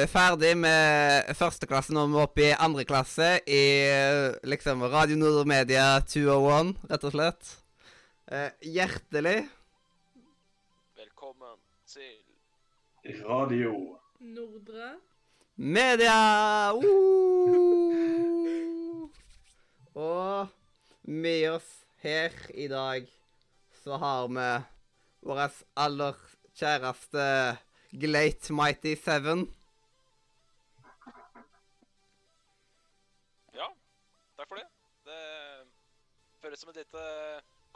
Vi er ferdig med første klasse. Nå er vi oppe i andre klasse i liksom Radio Nordre Media 201, rett og slett. Eh, hjertelig Velkommen til Radio. Nordre. media! Uh! Og med oss her i dag så har vi vår aller kjæreste Glate Mighty Seven. Takk for det. Det føles som et lite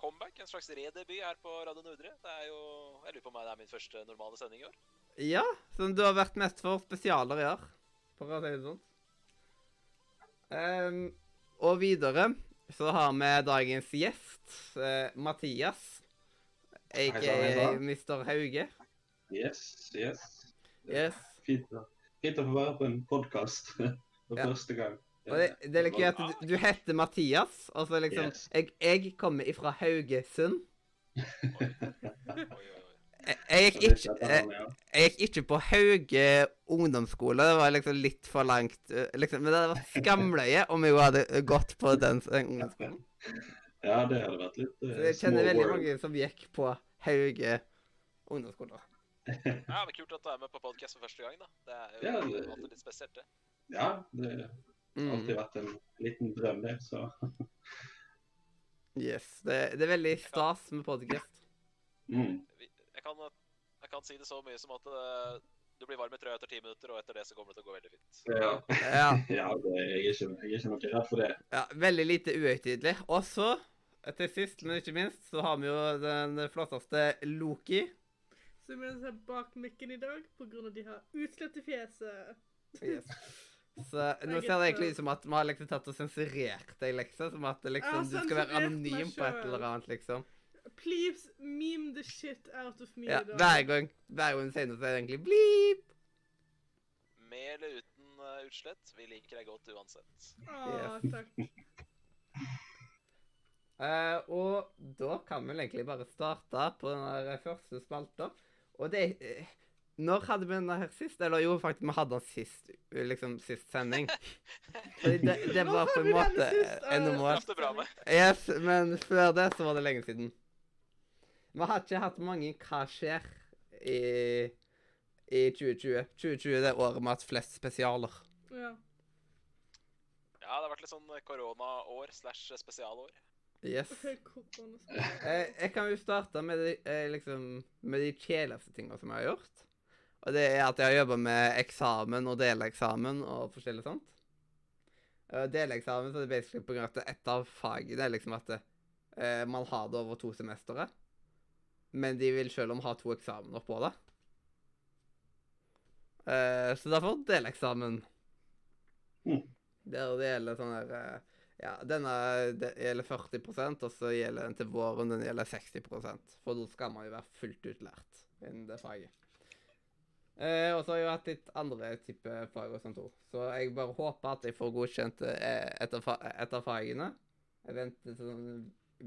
comeback, en slags redebut her på Radio Nordre. Det er jo Jeg lurer på om det er min første normale sending i år. Ja, som du har vært mest for spesialer i år. For å si det sånn. Um, og videre så har vi dagens gjest, uh, Mathias. Aka. Mr. Hauge. Yes, yes. Yes. Fint, å- fint å få være på en podkast for Ja. første gang. Og det, det er litt gøy at du, du heter Mathias, og så liksom Yes. jeg, jeg kommer ifra Haugesund. Jeg, jeg, gikk ikke, jeg, jeg gikk ikke på Hauge ungdomsskole. Det var liksom litt for langt. eh, Liksom, men det hadde vært skamløye om jeg hadde gått på den ungdomsskolen. ja, det hadde vært litt Så uh, jeg kjenner veldig mange som gikk på Hauge ungdomsskole. Ja, men Kult at du er med på podkast for første gang, da. Det er jo Ja, det- alltid litt spesielt, det. Ja, det har Mm. alltid vært en liten drøm, det. Så Yes. Det, det er veldig stas med podcast. mm. Jeg kan, jeg kan si det så mye som at eh, du blir varm i trøya etter ti minutter, og etter det så kommer det til å gå veldig fint. ja. Ja. ja det, jeg, er ikke, jeg er ikke noe redd for det. ja veldig lite uhøytidelig. Og så, til sist, men ikke minst, så har vi jo den flotteste Loki. Som er bak mikken i dag pga. de har utslett i fjeset. Yes. Så nå ser det egentlig ut som at vi har liksom tatt og sensurert deg, liksom. Som at liksom, du skal være anonym på et eller annet, liksom. Please meme the shit out of me Ja, hver gang hver gang du sier noe, så er det egentlig bleep. Med eller uten uh, utslett, vi liker deg godt uansett. Å, takk. uh, og da kan vi egentlig bare starte på den første spalta. Og det eh, Når hadde vi den her sist? Eller jo, faktisk, vi hadde den sist eh, liksom sist sending. Fordi det, det var på en måte eh, Eh, med. Yes, men før det så var det lenge siden. Vi har ikke hatt mange Hva skjer i, i 2020. 2020 er det året vi har hatt flest spesialer. Ja. Ja, det har vært litt sånn koronaår slash spesialår. Yes. jeg. Eh, jeg kan jo starte med de, eh, liksom, med de kjedeligste tingene som jeg har gjort. Og det er at jeg har jobba med eksamen og deleksamen og forskjellig sånt. Uh, deleksamen så er det basically på grunn av at et av fagene er liksom at uh, man har det over to semestere. Men de vil selv om ha to eksamener på det. Uh, så derfor deleksamen. Mm. Der det gjelder sånn der ja, denne det gjelder 40% og så gjelder den til våren den gjelder 60% For da skal man jo være fullt utlært innen det faget. Eh, og så har jeg hatt litt andre type fag og sånt òg. Så jeg bare håper at jeg får godkjent eh, et av, fagene. Jeg venter sånn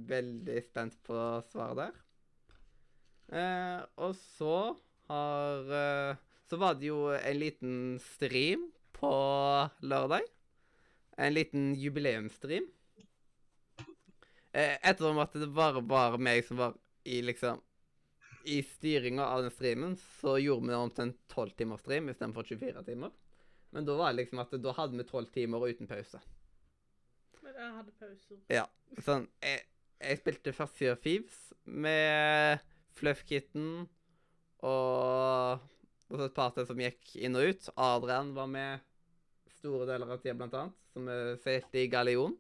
veldig spent på svaret der. Eh, og så har eh, Så var det jo en liten stream på lørdag. En liten jubileumsstream. Eh, ettersom at det bare var meg som var i liksom I styringa av den streamen, så gjorde vi omtrent om til en 12 timers stream istedenfor 24 timer. Men da var det liksom at da hadde vi 12 timer uten pause. Men jeg hadde pauser. Ja. Sånn Jeg, jeg spilte først Fear Thieves med Fluffkitten og og et par til som gikk inn og ut. Adrian var med store deler av tida, blant annet. Som vi seilte i Gallion.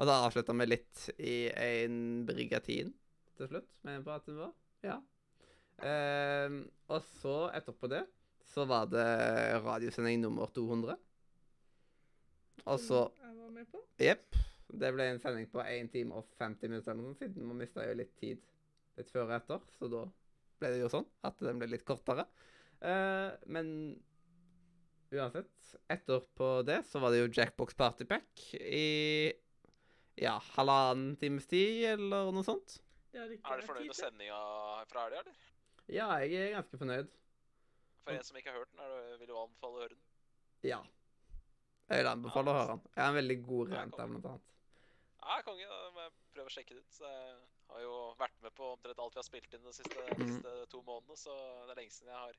Og da avslutta vi litt i en brigatin til slutt. Med på at det var. Ja. Ehm, og så, etterpå det, så var det radiosending nummer 200. Og så Jeg var med på. Jepp. Det ble en sending på 1 time og 50 minutter, eller noe sånt, siden man mista jo litt tid litt før og etter. Så da ble det jo sånn at den ble litt kortere. Eh, men uansett, etterpå det så var det jo Jackbox Party Pack i ja, halvannen times tid, eller noe sånt. Det Er du jeg fornøyd tid med til. sendinga fra helga, eller? Ja, jeg er ganske fornøyd. For en som ikke har hørt den, er du, vil du anbefale å høre den? Ja. Jeg vil anbefale å høre den. Jeg har en veldig god rent rant der, blant annet. Ja, konge. Da må jeg prøve å sjekke det ut. Så jeg har jo vært med på omtrent alt vi har spilt inn de siste, de Mhm. siste to månedene, så det er lenge siden jeg har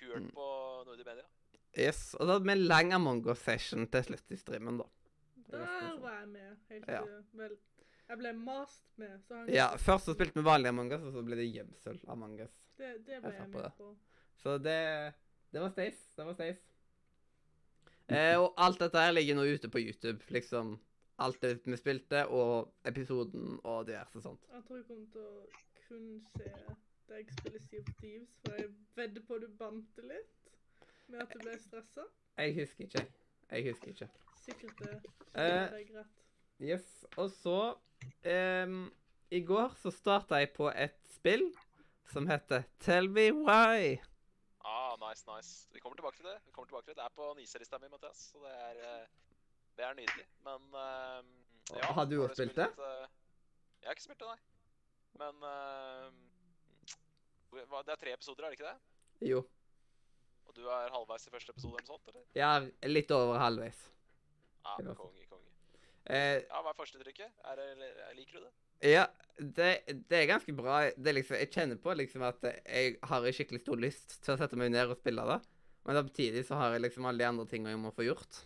hørt Mm. på Nordic Media. Yes. Og da hadde vi en lang Among us-session til slutt i streamen, da. Der var jeg med. Helt Ja. Vel, jeg ble mast med, så han Ja, Først så spilte vi vanlig Among us, og så ble det gjemsel Among us. Det, det ble Jeg jeg på med det. på. Så det Det var stace. Det var stace. Eh, og alt dette her ligger nå ute på YouTube. Liksom alt det vi spilte, og episoden og diverse sånt. Jeg tror jeg kommer til å kun se da jeg spiller Sea of Thieves, for jeg vedder på du bante litt med at du ble stressa. Jeg husker ikke. Jeg husker ikke. Sikkert det. Eh. det er greit. Yes. Og så um, I går så starta jeg på et spill som heter Tell Me Why. Ah, nice, nice. Vi kommer tilbake til det. Vi kommer tilbake til Det Det er på niselista mi, Mathias, så det er, eh, det er nydelig. Men uh, ja, Har du òg spilt det? Uh, jeg har ikke spilt det, nei. Men uh, Det er tre episoder, er det ikke det? Jo. Og du er halvveis i første episode eller noe sånt, eller? Jeg er litt over halvveis. Ja, ah, konge, konge. Eh, Ja, Hva er førsteinntrykket? Er Liker du det? Ja, det, det er ganske bra. Det er liksom, jeg kjenner på liksom at jeg har skikkelig stor lyst til å sette meg ned og spille det. Men samtidig så har jeg liksom alle de andre tingene jeg må få gjort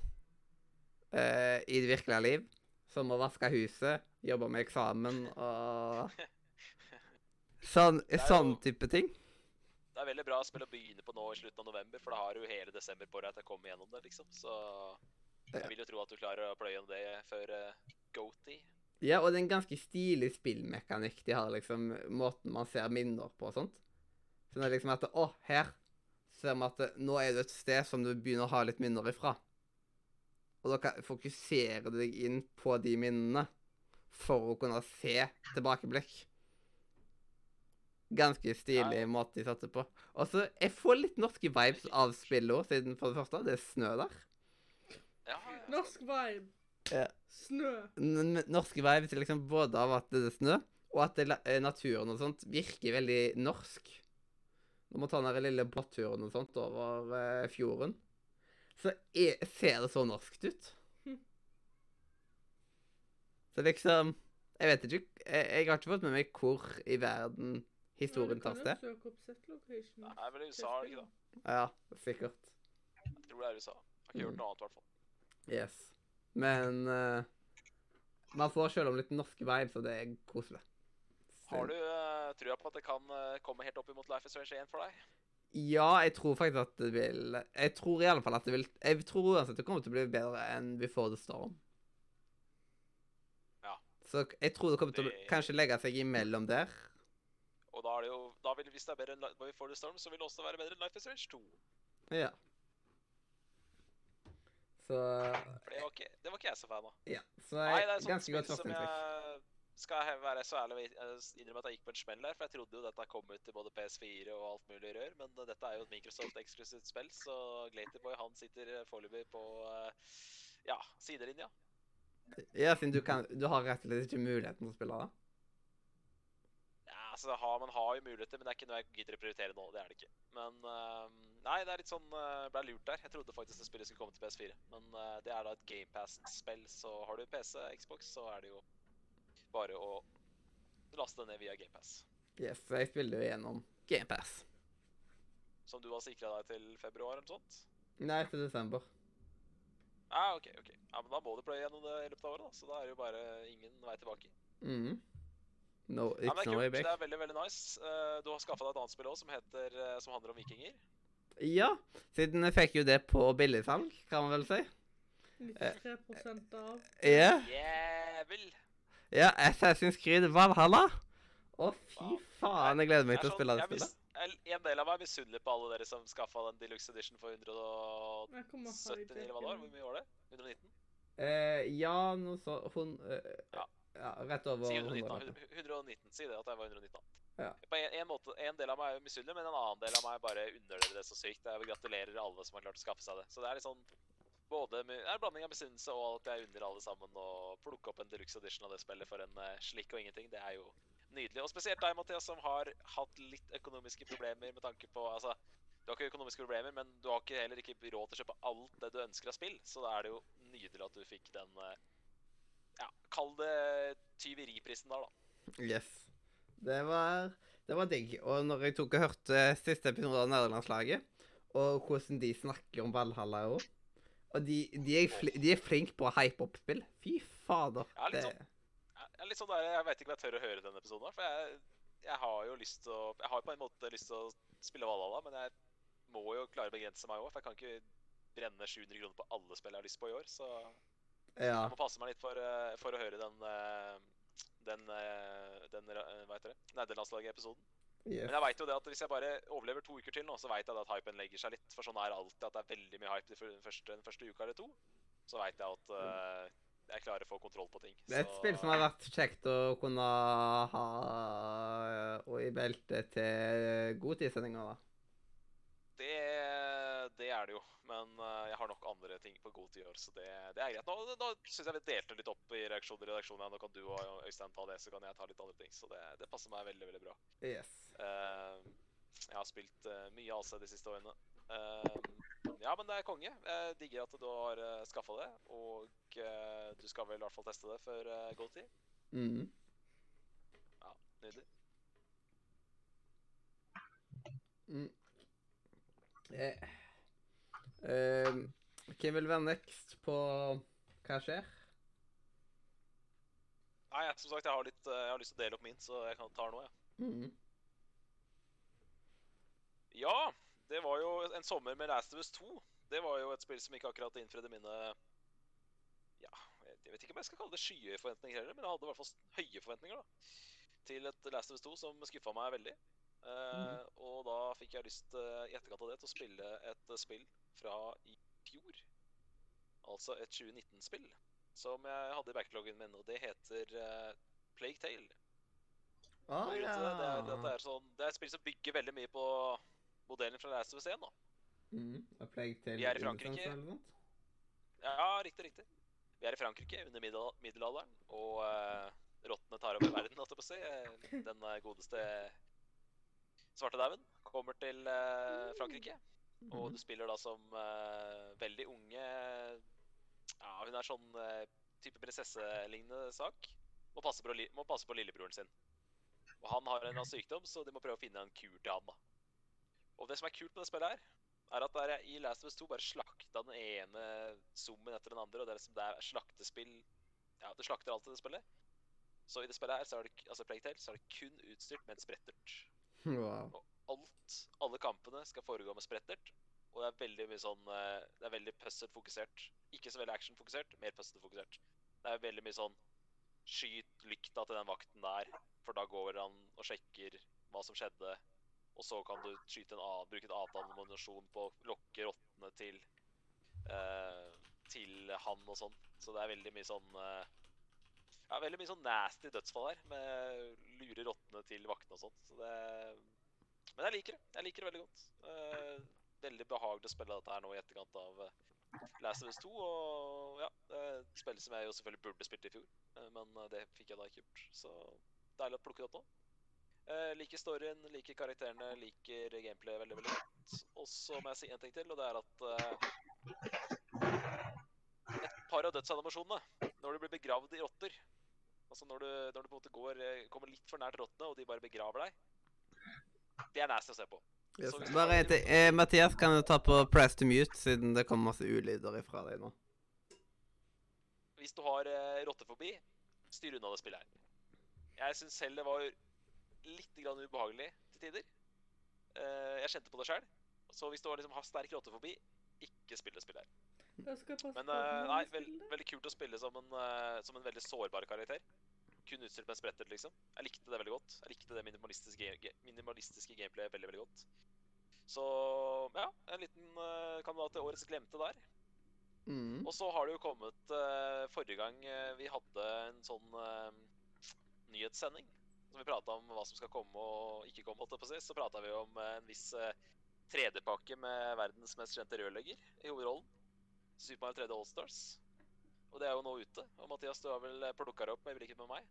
uh, i det virkelige liv. Som å vaske huset, jobbe med eksamen og sånn, sånn type ting. Det er veldig bra spill å begynne på nå i slutten av november, for da har du hele desember på deg til å komme gjennom det, liksom. Så jeg vil jo tro at du klarer å pløye gjennom det før uh, Goaty. Ja, og det er en ganske stilig spillmekanikk de har, liksom. Måten man ser minner på og sånt. Så det er liksom at Å, her ser vi at det, nå er du et sted som du begynner å ha litt minner ifra. Og da fokuserer du deg inn på de minnene for å kunne se tilbakeblikk. Ganske stilig Ja. måte de satte på. Og så Jeg får litt norske vibes av spillet òg, siden for det første, det er snø der. Ja, ja, Norsk vibe. Ja. Snø. N norske vibes er liksom både av at det er snø, og at det, eh, naturen og sånt virker veldig norsk. Når man tar den lille båtturen og sånt over eh, fjorden, så er, ser det så norskt ut. Hm. Så liksom Jeg vet ikke jeg, jeg har ikke fått med meg hvor i verden historien tar sted. Nei, location. Det er USA, er det ikke da. Ja, sikkert. Jeg tror det er USA. Jeg har ikke gjort noe annet, i hvert fall. Yes. Men uh, man får selv om litt norske vibes, og det er koselig. Har du uh, trua på at det kan uh, komme helt opp imot Life is Strange 1 for deg? Ja, jeg tror faktisk at det vil Jeg tror i alle fall at det vil Jeg tror uansett det kommer til å bli bedre enn Before the Storm. Ja. Så jeg tror det kommer til å Det- kanskje legge seg imellom der. Og da er det jo da vil, Hvis det er bedre enn Before the Storm, så vil det også være bedre enn Life is Strange 2. Ja. Så For det var ikke, det var ikke jeg så fan av. Ja. Så Nei, det er et sånt ganske godt som jeg skal være så ærlig å innrømme at jeg gikk på en smell der. For jeg trodde jo dette kom ut til både PS4 og alt mulig rør. Men uh, dette er jo et Microsoft-eksklusivt spill, så Glaterboy han sitter uh, foreløpig på ja, sidelinja. Ja, siden du kan Du har rett og slett ikke muligheten til å spille det. Ja, altså har, Man har jo muligheter, men det er ikke noe jeg gidder å prioritere nå. Det er det ikke. Men uh, Nei, det er litt sånn uh, Ble lurt der. Jeg trodde faktisk det spillet skulle komme til PS4. Men uh, det er da et GamePass-spill, så har du PC, Xbox, så er det jo bare å laste det ned via GamePass. Yes, jeg spiller jo gjennom GamePass. Som du har sikra deg til februar eller noe sånt? Nei, til desember. Ah, ok, ok. Ja, men Da må du pløye gjennom det i løpet av året, da. Så da er det jo bare ingen vei tilbake. Mm. No, Ja, men it's Det er no. Det er veldig veldig nice. Uh, du har skaffa deg et annet spill òg som, heter, eh, som handler om vikinger. Ja, siden jeg fikk jo det på billigsalg, kan man vel si. 93% av. Ja. Jævel! Ja, Assassin's Creed Valhalla. Å, fy Wow. faen, jeg gleder meg til å spille det sånn- spillet. En del av meg er misunnelig på alle dere som skaffa den deluxe edition for 179, eller hva det var. Hvor mye var det? 119? Eh, ja, noe så hun, eh, Ja. Ja. Rett over 119, da. 100. 119, Si det, at jeg var 119. Ja. På en, en, måte, en del av meg er misunnelig, men en annen del av meg bare unner dere det så sykt. Jeg gratulerer alle som har klart å skaffe seg det. Så det er litt sånn både med, det er en blanding av misunnelse og at jeg unner alle sammen å plukke opp en deluxe edition av det spillet for en uh, slikk og ingenting. Det er jo nydelig. Og spesielt deg, Mathias, som har hatt litt økonomiske problemer med tanke på Altså, Du har ikke økonomiske problemer, men du har ikke, heller ikke råd til å kjøpe alt det du ønsker av spill. Så da er det jo nydelig at du fikk den eh, Ja, kall det tyveriprisen der, da. Yes. Det var, det var digg. Og når jeg tok og hørte siste episode av Nederlandslaget, og hvordan de snakker om Valhalla òg Og de, de, er er flinke på å hype opp spill. Fy fader. Ja, litt sånn. Jeg litt sånn der, jeg vet ikke om jeg tør å høre denne episoden, for jeg, jeg har jo lyst til å Jeg har på en måte lyst til å spille Valhalla, men jeg må jo klare å begrense meg òg, for jeg kan ikke brenne 700 kroner på alle spill jeg har lyst på i år. Så ja. jeg må passe meg litt for, eh, for å høre den eh, den, eh, den hva heter det, nederlandslaget-episoden. Yes. Men jeg vet jo det at hvis jeg bare overlever to uker til nå, så vet jeg at hypen legger seg litt. For sånn er alltid at det er veldig mye hype den første, den første uka eller to. Så vet jeg at uh, jeg klarer å få kontroll på ting. Det er et spill som har vært kjekt å kunne ha og i beltet til godtidssendinga, da. Det, er det jo. Men eh, jeg har nok andre ting på god tid i år, så det, det er greit. Nå, nå syns jeg vi delte litt opp i reaksjoner i redaksjonen. Nå kan du og Øystein ta det, så kan jeg ta litt andre ting. Så det, det passer meg veldig, veldig bra. Yes. Uh, jeg har spilt uh, mye AC de siste årene. Uh, ja, men det er konge. Jeg digger at du har uh, skaffa det. Og du skal vel i hvert fall teste det før uh, god tid. Mm. Ja, nydelig. Mm. Eh. Eh, hvem vil være next på Hva skjer? Nei, jeg, som sagt, jeg har, litt, eh, jeg har lyst til å dele opp min, så jeg kan ta noe, jeg. Mm. Ja, det var jo en sommer med Last of Us 2. Det var jo et spill som ikke akkurat innfridde mine Ja, jeg vet ikke om jeg skal kalle det skyhøye forventninger heller, men jeg hadde i hvert fall høye forventninger da, til et Last of Us 2 som skuffa meg veldig. Eh, Og da fikk jeg lyst uh, i etterkant av det til å spille et uh, spill fra i fjor. Altså et 2019-spill som jeg hadde i backloggen min, og det heter uh, Plague Tale. Ah, ja. det, det, er, det, er sånn, det er et spill som bygger veldig mye på modellen fra Last of Us 1. da. Mm. Tale Vi er i Frankrike. Ja, riktig, riktig. Vi er i Frankrike under middel middelalderen, og uh, rottene tar over verden, holdt jeg på å si. Den eh, godeste svartedauden kommer til uh, Frankrike, og Mhm. du spiller da som uh, veldig unge Ja, hun er sånn uh, type prinsesselignende sak. Må passe, på, må passe på lillebroren sin. Og han har en eller annen sykdom, så de må prøve å finne en kur til han. da. Og det som er kult med det spillet her, er at der er i Last of Us 2 bare slakta den ene zoomen etter den andre, og det er liksom det er slaktespill Ja, du slakter alt i det spillet. Så i det spillet her, så er det, altså Plague Tale, så er det kun utstyrt med en sprettert. Wow. Og alt, alle kampene skal foregå med sprettert. Og det er veldig mye sånn eh, Det er veldig puzzle-fokusert. Ikke så veldig action-fokusert, mer puzzle-fokusert. Det er veldig mye sånn Skyt lykta til den vakten der, for da går han og sjekker hva som skjedde. Og så kan du skyte en annen, bruke en annen ammunisjon på å lokke rottene til uh, Til han og sånn. Så det er veldig mye sånn uh, Ja, veldig mye sånn nasty dødsfall her. Med lure rottene til vaktene og sånt. Så det Men jeg liker det. Jeg liker det veldig godt. Uh, veldig behagelig å spille dette her nå i etterkant av eh, Last of Us 2. Og ja, spill som jeg jo selvfølgelig burde spilt i fjor, eh, men det fikk jeg da ikke gjort. Så deilig å plukke det opp nå. Uh, liker storyen, liker karakterene, liker gameplay veldig, veldig godt. Og så må jeg si en ting til, og det er at uh, et par av dødsanimasjonene, når du blir begravd i rotter Altså når du, når du på en måte går, kommer litt for nært rottene, og de bare begraver deg Det er nasty å se på. Yes. Så Bare ting. Eh, Mathias, kan du ta på press to mute, siden det kommer masse ulyder ifra deg nå? Hvis du har eh, rottefobi, styr unna det spillet her. Jeg syns selv det var litt grann ubehagelig til tider. Eh, jeg kjente på det sjøl. Så hvis du har, liksom, har sterk rottefobi, ikke spill det spillet her. Men eh, nei, veld, veldig kult å spille som en, eh, som en veldig sårbar karakter. Kun utstyrt med en spretter, liksom. Jeg likte det veldig godt. Jeg likte det minimalistiske, minimalistiske gameplayet veldig, veldig godt. Så ja, en liten uh, kandidat til årets glemte der. Mm. Og så har det jo kommet uh, Forrige gang eh, vi hadde en sånn uh, nyhetssending, som vi prata om hva som skal komme og ikke komme, holdt jeg på å si, så prata vi om en viss eh, 3D-pakke med verdens mest kjente rørlegger i hovedrollen. Super Mario 3D Allstars. Og det er jo nå ute. Og Mathias, du har vel plukka det opp i likhet med meg?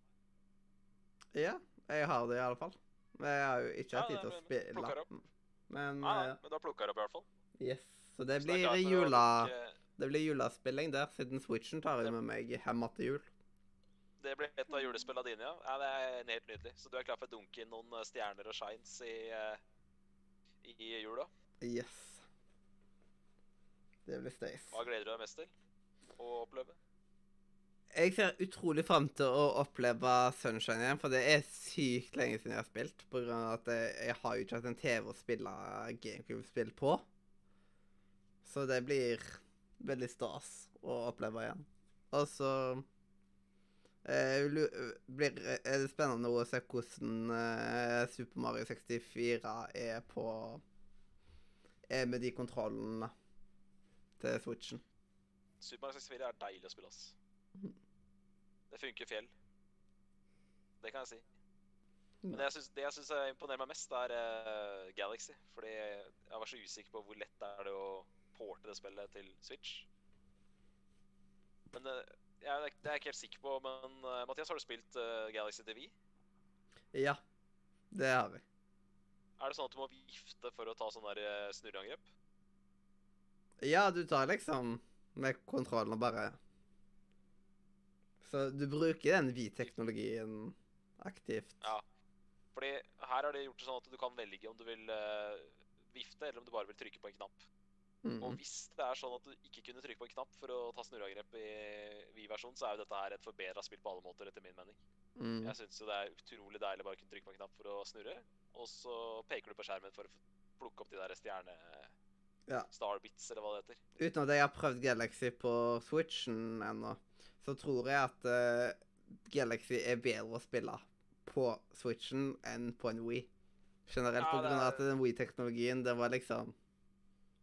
Ja, jeg har det i alle fall. Men jeg har jo ikke Ja, hatt tid til å spille. Men Nei, nei, eh, men du har plukka det opp i hvert fall. yes. Så det blir å jula... lukke- Det blir julespilling der, siden Switchen tar jo med meg hjem til jul. Det blir et av julespillene dine, ja. ja. Det er helt nydelig. Så du er klar for å dunke inn noen eh, stjerner og shines i, eh, i jula? Yes. Det blir stas. Hva gleder du deg mest til å oppleve? Jeg ser utrolig fram til å oppleve Sunshine igjen, for det er sykt lenge siden jeg har spilt. På grunn av at jeg, jeg har jo ikke hatt en TV å spille GameCube-spill på. Så det blir veldig stas å oppleve igjen. Og så eh, blir, er det spennende å se hvordan eh, Super Mario 64 er på Er med de kontrollene til Switchen. Super Mario 64 er deilig å spille, ass. Det funker fjell. Det kan jeg si. Men det jeg synes, det jeg syns imponerer meg mest, er uh, Galaxy. Fordi jeg var så usikker på hvor lett det er det å porte det spillet til Switch. Men uh, jeg, det er jeg ikke helt sikker på. Men uh, Mathias, har du spilt Galaxy TV? Ja, det har vi. Er det sånn at du må vifte for å ta sånn der snurreangrep? Ja, du tar liksom med kontrollen og bare Så du bruker den vi-teknologien aktivt. Ja. Fordi her har de gjort det sånn at du kan velge om du vil uh, vifte, eller om du bare vil trykke på en knapp. Mm. Og hvis det er sånn at du ikke kunne trykke på en knapp for å ta snurreangrep i V-versjonen, så er jo dette her et forbedra spill på alle måter, etter min mening. Mm. Jeg syns jo det er utrolig deilig bare å kunne trykke på en knapp for å snurre, og så peker du på skjermen for å plukke opp de der stjerne... Ja. Starbits, eller hva det heter. Uten at jeg har prøvd Galaxy på Switchen ennå, så tror jeg at uh, Galaxy er bedre å spille på Switchen enn på en Wii. Generelt Ja, på det grunn av er- at den Wii-teknologien, det var liksom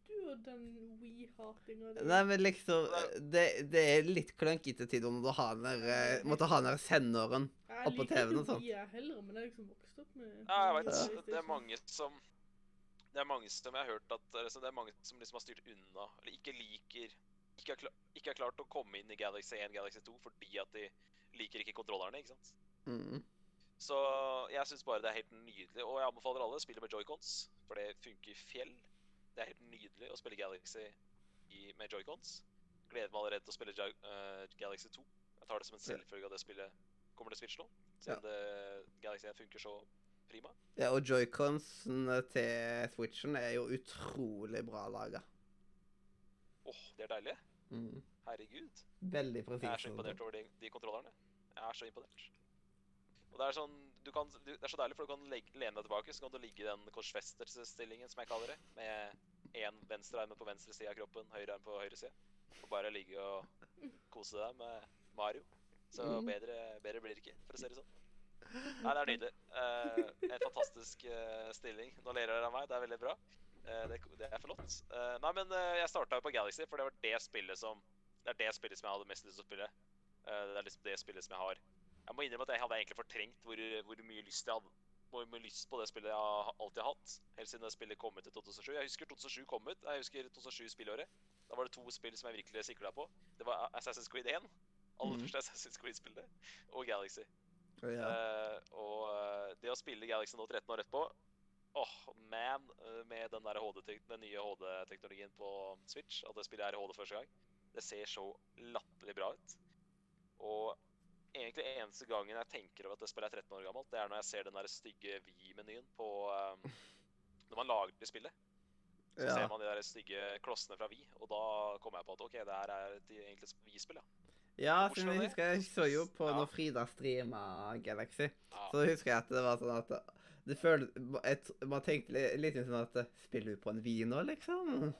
Du og den We-hatinga di. Nei, men liksom Det, det er litt klunkete tider når du har den der eh, Måtte ha den der senderen. Jeg oppå TV-en og ikke sånn. We jeg heller, men jeg har liksom vokst opp med Ja, jeg veit. Det er mange som Det er mange som jeg har hørt at liksom, Det er mange som liksom har styrt unna, eller ikke liker Ikke har, klart, ikke har klart å komme inn i Galaxy 1 Galaxy 2 fordi at de liker ikke kontrollerne, ikke sant. Mm. Så jeg syns bare det er helt nydelig. Og jeg anbefaler alle å spille med joycons, for det funker fjell. Det er helt nydelig å spille Galaxy i, med joycons. Gleder meg allerede til å spille eh, Galaxy 2. Jeg tar det som en selvfølge at det spillet kommer til Switch nå. Siden ja. Galaxy 1 funker så prima. Ja, og joyconsene til Switchen er jo utrolig bra laga. Åh, det er deilig. Mm. Herregud. Veldig Jeg er så imponert over de, de kontrollerne. Jeg er så imponert. Og det er sånn, du kan, du, det er så deilig, for du kan legge, lene deg tilbake, så kan du ligge i den korsfesterstillingen, som jeg kaller det, med én venstrearm på venstre side av kroppen, høyre arm på høyre side, og bare ligge og kose deg med Mario. Så Mhm. bedre, bedre blir det ikke, for å si det sånn. Nei, det er nydelig. Uh, en fantastisk uh, stilling. Nå ler dere av meg, det er veldig bra. Eh, det, det er flott. Eh, nei, men eh, jeg starta jo på Galaxy, for det var det spillet som Det er det spillet som jeg hadde mest lyst til å spille. Det er liksom det spillet som jeg har Jeg må innrømme at jeg hadde egentlig fortrengt hvor, hvor mye lyst jeg hadde hvor mye lyst på det spillet jeg har alltid har hatt. Helt siden det spillet kom ut i 2007. Jeg husker 2007 kom ut. Jeg husker 2007 spillåret. Da var det to spill som jeg virkelig sikla på. Det var Assassin's Creed 1. Aller Mhm. første Assassin's Creed-spillet. Og Galaxy. Oh, yeah. uh, og det å spille Galaxy nå 13 år etterpå Åh, man, eh, med den, der HD den nye HD-teknologien på Switch, at det spillet er i HD første gang, det ser så latterlig bra ut. Og egentlig eneste gangen jeg tenker over at det spillet er 13 år gammelt, det er når jeg ser den der stygge Vi-menyen på um, Når man lager det spillet. Så ja. ser man de der stygge klossene fra Vi, og da kommer jeg på at OK, det her er et egentlig et Vi-spill, ja. Ja, for jeg husker jeg så jo på Ja. når Frida streama Galaxy, ja. så husker jeg at det var sånn at det føles et, Man tenkte li- litt sånn at Spiller du på en vin nå, liksom?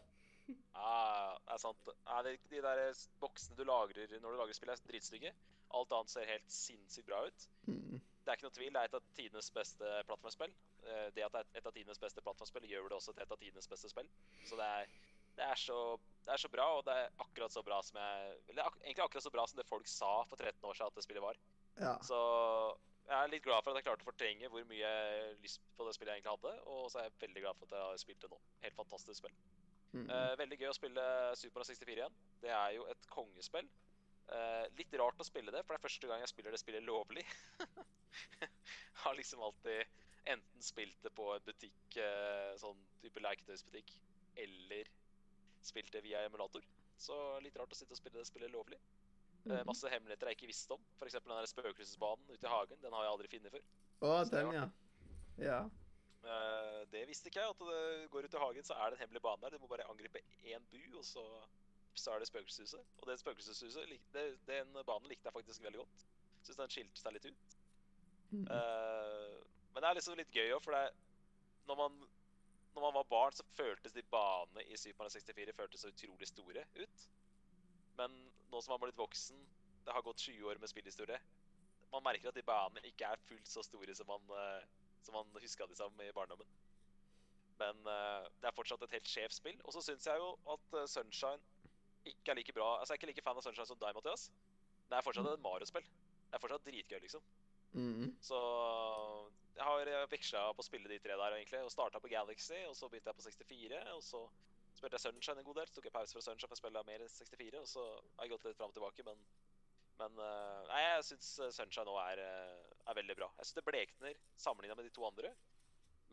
Ja, det er sant. Ja, de, de der boksene du lagrer når du lager spill, er dritstygge. Alt annet ser helt sinnssykt bra ut. Mm. Det er ikke noe tvil, det er et av tidenes beste plattformspill. Eh, Det at det er et av tidenes beste plattformspill, gjør det også til et av tidenes beste spill. Så det er, det er, så, det er så bra, og det er akkurat så bra som jeg Eller egentlig akkurat så bra som det folk sa for 13 år siden at det spillet var. Ja. Så jeg er litt glad for at jeg klarte å fortrenge hvor mye lyst på det spillet jeg egentlig hadde. Og så er jeg veldig glad for at jeg har spilt det nå. Helt fantastisk spill. Mm. Uh, veldig gøy å spille Super Mario 64 igjen. Det er jo et kongespill. Uh, litt rart å spille det, for det er første gang jeg spiller det spillet lovlig. har liksom alltid enten spilt det på en butikk, uh, sånn type leketøysbutikk, eller spilt det via emulator. Så litt rart å sitte og spille det spillet lovlig. Eh, Mhm. masse hemmeligheter jeg ikke visste om. F.eks. den der spøkelsesbanen ute i hagen. Den har jeg aldri funnet før. Å, Så den, ja. Ja. Eh, det visste ikke jeg. At det går ut i hagen, så er det en hemmelig bane der. Du må bare angripe én bu, og så, så er det spøkelseshuset. Og det spøkelseshuset, det, den banen likte jeg faktisk veldig godt. Syns den skilte seg litt ut. Mm. Eh, men det er liksom litt gøy òg, for det når, man, når man var barn, så føltes de banene i Super Mario 64 føltes så utrolig store ut. Men nå som man har blitt voksen, det har gått 20 år med spillhistorie, man merker at de banene ikke er fullt så store som man, uh, som man huska de som i barndommen. Men eh, det er fortsatt et helt skjevt spill. Og så syns jeg jo at eh, Sunshine ikke er like bra Altså, jeg er ikke like fan av Sunshine som deg, Mathias. Det er fortsatt et Mario-spill. Det er fortsatt dritgøy, liksom. Mhm. Så jeg har veksla på å spille de tre der, egentlig. Og starta på Galaxy, og så begynte jeg på 64. Og så spilte jeg Sunshine en god del. Så tok jeg pause fra Sunshine for å spille mer enn 64. Og så har jeg gått litt fram og tilbake, men men eh, nei, jeg syns Sunshine nå er, eh, er veldig bra. Jeg syns det blekner sammenligna med de to andre.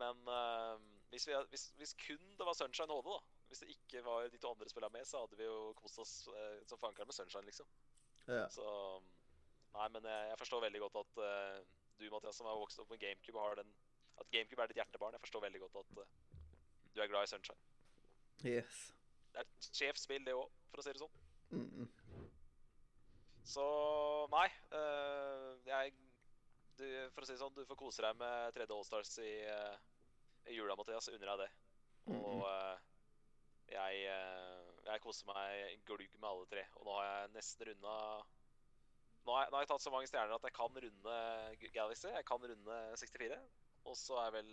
Men eh, hvis, vi, hvis, hvis kun det var Sunshine HD, da Hvis det ikke var de to andre spillene med, så hadde vi jo kost oss eh, som fankeren med Sunshine, liksom. Ja. Så Nei, men jeg, jeg forstår veldig godt at uh, du, Mathias, som har vokst opp med GameCube, har den At GameCube er ditt hjertebarn. Jeg forstår veldig godt at uh, du er glad i Sunshine. Yes. Det er et skjevt spill, det òg, for å si det sånn. Mm. Så nei. Uh, jeg du, For å si det sånn, du får kose deg med tredje Allstars i, uh, i jula, Mathias. Unner deg det. Og eh, jeg, jeg koser meg glugg med alle tre. Og nå har jeg nesten runda nå har, jeg, nå har jeg tatt så mange stjerner at jeg kan runde Galaxy. Jeg kan runde 64. Og så er jeg vel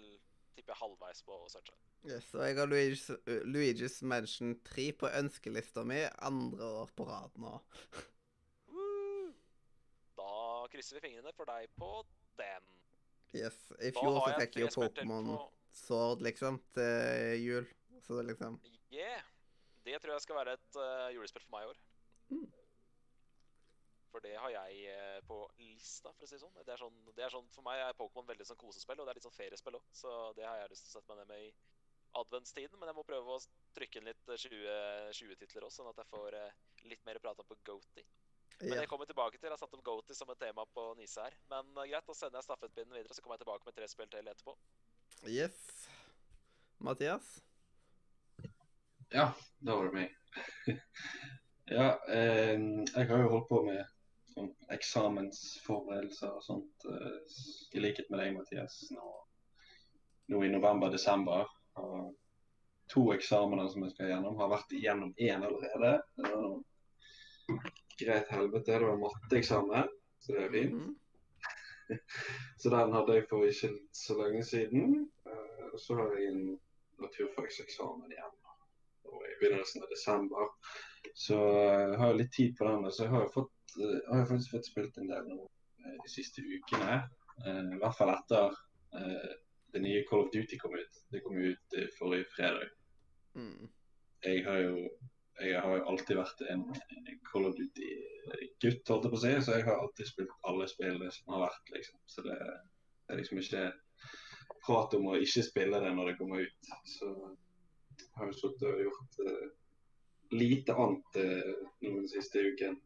tipper jeg halvveis på Sunshine. Yes, og jeg har Luigi's, uh, Luigi's Mansion 3 på ønskelista mi andre år på rad nå. Da krysser vi fingrene for deg på den. Yes. I fjor så fikk jeg jo Pokémon Sword, liksom, til jul. Så det liksom Yeah. Det tror jeg skal være et uh, julespill for meg i år. Mm. For det har jeg eh, på lista, for å si sånn. Det er sånn, det er sånn for meg er Pokémon veldig sånn kosespill, og det er litt sånn feriespill òg. Så det har jeg lyst til å sette meg ned med i adventstiden. Men jeg må prøve å trykke inn litt eh, 20, 20 titler også, sånn at jeg får eh, litt mer å prate om på Goaty. Men jeg kommer tilbake til. Jeg har satt opp Goaty som et tema på Nise her. Men eh, greit, da sender jeg stafettpinnen videre, så kommer jeg tilbake med tre spill til etterpå. Yes. Mathias? Ja, da var det meg. ja, eh, jeg har jo holdt på med sånn eksamensforberedelser og sånt, eh, i likhet med deg, Mathias, nå, nå i november-desember. Og to eksamener som jeg skal gjennom. Har vært igjennom én allerede. Det var noe greit helvete. Det var matteeksamen, så det er fint. Mhm. Så den hadde jeg for ikke så lenge siden. Eh, Og så har jeg en naturfagseksamen igjen og i begynnelsen av desember. Så jeg har litt tid på den. Så jeg har, fått, eh, har jeg faktisk fått spilt en del nå eh, de siste ukene. Eh, I hvert fall etter det nye Call of Duty kom ut. Det kom ut forrige fredag. Mm. Jeg har jo jeg har jo alltid vært en Call of Duty-gutt, holdt jeg på å si. Så jeg har alltid spilt alle spillene som har vært, liksom. Så det er liksom ikke prat om å ikke spille det når det kommer ut. Så jeg har jo sittet og gjort uh, lite annet uh, den siste uken.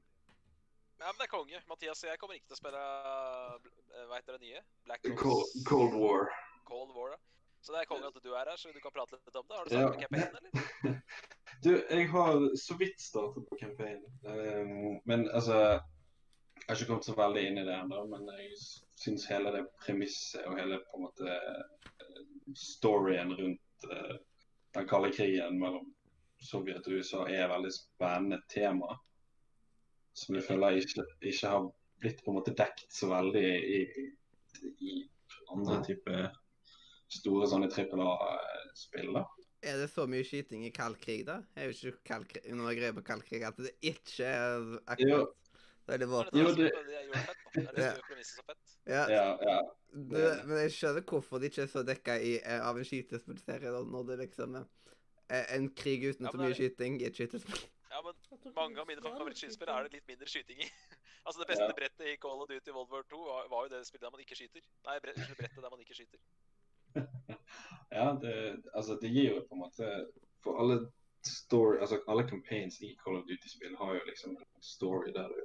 Ja, men det er konge. Mathias og jeg kommer ikke til å spille hva Veit dere nye? Black Cold, Ops Cold War. Cold War. da. Så det er konge at du er her, så du kan prate litt om det. Har du Ja. startet med campaignen, eller? Du, jeg har så vidt startet på campaign. Um, men altså Jeg har ikke kommet så veldig inn i det ennå, men jeg syns hele det premisset og hele på en måte eh, storyen rundt uh, den kalde krigen mellom Sovjet og USA er et veldig spennende tema. Som jeg føler ikke, ikke har blitt på en måte dekt så veldig i, i andre typer store sånne trippel A-spill. da. Er det så mye skyting i kald krig, da? Er jo ikke kald krig, noe greier på kald krig at det ikke er akkurat veldig våpen. Jo, det, det- som- det fett, da. Det er det Ja. som gjør så fett. Ja, Ja, ja. det, men jeg skjønner hvorfor det ikke er så dekka i, eh, av en skytespillserie, når det liksom er en krig uten Ja, så mye skyting i et skytespill. Ja, men mange av mine det favorittskytespill er det litt mindre skyting i. altså Det beste Ja. brettet i Call of Duty World War 2 var, var jo det spillet der man ikke skyter. Nei, brettet der man ikke skyter. Ja, det, altså, det gir jo på en måte For alle story, altså alle campaigns i Call of Duty-spill har jo liksom en story der du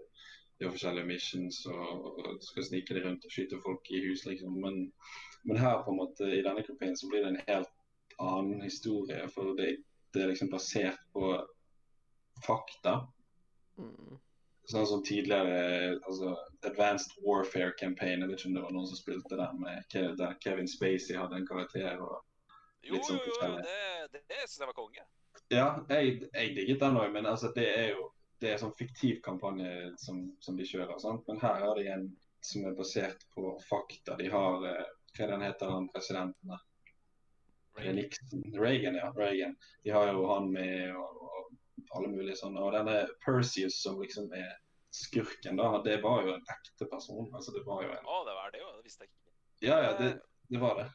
gjør forskjellige missions og, og skal snike deg rundt og skyte folk i hus, liksom. Men, men her på en måte, i denne campaignen så blir det en helt annen historie. For det, det er liksom basert på fakta. Mm. Sånn som tidligere altså Advanced Warfare Campaign. Jeg vet ikke om det var noen som spilte den med der Kevin Spacey hadde en karakter. og Litt sånn jo, jo, jo, det, det, det syns jeg var konge. Ja, jeg, jeg digget den òg, men altså, det er jo det er sånn fiktiv kampanje som, som de kjører. Sant? Men her har de en som er basert på fakta. De har eh, Hva den heter han presidenten? Reagan. Reagan, ja. Reagan. De har jo han med og, og alle mulige sånne. Og denne Perseus som liksom er skurken, da, det var jo en ekte person. Altså, det var jo en Å, det var det jo. Det visste jeg ikke. Ja, ja, det, det var det.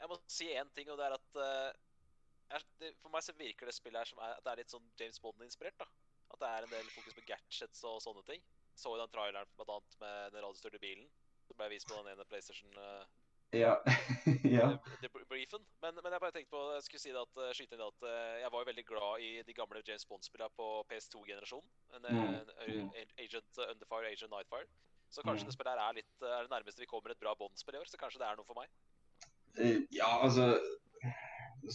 Jeg må si én ting, og det er at uh, For meg så virker det spillet her som er, at det er litt sånn James Bond-inspirert. da. At det er en del fokus på gadgets og sånne ting. Så jo den traileren blant annet med den radiostyrte bilen. Som ble vist på den ene PlayStation uh, Ja. ja. briefen. Men, men jeg bare tenkte på jeg skulle si det at, eh, skyte inn at eh, jeg var jo veldig glad i de gamle James Bond-spillene på PS2-generasjonen. En, Mm, en, en Agent uh, Underfire, Agent Nightfire. Så kanskje Mm. det spillet er litt eh, er det nærmeste vi kommer et bra Bond-spill i år. Så kanskje det er noe for meg. Eh, Ja, altså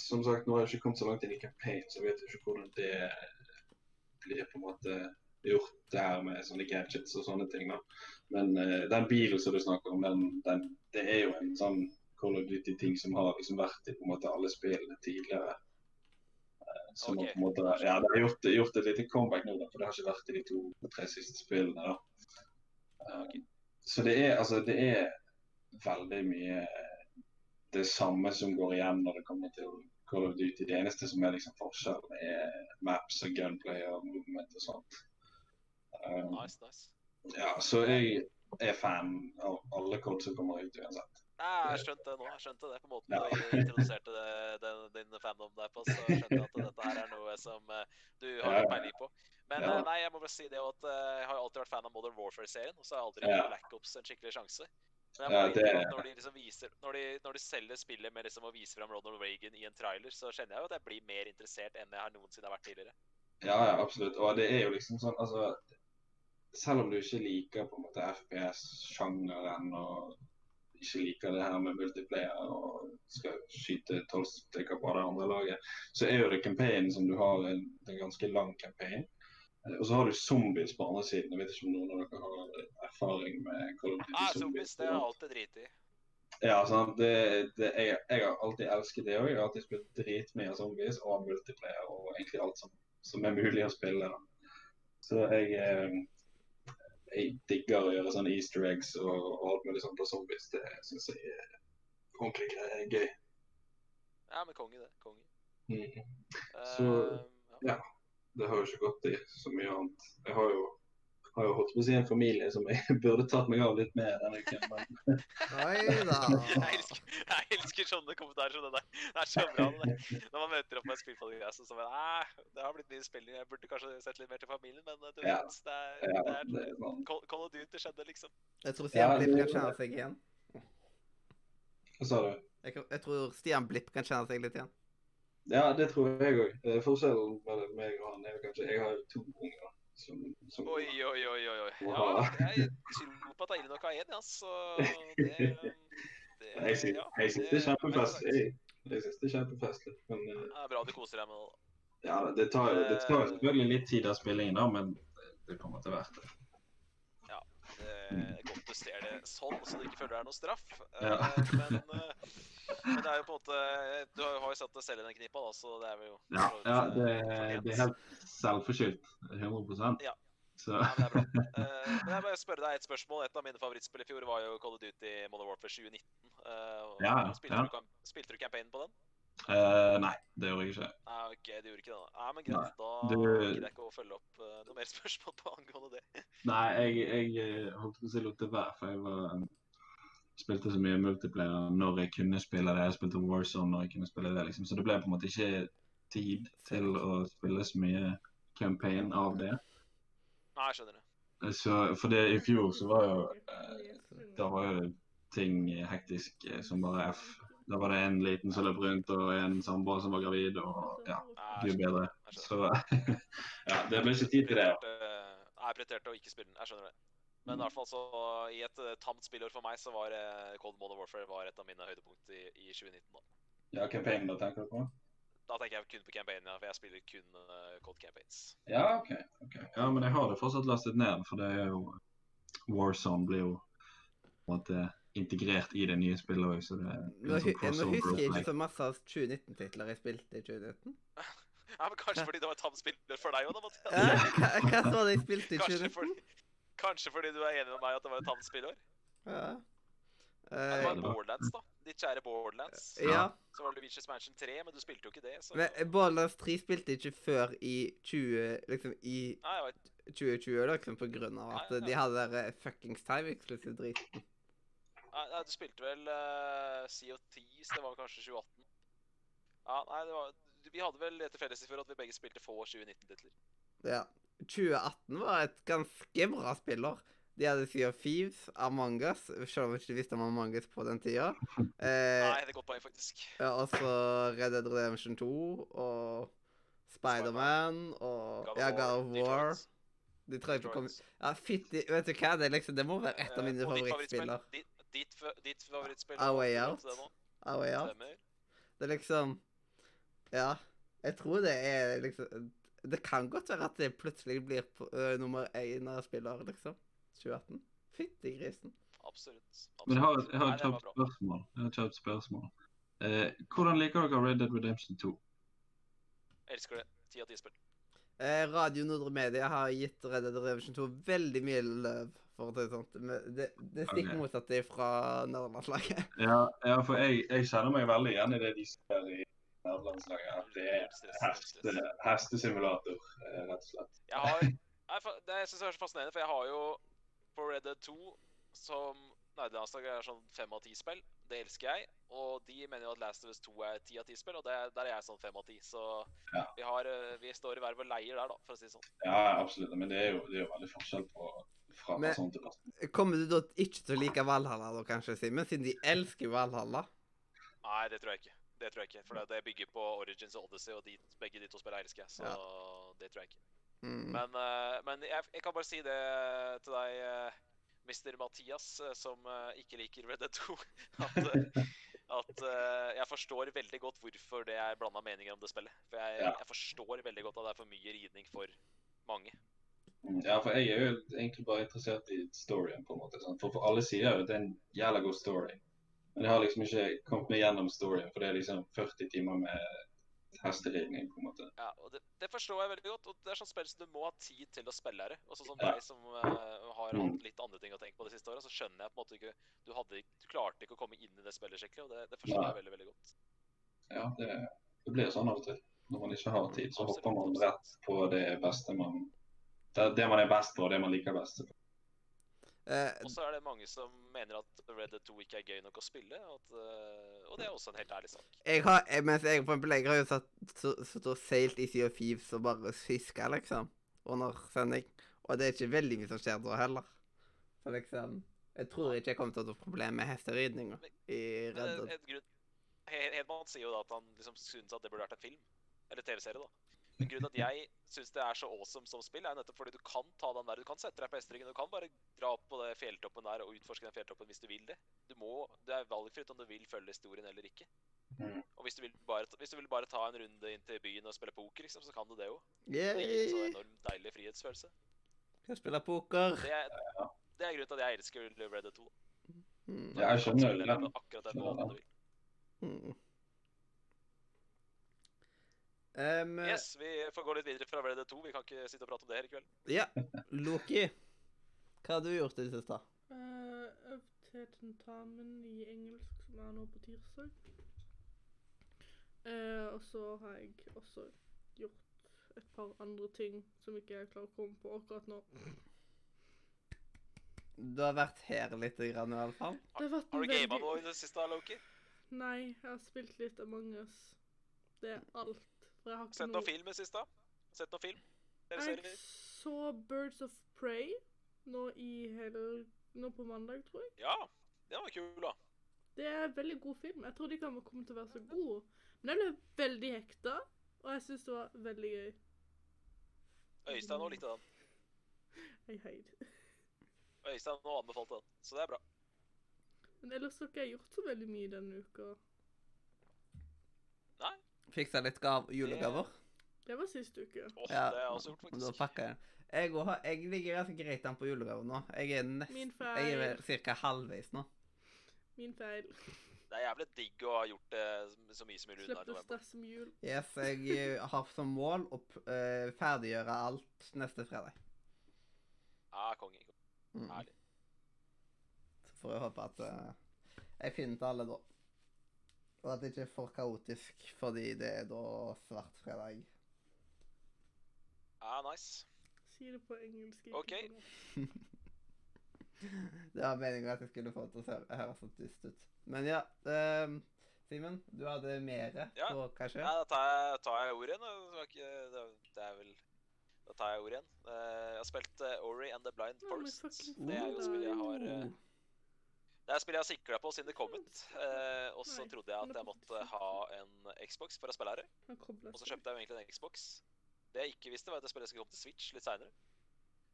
Som sagt, nå har jeg ikke kommet så langt inn i campaign, så jeg vet ikke hvordan det blir på en måte gjort det her med sånne gadgets og sånne ting. da. Men uh, den bilen som du snakker om, den, den, det er jo en sånn Call of Duty-ting som har liksom vært i på en måte alle spillene tidligere. Uh, Som okay. På en måte, ja, det har gjort, gjort et lite comeback nå, da, for det har ikke vært i de to-tre siste spillene. da. Eh, Så det er, altså, det er veldig mye det samme som går igjen når det kommer til Call of Duty. Det eneste som er liksom forskjellen, er maps og gunplay og movement og sånt. Um, Nice, nice. ja, så jeg er fan av alle kort som kommer ut uansett. Nei, jeg skjønte det nå. Jeg skjønte det på måten Ja. du introduserte det, den, din fandom der på. Så skjønte jeg at dette her er noe som eh, du har Ja. peiling på. Men Ja. eh, nei, jeg må bare si det at eh, jeg har alltid vært fan av Modern Warfare-serien. Og så har jeg aldri Ja. Black Ops en skikkelig sjanse. Men jeg Ja, det- at når de liksom viser når de, når de selger spillet med liksom å vise fram Ronald Reagan i en trailer, så kjenner jeg jo at jeg blir mer interessert enn jeg har noensinne har vært tidligere. Ja, ja, absolutt. Og det er jo liksom sånn, altså Selv om du ikke liker på en måte FPS-sjangeren og ikke liker det her med multiplayer og skal skyte tolv stykker på det andre laget, så er jo det campaignen som du har en, en ganske lang campaign. Eh, Og så har du zombies på andre siden. Jeg vet ikke om noen av dere har erfaring med Call of Duty Ah, zombies, det har jeg alltid driti i. Ja, sant. Det, det, jeg, jeg har alltid elsket det òg. Jeg har alltid spilt dritmye av zombies og multiplayer og egentlig alt som, som er mulig å spille. Da. Så jeg, eh, jeg digger å gjøre sånne easter eggs og, og alt mulig sånt på zombies. Det syns jeg er ordentlig greier, gøy. Ja, men konge, det. Konge. Mm. Så Så- ja. ja. Det har jo ikke gått i så mye annet. Jeg har jo, har jo holdt på å si en familie som jeg burde tatt meg av litt mer denne uken. Men Oi da. Jeg elsker, jeg elsker sånne kommentarer som det der. Det er så bra. det der. Når man møter opp med en spillpodcast og så bare Æh, det har blitt mye spilling. Jeg burde kanskje sett litt mer til familien, men eh, du Ja. vet, det er, ja, det er det er sånn. Call of Duty skjedde, liksom. Jeg tror Ja, Stian Blipp kan kjenne seg igjen. Hva sa du? Jeg, jeg tror Stian Blipp kan kjenne seg litt igjen. Ja, det tror jeg òg. Forskjellen mellom meg og han er kanskje Jeg har to unger. Oi, oi, oi, oi. Ja, jeg tror på at det er ille nok av én, ja, så det, det Jeg syns ja, det er kjempefestlig. Jeg, synes det er kjempefestlig. Men eh, Det er bra du koser deg med det. ja, det tar, det tar selvfølgelig litt tid av spillingen, da, men det er på en måte verdt det. Det er godt du ser det sånn, så du ikke føler det er noe straff. Eh, Ja. Men, eh, men det er jo på en måte Du har jo- sett det selv i den knipa, da, så det er vel jo Ja, ja eh, det, det er helt selvforskyldt. 100% Ja. Så Ja, det er bra. Uh, men jeg bare spørre deg et spørsmål. Et av mine favorittspill i fjor var jo Call of Duty Modern Warfare 2019. Uh, Ja, spilte, ja. Du, spilte du campaignen på den? Uh, Nei, det gjorde jeg ikke. Nei, ok, du gjorde ikke det. da. Nei, men greit. Da Du- gidder jeg ikke å følge opp eh, noe mer spørsmål på angående det. Nei, jeg, jeg eh, holdt på å si lot det være, for jeg var spilte så mye multiplayer når jeg kunne spille det. Jeg spilte Warzone når jeg kunne spille det, liksom. Så det ble på en måte ikke tid til å spille så mye campaign av det. Nei, jeg skjønner det. Så for det i fjor så var jo eh, Da var jo ting hektisk eh, som bare F. Da var det en liten som løp rundt, og en samboer som var gravid, og ja, gud bedre. Så ja, det ble ikke tid til det. Nei, Jeg prioriterte å ikke spille den. Jeg skjønner det. Men i hvert fall så, i et eh, tamt spillår for meg, så var uh, Cold Modern Warfare var et av mine høydepunkt i, i 2019. da. Ja, campaign, da tenker du på? Da tenker jeg kun på campaign, ja, for jeg spiller kun uh, Cold Campaigns. Ja, OK. okay. Ja, men jeg har det fortsatt lastet ned, for det er jo Warzone blir jo på en måte integrert i det nye spillet òg, så det er Nå, sånn nå husker jeg ikke så masse av 2019-titler jeg spilte i 2019. Ja, men Kanskje fordi det var et tamt spillår for deg òg, da. Mathias. Ja, hva, hva så var det jeg spilte i Kanskje 2019? Kanskje fordi du er enig med meg at det var et tamt spillår? Ja. Ja, det Eh, var det var- Borderlands, da. Ditt kjære Borderlands. ja. Så var det Luigi's Mansion 3, men du spilte jo ikke det, så Men eh, Borderlands 3 spilte ikke før i 20... Liksom i Nei, jeg vet. 2020, liksom, på grunn av at Nei, nei. de hadde der eh, fuckings time exclusive driten. Nei, nei, du spilte vel uh, CO10, så det var kanskje 2018? Ja, nei, det var Vi hadde vel det til felles i fjor at vi begge spilte få 2019-titler. Ja. 2018 var et ganske bra spiller. De hadde Sea of Thieves, Among Us, selv om de ikke visste om Among Us på den tida. Eh, Nei, det er godt poeng, faktisk. ja, også Red Dead Redemption 2 og Spiderman og ja, God of War. Detroit. Detroit kom Ja, fytti Vet du hva? Det, liksom, det må være et av Eh, mine og ditt favorittspiller. favorittspill- Ditt, ditt, ditt favorittspill? A Way Out. heter det nå? A Way Out. Det er liksom Ja. Jeg tror det er liksom Det kan godt være at det plutselig blir på, ø, nummer én av spillere, liksom. 2018. Fytti grisen. Absolutt. absolutt. Men jeg har, jeg har et kjapt spørsmål. Jeg har et kjapt spørsmål. Eh, hvordan liker dere Red Dead Redemption 2? Elsker det. Ti av ti spill. Eh, Radio Nordre Media har gitt Red Dead Redemption 2 veldig mye løv, for det sånt. Men det, det stikker okay. motsatt fra nederlandslaget. Ja, ja for jeg, jeg kjenner meg veldig igjen i det de ser i At det er heste, hestesimulator, eh, rett og slett. Jeg har jeg, det syns jeg er så fascinerende, for jeg har jo på Red Dead 2 som Nerdelandslaget er sånn fem av ti spill. Det elsker jeg. Og de mener jo at Last of Us 2 er ti av ti spill, og det, der er jeg sånn fem av ti. Så Ja. vi, har, eh, vi står i verv og leier der, da, for å si det sånn. Ja, absolutt. Men det er jo, det er jo veldig forskjell på fra Men- person til person. Kommer du da ikke til å like Valhalla, da, kanskje, Simen? Siden de elsker Valhalla? Nei, det tror jeg ikke. Det tror jeg ikke, For det- bygger på Origins og Odyssey, og de, begge de to spillene elsker jeg. Så det tror jeg ikke. Mm. Men, eh, men jeg, jeg kan bare si det til deg, eh, Mr. Mathias, eh, som ikke liker Red Dead 2. At, at jeg forstår veldig godt hvorfor det er blanda meninger om det spillet. For jeg, Ja. jeg forstår veldig godt at det er for mye ridning for mange. Mm, Ja, for jeg er jo egentlig bare interessert i storyen, på en måte. For, for alle sier jo at det er en jævla god story. Men jeg har liksom ikke kommet meg gjennom storyen, for det er liksom 40 timer med hesteridning, på en måte. Ja, og det, det forstår jeg veldig godt. og Det er sånn spill som du må ha tid til å spille det. Også som Ja. deg som uh, har Mm. hatt litt andre ting å tenke på de siste åra, så skjønner jeg på en måte ikke Du, hadde, du klarte ikke å komme inn i det spillet skikkelig, og det, det forstår ja. jeg veldig, veldig godt. Ja, det, det blir sånn av og til. Når man ikke har tid, så Absolutt, hopper man rett på det beste man det, det man er best på, og det man liker best. Eh, Og så er det mange som mener at Red Dead 2 ikke er gøy nok å spille, og, at, eh, og det er også en helt ærlig sak. jeg har, mens jeg for eksempel, jeg har jo satt, så- så seilt i Sea of Thieves og bare fiska, liksom, under sending. Og det er ikke veldig mye som skjer da heller. Så liksom Jeg tror ikke jeg kommer til å ha noe problem med hesteridninga i Red Dead. Hedman sier jo da at han liksom syns at det burde vært en film. Eller TV-serie, da. Men grunnen at jeg syns det er så awesome som spill, er nettopp fordi du kan ta den der, du kan sette deg på hesteryggen. Du kan bare dra opp på det fjelltoppen der og utforske den fjelltoppen hvis du vil det. Du må, Det er valgfritt om du vil følge historien eller ikke. Mm. Og hvis du, vil bare, hvis du vil bare ta en runde inn til byen og spille poker, liksom, så kan du det jo. Det gir en sånn Yay! enormt deilig frihetsfølelse. Jeg spille poker. Det er, det er grunnen til at jeg elsker Red Dead 2. Mm. Jeg skjønner det. den. akkurat den måten du vil. Mm. Um, Yes, vi får gå litt videre fra Red Dead 2. Vi kan ikke sitte og prate om det her i kveld. Ja, Loki. Hva har du gjort i det siste? Uh, øvd til tentamen i engelsk, som er nå på tirsdag. Uh, og så har jeg også gjort et par andre ting som ikke jeg klarer å komme på akkurat nå. Du har vært her litt, grann, i hvert fall. Har Har du gama noe i det siste, Loki? Nei, jeg har spilt litt Among us. Det er alt. For jeg har ikke Sett noe noe film i det siste? Sett noe film? Eller Jeg så Birds of Prey nå i hel... Nå på mandag, tror jeg. Ja, den var kul, da. Det er en veldig god film. Jeg trodde ikke han kom til å være så god. Men jeg ble veldig hekta, og jeg syns det var veldig gøy. Øystein òg likte den. Jeg heid. Øystein òg anbefalte den, så det er bra. Men ellers har ikke jeg gjort så veldig mye denne uka. Fiksa litt gav julegaver. Det var sist uke. Åh, Ja, det har jeg også gjort, Da faktisk. pakker jeg. Jeg, har- jeg ligger ganske greit an på julegaver nå. Jeg er Min feil. Jeg er vel cirka halvveis nå. Min feil. Det er jævlig digg å ha gjort det så mye som mulig unna Slipp å november. stresse med jul. Yes, jeg eh, har som mål å p- eh, ferdiggjøre alt neste fredag. Ja, konge. konge. Mm. Herlig. Så får jeg håpe at eh, jeg finner til alle da. Og at det ikke er for kaotisk, fordi det er da svart fredag. Ja, nice. Si det på engelsk. ikke Ok. på. Det var meningen at jeg skulle få det til å høre høres så dust ut. Men ja, Um, Simen, du hadde mere Ja. på hva skjer? Ja, da tar jeg, tar jeg ordet igjen. Det, ikke, det, det er vel Da tar jeg ordet igjen. Eh, jeg har spilt eh, Ori and the Blind Forest. Det er jo spillet jeg har. Det er et spill jeg har sikla på siden det kom ut. Eh, og så trodde jeg at er jeg måtte ha en Xbox for å spille her. Og så kjøpte jeg jo egentlig en Xbox. Det jeg ikke visste, var at det spillet skulle komme til Switch litt seinere.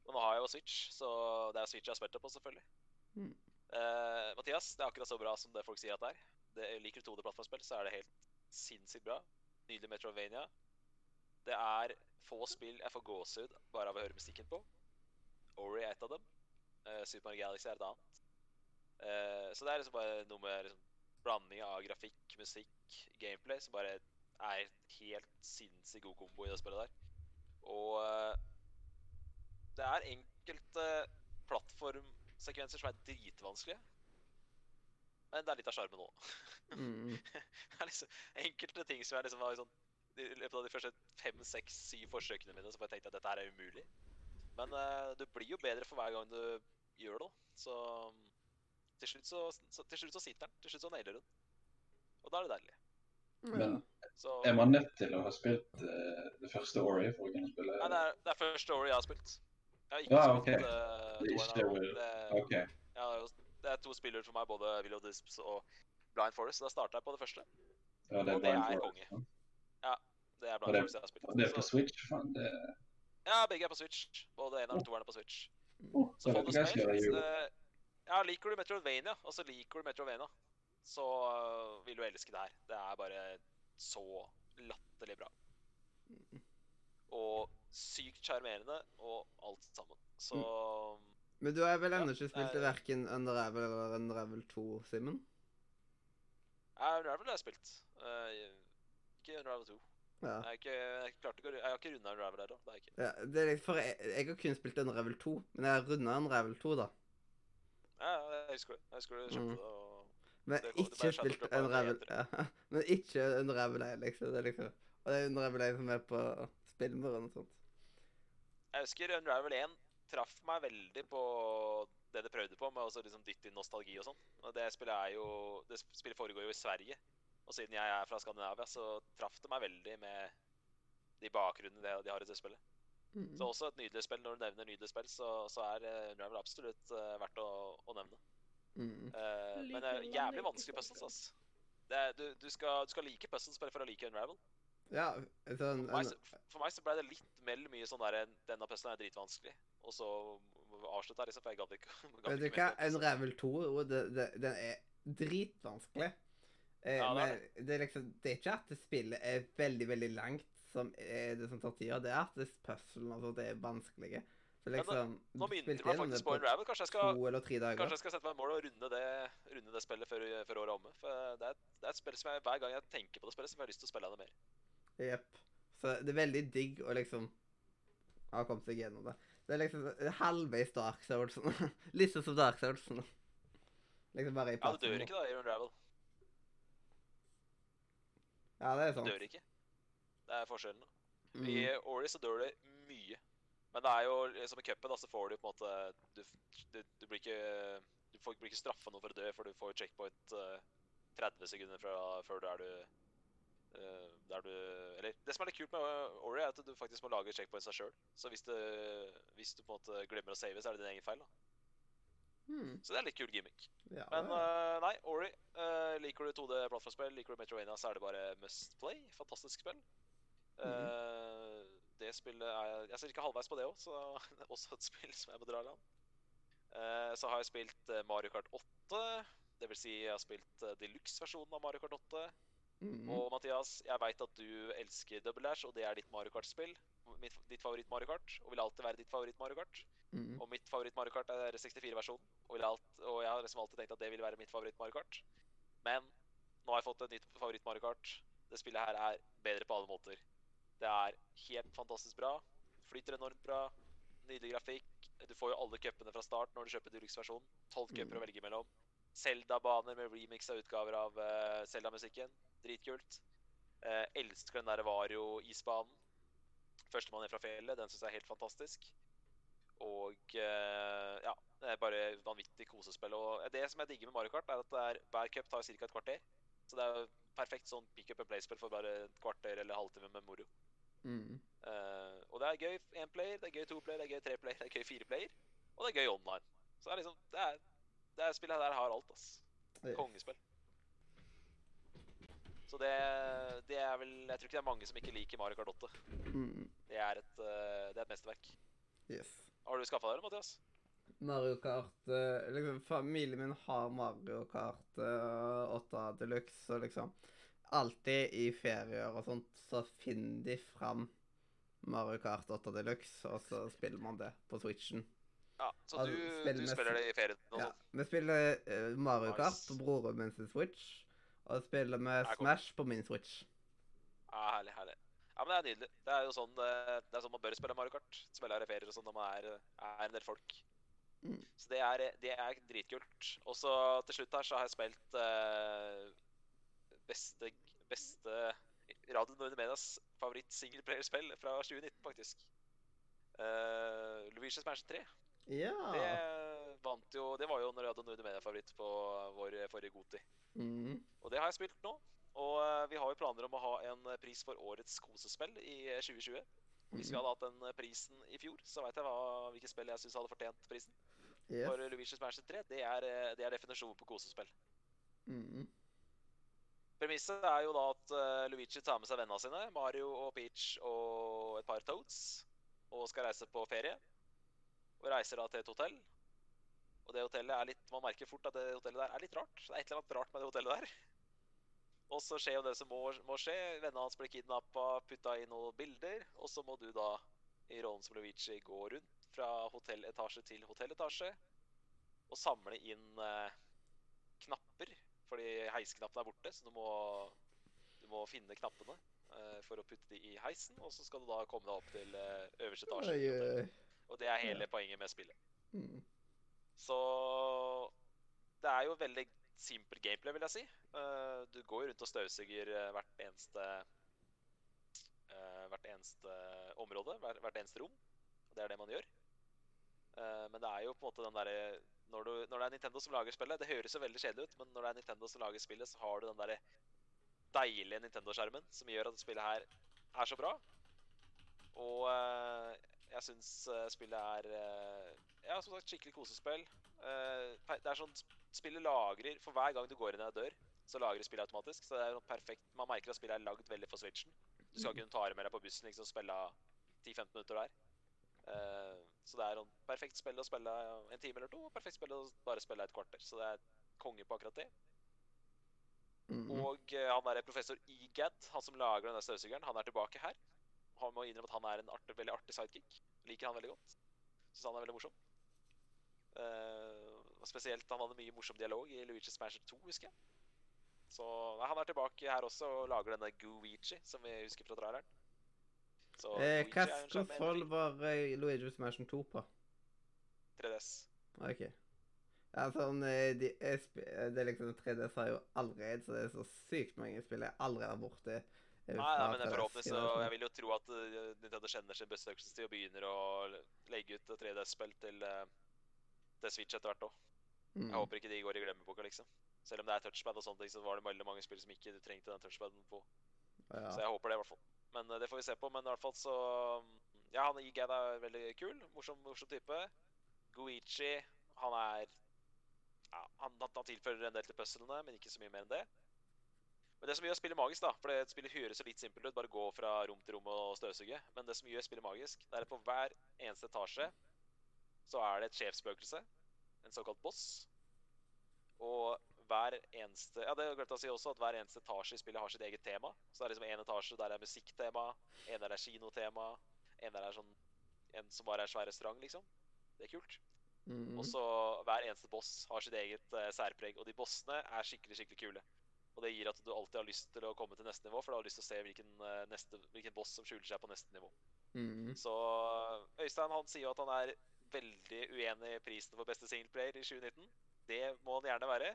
Og nå har jeg jo Switch, så det er Switch jeg har spilt det på, selvfølgelig. Mm. Eh, Mathias, det er akkurat så bra som det folk sier at det er. Det, liker du 2D-plattformspill, så er det helt sinnssykt bra. Nydelig Metrovania. Det er få spill jeg får gåsehud bare av å høre musikken på. Ori er et av dem. Eh, Super Mario Galaxy er et annet. Eh, så det er liksom bare noe med liksom, blanding av grafikk, musikk, gameplay som bare er helt sinnssykt god kombo i det spillet der. Og uh, det er enkelte plattformsekvenser som er dritvanskelige. Men det er litt av sjarmen òg. Mm. det er liksom enkelte ting som jeg liksom var sånn I løpet av de første fem, seks, syv forsøkene mine så bare tenkte jeg at dette her er umulig. Men uh, du blir jo bedre for hver gang du gjør det. Så til slutt så, så, til slutt så sitter den. Til slutt så nailer den. Og da er det deilig. Men Så er man nødt til å ha spilt uh, det første Ori for å kunne spille Nei, det er, det er første året jeg har spilt. Jeg har ikke Ja, spilt ok. eh, Det er ikke toeren ennå. det- Det, OK. jeg har jo- det er to spillere for meg, både Will of Disps og Blind Forest. Så da starta jeg på det første. Ja, det Og er det er konge. ja. Det er Blind det- Forest jeg har spilt. Og det er på Så- Switch? Faen, det Ja, begge er på Switch. Både en og toeren er på Switch. oh, Så det få er det spilt. Ja, liker du Metrovania, og så liker du Metrovania, så eh, vil du elske det her. Det er bare så latterlig bra. Og sykt sjarmerende og alt sammen. Så Men du har vel ennå ikke spilt i verken Unravel eller Unravel 2, Simen? ja, Unravel har jeg spilt. Uh, ikke Unravel 2. Ja. Jeg, ikke, jeg, ikke, jeg har ikke runda Unravel ennå. Det er ikke. ja. Det er for jeg, jeg har kun spilt Unravel 2, men jeg har runda Unravel 2, da. Ja, jeg husker det. Jeg husker du kjøpte Mm. det. og... Men Det går- det ikke spilt en Revel ja. Men ikke Unravel 1, liksom. Det er liksom. Og det er Unravel 1 som er på spillmuren og sånt. Jeg husker Unravel 1 traff meg veldig på det det prøvde på, med å liksom dytte inn nostalgi og sånn. Og det spillet jo Det sp- spillet foregår jo i Sverige. Og siden jeg er fra Skandinavia, så traff det meg veldig med de bakgrunnene de har i det spillet. Mm. Så også et nydelig spill. Når du nevner nydelig spill, så, så er eh, Unravel absolutt uh, verdt å, å nevne. Mm. Uh, men det er jævlig vanskelig puzzles. ass. Det er, du, du, skal, du skal like puzzlespill for å like Unravel. Ja, For meg, så- for meg så ble det litt vel mye sånn der Denne puzzlen er dritvanskelig. Og så avslutta jeg liksom, for jeg gadd ikke. Vet du hva? Unravel 2, og det, det, den er dritvanskelig. Eh, Ja, det er men det er liksom Det er ikke at spillet er veldig, veldig langt som er det som tar tida. Det er at det puzzlene altså, det er vanskelige. Så nå- ja, Nå du minner du meg faktisk på Unravel. Kanskje jeg skal, kanskje jeg skal sette meg mål og runde det, runde det spillet før, før året er omme. For det er, det er et spill som jeg, hver gang jeg tenker på det spillet, så får jeg lyst til å spille det mer. Jepp. Så det er veldig digg å liksom ha kommet seg gjennom det. Det er liksom halvveis Dark Souls. Litt sånn som Dark Souls. Liksom bare i Ja, du dør ikke da i Unravel. Ja, det er Du sant. dør ikke. Det er forskjellen. Mm. I Ori så dør det mye. Men det er jo som i cupen, da, så får du på en måte Du, du, du blir ikke Du får, blir ikke straffa noe for å dø, for du får checkpoint uh, 30 sekunder fra før du er du Uh, der du Eller det som er litt kult med Ori, er at du faktisk må lage checkpoints deg sjøl. Så hvis du, hvis du på en måte glemmer å save, så er det din egen feil. da. Hmm. Så det er litt kul gimmick. Ja, Men eh, nei, Ori. Uh, liker du 2D plattformspill, liker du Metrovania, så er det bare must play. Fantastisk spill. Eh, det spillet er Jeg ser ikke halvveis på det òg, så det er også et spill som jeg må dra i land. Eh, så har jeg spilt eh, Mario Kart 8. Det vil si, jeg har spilt uh, deluxe-versjonen av Mario Kart 8. Mhm. Og Mathias, jeg veit at du elsker Double Dash, og det er ditt Mario Kart-spill. Ditt favoritt Mario Kart, og vil alltid være ditt favoritt Mario Kart. Mhm. Og mitt favoritt Mario Kart er 64-versjonen. Og, og jeg har liksom alltid tenkt at det vil være mitt favoritt Mario Kart. Men nå har jeg fått et nytt favoritt Mario Kart. Det spillet her er bedre på alle måter. Det er helt fantastisk bra. Flyter enormt bra. Nydelig grafikk. Du får jo alle cupene fra start når du kjøper Dulux-versjonen. Tolv cuper å velge mellom. Zelda-baner med remixa utgaver av uh, Zelda-musikken. Dritkult. Uh, elsker den der Vario-isbanen. Førstemann ned fra fjellet. Den syns jeg er helt fantastisk. Og uh, ja, det er bare vanvittig kosespill. Og det som jeg digger med Mario Kart, er at det er, hver cup tar ca. et kvarter. Så det er perfekt sånn pick up and play-spill for bare et kvarter eller halvtime med moro. Eh, og det er gøy én player, det er gøy to player, det er gøy tre player, det er gøy fire player. Og det er gøy online. Så det er liksom Det, er, det er spillet der har alt, ass. Kongespill. Så det, det er vel Jeg tror ikke det er mange som ikke liker Mario Kart 8. Mm. Det er et, eh, det er et mesterverk. Yes. Har du skaffa deg det, Mathias? Mario Kart eh, liksom, Familien min har Mario Kart eh, 8 Deluxe, og liksom Alltid i ferier og sånt, så finner de fram Mario Kart 8 Deluxe, og så spiller man det på Switchen. Ja, Så Altså, du, spill du spiller det i ferien? Ja, vi spiller eh, Mario Kart Nice. på broren min sin Switch, og spiller med. Smash på min Switch. Ja, herlig, herlig. Ja, men Det er nydelig. Det er jo sånn, det, det er sånn man bør spille Mario Kart. Spille her i ferier og sånn når man er, er en del folk. Mm. Så det er, det er dritkult. Og så til slutt her så har jeg spilt eh, beste, beste Radio Nordre Medias favoritt singleplayerspill fra 2019, faktisk. Uh, Luigi's Mansion 3. Ja. Det vant jo Det var jo en Radio Nordre Media-favoritt på vår forrige Goti. Mm. Og det har jeg spilt nå. Og eh, vi har jo planer om å ha en eh, pris for årets kosespill i eh, 2020. Hvis vi Mhm. hadde hatt den eh, prisen i fjor, så veit jeg hva, hvilke spill jeg syns hadde fortjent prisen. Yes. For Luigi's Mansion 3, det er, eh, det er definisjonen på kosespill. Mm. Premisset er jo da at eh, Luigi tar med seg vennene sine, Mario og Peach og et par Toads, og skal reise på ferie. Og reiser da til et hotell. Og det hotellet er litt Man merker fort at det hotellet der er litt rart. Det er et eller annet rart med det hotellet der. Og så skjer jo det som må, må skje. Vennene hans blir kidnappa, putta i noen bilder. Og så må du da, i rollen som Luigi, gå rundt fra hotelletasje til hotelletasje og samle inn eh, knapper. Fordi heisknappen er borte, så du må, du må finne knappene eh, for å putte de i heisen. Og så skal du da komme deg opp til eh, øverste etasje. Oi, oi. Og det er hele poenget med spillet. Mm. Så det er jo veldig simpel gameplay, vil jeg si. Eh, du går rundt og støvsuger hvert eneste Hvert eneste område, hver, hvert eneste rom. Og det er det man gjør. Men det er jo på en måte den derre når, du- når det er Nintendo som lager spillet Det høres jo veldig kjedelig ut, men når det er Nintendo som lager spillet, så har du den derre deilige Nintendo-skjermen som gjør at spillet her er så bra. Og uh, jeg syns eh, spillet er eh, Ja, som sagt, skikkelig kosespill. Det er sånn Spillet lagrer For hver gang du går inn i en dør, så lagrer spillet automatisk. Så det er perfekt Man merker at spillet er lagd veldig for Switchen. Du skal kunne ta det med deg på bussen liksom spille 10-15 minutter der. Eh, så det er sånn perfekt spill å spille en time eller to, og perfekt spill å bare spille et kvarter. Så det er konge på akkurat det. Mm. Og eh, han der professor Egad, han som lager denne støvsugeren, han er tilbake her. Han må innrømme at han er en art veldig artig sidekick. Liker han veldig godt. Syns han er veldig morsom. Uh, spesielt han hadde mye morsom dialog i Luigi's Mansion 2, husker jeg. Så nei, han er tilbake her også og lager denne Gooichi, som vi husker fra traileren. Så Eh, Gooichi Hva er en sjarmerende konsoll var eh, Luigi's Mansion 2 på? 3DS. OK. Ja, sånn, eh, de, jeg sp- eh, det er liksom 3DS har jo allerede, så det er så sykt mange spill jeg aldri har borti. eh, Nei, fra nei, men 3DS forhåpentlig så generasjonen. Jeg vil jo tro at eh, Nintendo kjenner sin besøkelsestid og begynner å legge ut 3DS-spill til, eh, til Switch etter hvert òg. Mm. Jeg håper ikke de går i glemmeboka, liksom. Selv om det er touchpad og sånne ting, så var det veldig mange spill som ikke du trengte den touchpaden på. Ja. Så jeg håper det, i hvert fall. Men eh, det får vi se på. Men i hvert fall så Ja, han Igad er veldig kul. Morsom, morsom type. Goichi, han er ja, han, han, tilfører en del til puzzlene, men ikke så mye mer enn det. Men det som gjør spillet magisk, da, for det spillet høres litt simpelt ut, bare gå fra rom til rom og støvsuge, men det som gjør spillet magisk, det er at på hver eneste etasje så er det et sjefsspøkelse, en såkalt boss. Og hver eneste Ja, det glemte jeg å si også, at hver eneste etasje i spillet har sitt eget tema. Så det er liksom en etasje der det er musikktema, en der det er kinotema, en der det er sånn En som bare er svær restaurant, liksom. Det er kult. Mhm. Og så hver eneste boss har sitt eget uh, særpreg, og de bossene er skikkelig skikkelig kule. Og det gir at du alltid har lyst til å komme til neste nivå, for du har lyst til å se hvilken, uh, neste, hvilken boss som skjuler seg på neste nivå. Mhm. Så Øystein han sier jo at han er veldig uenig i prisen for beste singleplayer i 2019. Det må han gjerne være.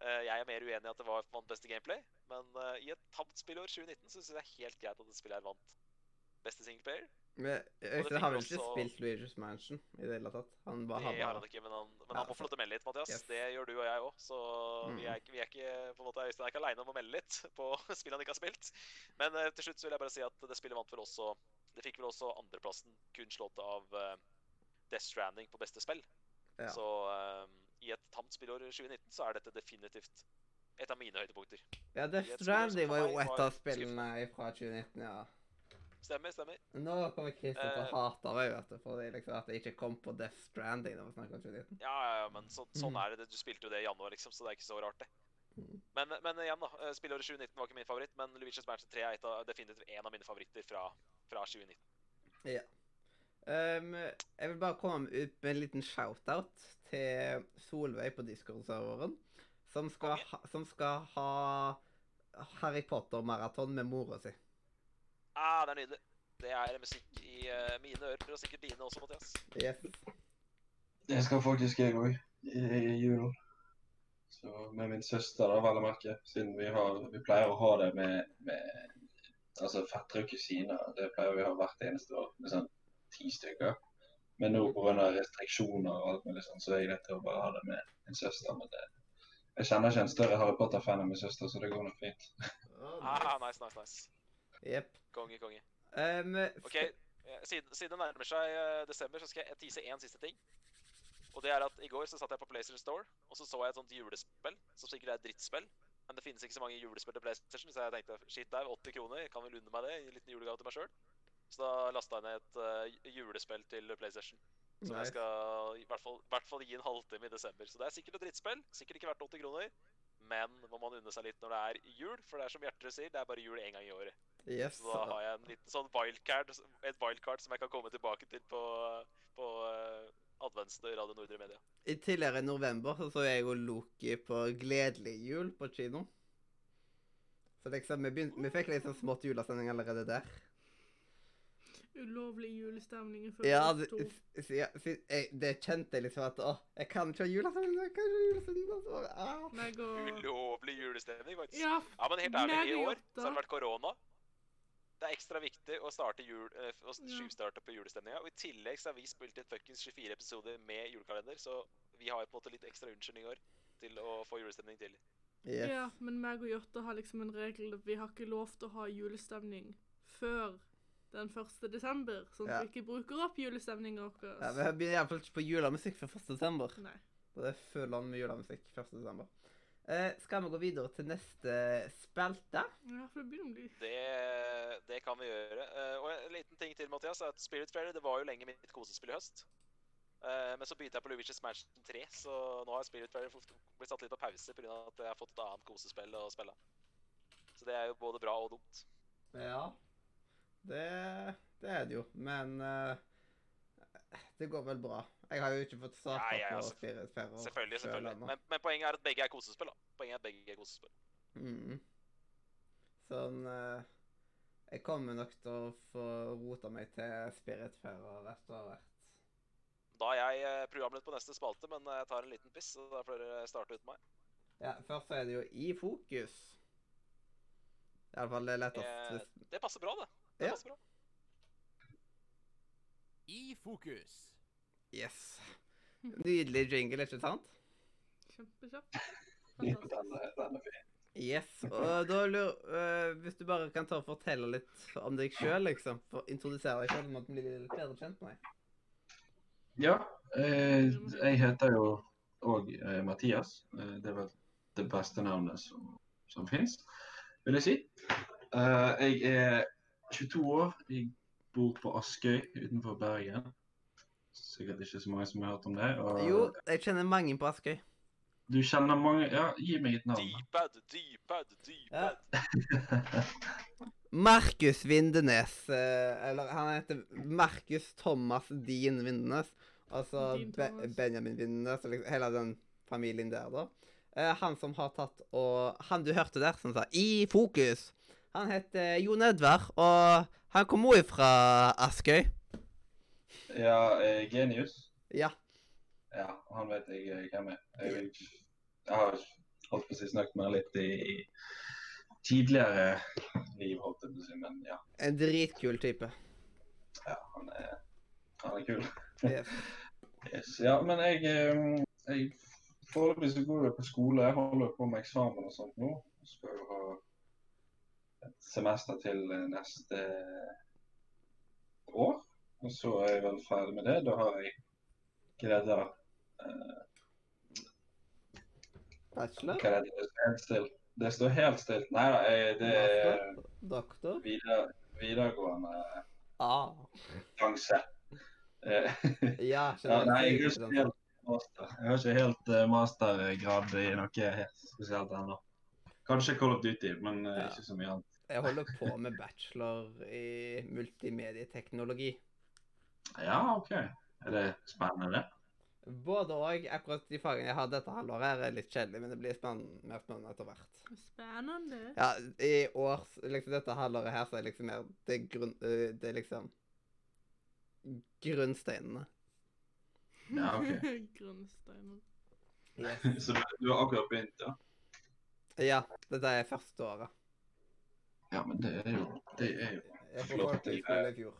Eh, Jeg er mer uenig i at det var vant beste gameplay, men eh, i et tapt spillår 2019 så syns jeg det er helt greit at det spillet her vant beste singleplayer. Men Øystein har vel ikke også- spilt Luigi's Mansion i det hele tatt? Han bare Det har bare han ikke, men han, men Ja, han må få lov til å melde litt, Mathias. Yes. Det gjør du og jeg òg, så Mm. vi, er, ikke- vi er ikke på en måte, Øystein er ikke aleine om å melde litt på spill han ikke har spilt. Men eh, til slutt så vil jeg bare si at det spillet vant vel også Det fikk vel også andreplassen, kun slått av eh, Death Stranding på beste spill. Ja. Så eh, i et tamt spillår 2019 så er dette definitivt et av mine høydepunkter. Ja, Death Stranding var jo et av spillene fra 2019, ja. Stemmer, stemmer. Nå kommer Christer til å Eh. hate meg, vet du, fordi liksom at jeg ikke kom på Death Stranding når vi snakket om 2019. Ja, ja, ja, men så, sånn Mm. er det. Du spilte jo det i januar, liksom, så det er ikke så rart, det. Mm. Men, men igjen, da. eh, Spillåret 2019 var ikke min favoritt, men Luigi's Mansion 3 er et av, definitivt en av mine favoritter fra, fra 2019. Ja. Um, jeg vil bare komme ut med en liten shout-out til Solveig på Discord-serveren, som, skal ha- som skal ha Harry Potter-maraton med mora si. Ah, det er nydelig. Det er musikk i uh, mine ører, og sikkert dine også, Mathias. Yes. Det skal faktisk jeg òg i, i julen. Så med min søster, da, vel å merke. Siden vi, har, vi pleier å ha det med, med altså fettere og kusiner. Det pleier vi å ha hvert eneste år med sånn ti stykker. Men nå pga. restriksjoner og alt mulig sånn, så er jeg nødt til å bare ha det med min søster. Men det, jeg kjenner ikke en større Harry Potter-fan enn min søster, så det går nok fint. Ah, nice, nice, nice. Yep. Konge, konge. Um, OK, eh, siden, siden det nærmer seg eh, desember, så skal jeg tease én siste ting. Og det er at I går så satt jeg på PlayStation Store og så så jeg et sånt julespill, som sikkert er et drittspill. Men det finnes ikke så mange julespill til PlayStation, så jeg tenkte shit, det er 80 kroner, jeg kan vel unne meg det i en liten julegave til meg sjøl. Så da lasta jeg ned et eh, julespill til PlayStation. Som jeg skal i hvert fall, i hvert fall gi en halvtime i desember. Så det er sikkert et drittspill. Sikkert ikke verdt 80 kroner. Men må man unne seg litt når det er jul, for det er som Gjertrud sier, det er bare jul én gang i året. Yes. Så da har jeg en liten sånn wildcard, et wildcard som jeg kan komme tilbake til på, på uh, adventstøy Radio Nordre Media. I tidligere i november så, så jeg og Loki på Gledelig jul på kino. Så liksom, vi, begynte, vi fikk liksom smått julestemning allerede der. Ulovlig julestemning i første Ja, det, ja, det kjente jeg liksom at Å, jeg kan ikke ha julestemning, jeg kan ikke ha julestemning. og så bare, ah. Og Ulovlig julestemning, faktisk. Ja, Ja, men helt ærlig, i år så har det vært korona. Det er ekstra viktig å starte jul, eh, å skyvstarte på julestemninga. Og i tillegg så har vi spilt inn fuckings 24 episoder med julekalender, så vi har på en måte litt ekstra unnskyldning i år til å få julestemning til. Yes. ja, men meg og Jørte har liksom en regel vi har ikke lov til å ha julestemning før den 1. desember, sånn at Ja. vi ikke bruker opp julestemninga vår. Ja, vi begynner iallfall ikke på julemusikk før 1. desember. Nei. Og det er full on med julemusikk 1. desember. Eh, skal vi gå videre til neste spalte? Ja, for det begynner å bli Det, det kan vi gjøre. Eh, og en liten ting til, Mathias, er at Spirit Fairy det var jo lenge mitt kosespill i høst. Eh, men så begynte jeg på Luigi's Mansion 3, så nå har Spirit Fairy fått- blitt satt litt på pause pga. at jeg har fått et annet kosespill å spille. Så det er jo både bra og dumt. Ja. Det, det er det jo, men uh, det går vel bra. Jeg har jo ikke fått starta Ja, ja, på selvfø- Spirit Selvfølgelig, selv selvfølgelig. Men, men poenget er at begge er kosespill. da. Poenget er at begge er kosespill. Mm. Sånn uh, Jeg kommer nok til å få rota meg til Spirit Fair og etter hvert. Da er jeg programmet programleder på neste spalte, men jeg tar en liten piss, så da får dere starte uten meg. Ja, først er det jo i fokus. Iallfall det lettest Eh, Det passer bra, det. Det Ja. bra. I fokus. Yes. Nydelig jingle, ikke sant? Kjempekjapp. Yes. Og da lurer uh, Hvis du bare kan ta og fortelle litt om deg sjøl, liksom. For introdusere deg sjøl, måtte bli litt bedre kjent med deg. Ja, eh, jeg heter jo òg eh, Mathias. Eh, det er vel det beste navnet som, som fins, vil jeg si. Eh, jeg er 22 år. Jeg bor på Askøy utenfor Bergen. Sikkert ikke så mange som har hørt om det. Og Jo, jeg kjenner mange på Askøy. Du kjenner mange Ja, gi meg et navn. Deepad, deepad, Ja. Markus Vindenes. eh, Eller han heter Markus Thomas Dean Vindenes. Altså Be Benjamin Vindenes og liksom hele den familien der, da. Eh, han som har tatt og Han du hørte der, som sa 'I fokus'. Han heter Jon Edvard, og han kommer også fra Askøy. Ja, eh, Genius. Ja. Ja, han vet jeg eh, hvem er. Jeg, jeg har holdt på å si snakket med han litt i tidligere liv, holdt jeg på å si, men ja. En dritkul type. ja han, er, han er kul. Yes. Yes. Ja, men jeg, eh, jeg Foreløpig så går jeg på skole. Jeg holder på med eksamen og sånt nå. Skal jo ha semester til eh, neste år. Og så er jeg vel ferdig med det. Da har jeg greid eh, Bachelor? Hva er det? Det står helt stilt. Det står helt stilt. Nei da, det er? Doktor? videre, videregående Ah. sjanse. Eh, Ja, Ja, nei, jeg har ikke helt master. Jeg har ikke helt eh, mastergrad i noe helt spesielt ennå. Kanskje Call of Duty, men eh, Ja. ikke så mye annet. Jeg holder på med bachelor i multimedieteknologi. Ja, OK. Er det spennende. Både og. Akkurat de fagene jeg har dette halvåret, her er litt kjedelig, men det blir spennende, mer spennende etter hvert. Spennende. Ja, i år, liksom dette halvåret her, så er liksom mer Det, grunn, det er liksom Grunnsteinene. Ja, ok. Grunnsteiner. Yes. Så du, du har akkurat begynt, ja? Ja, dette er første året. Ja, men det er jo Det er jo Jeg på folkehøyskole i fjor.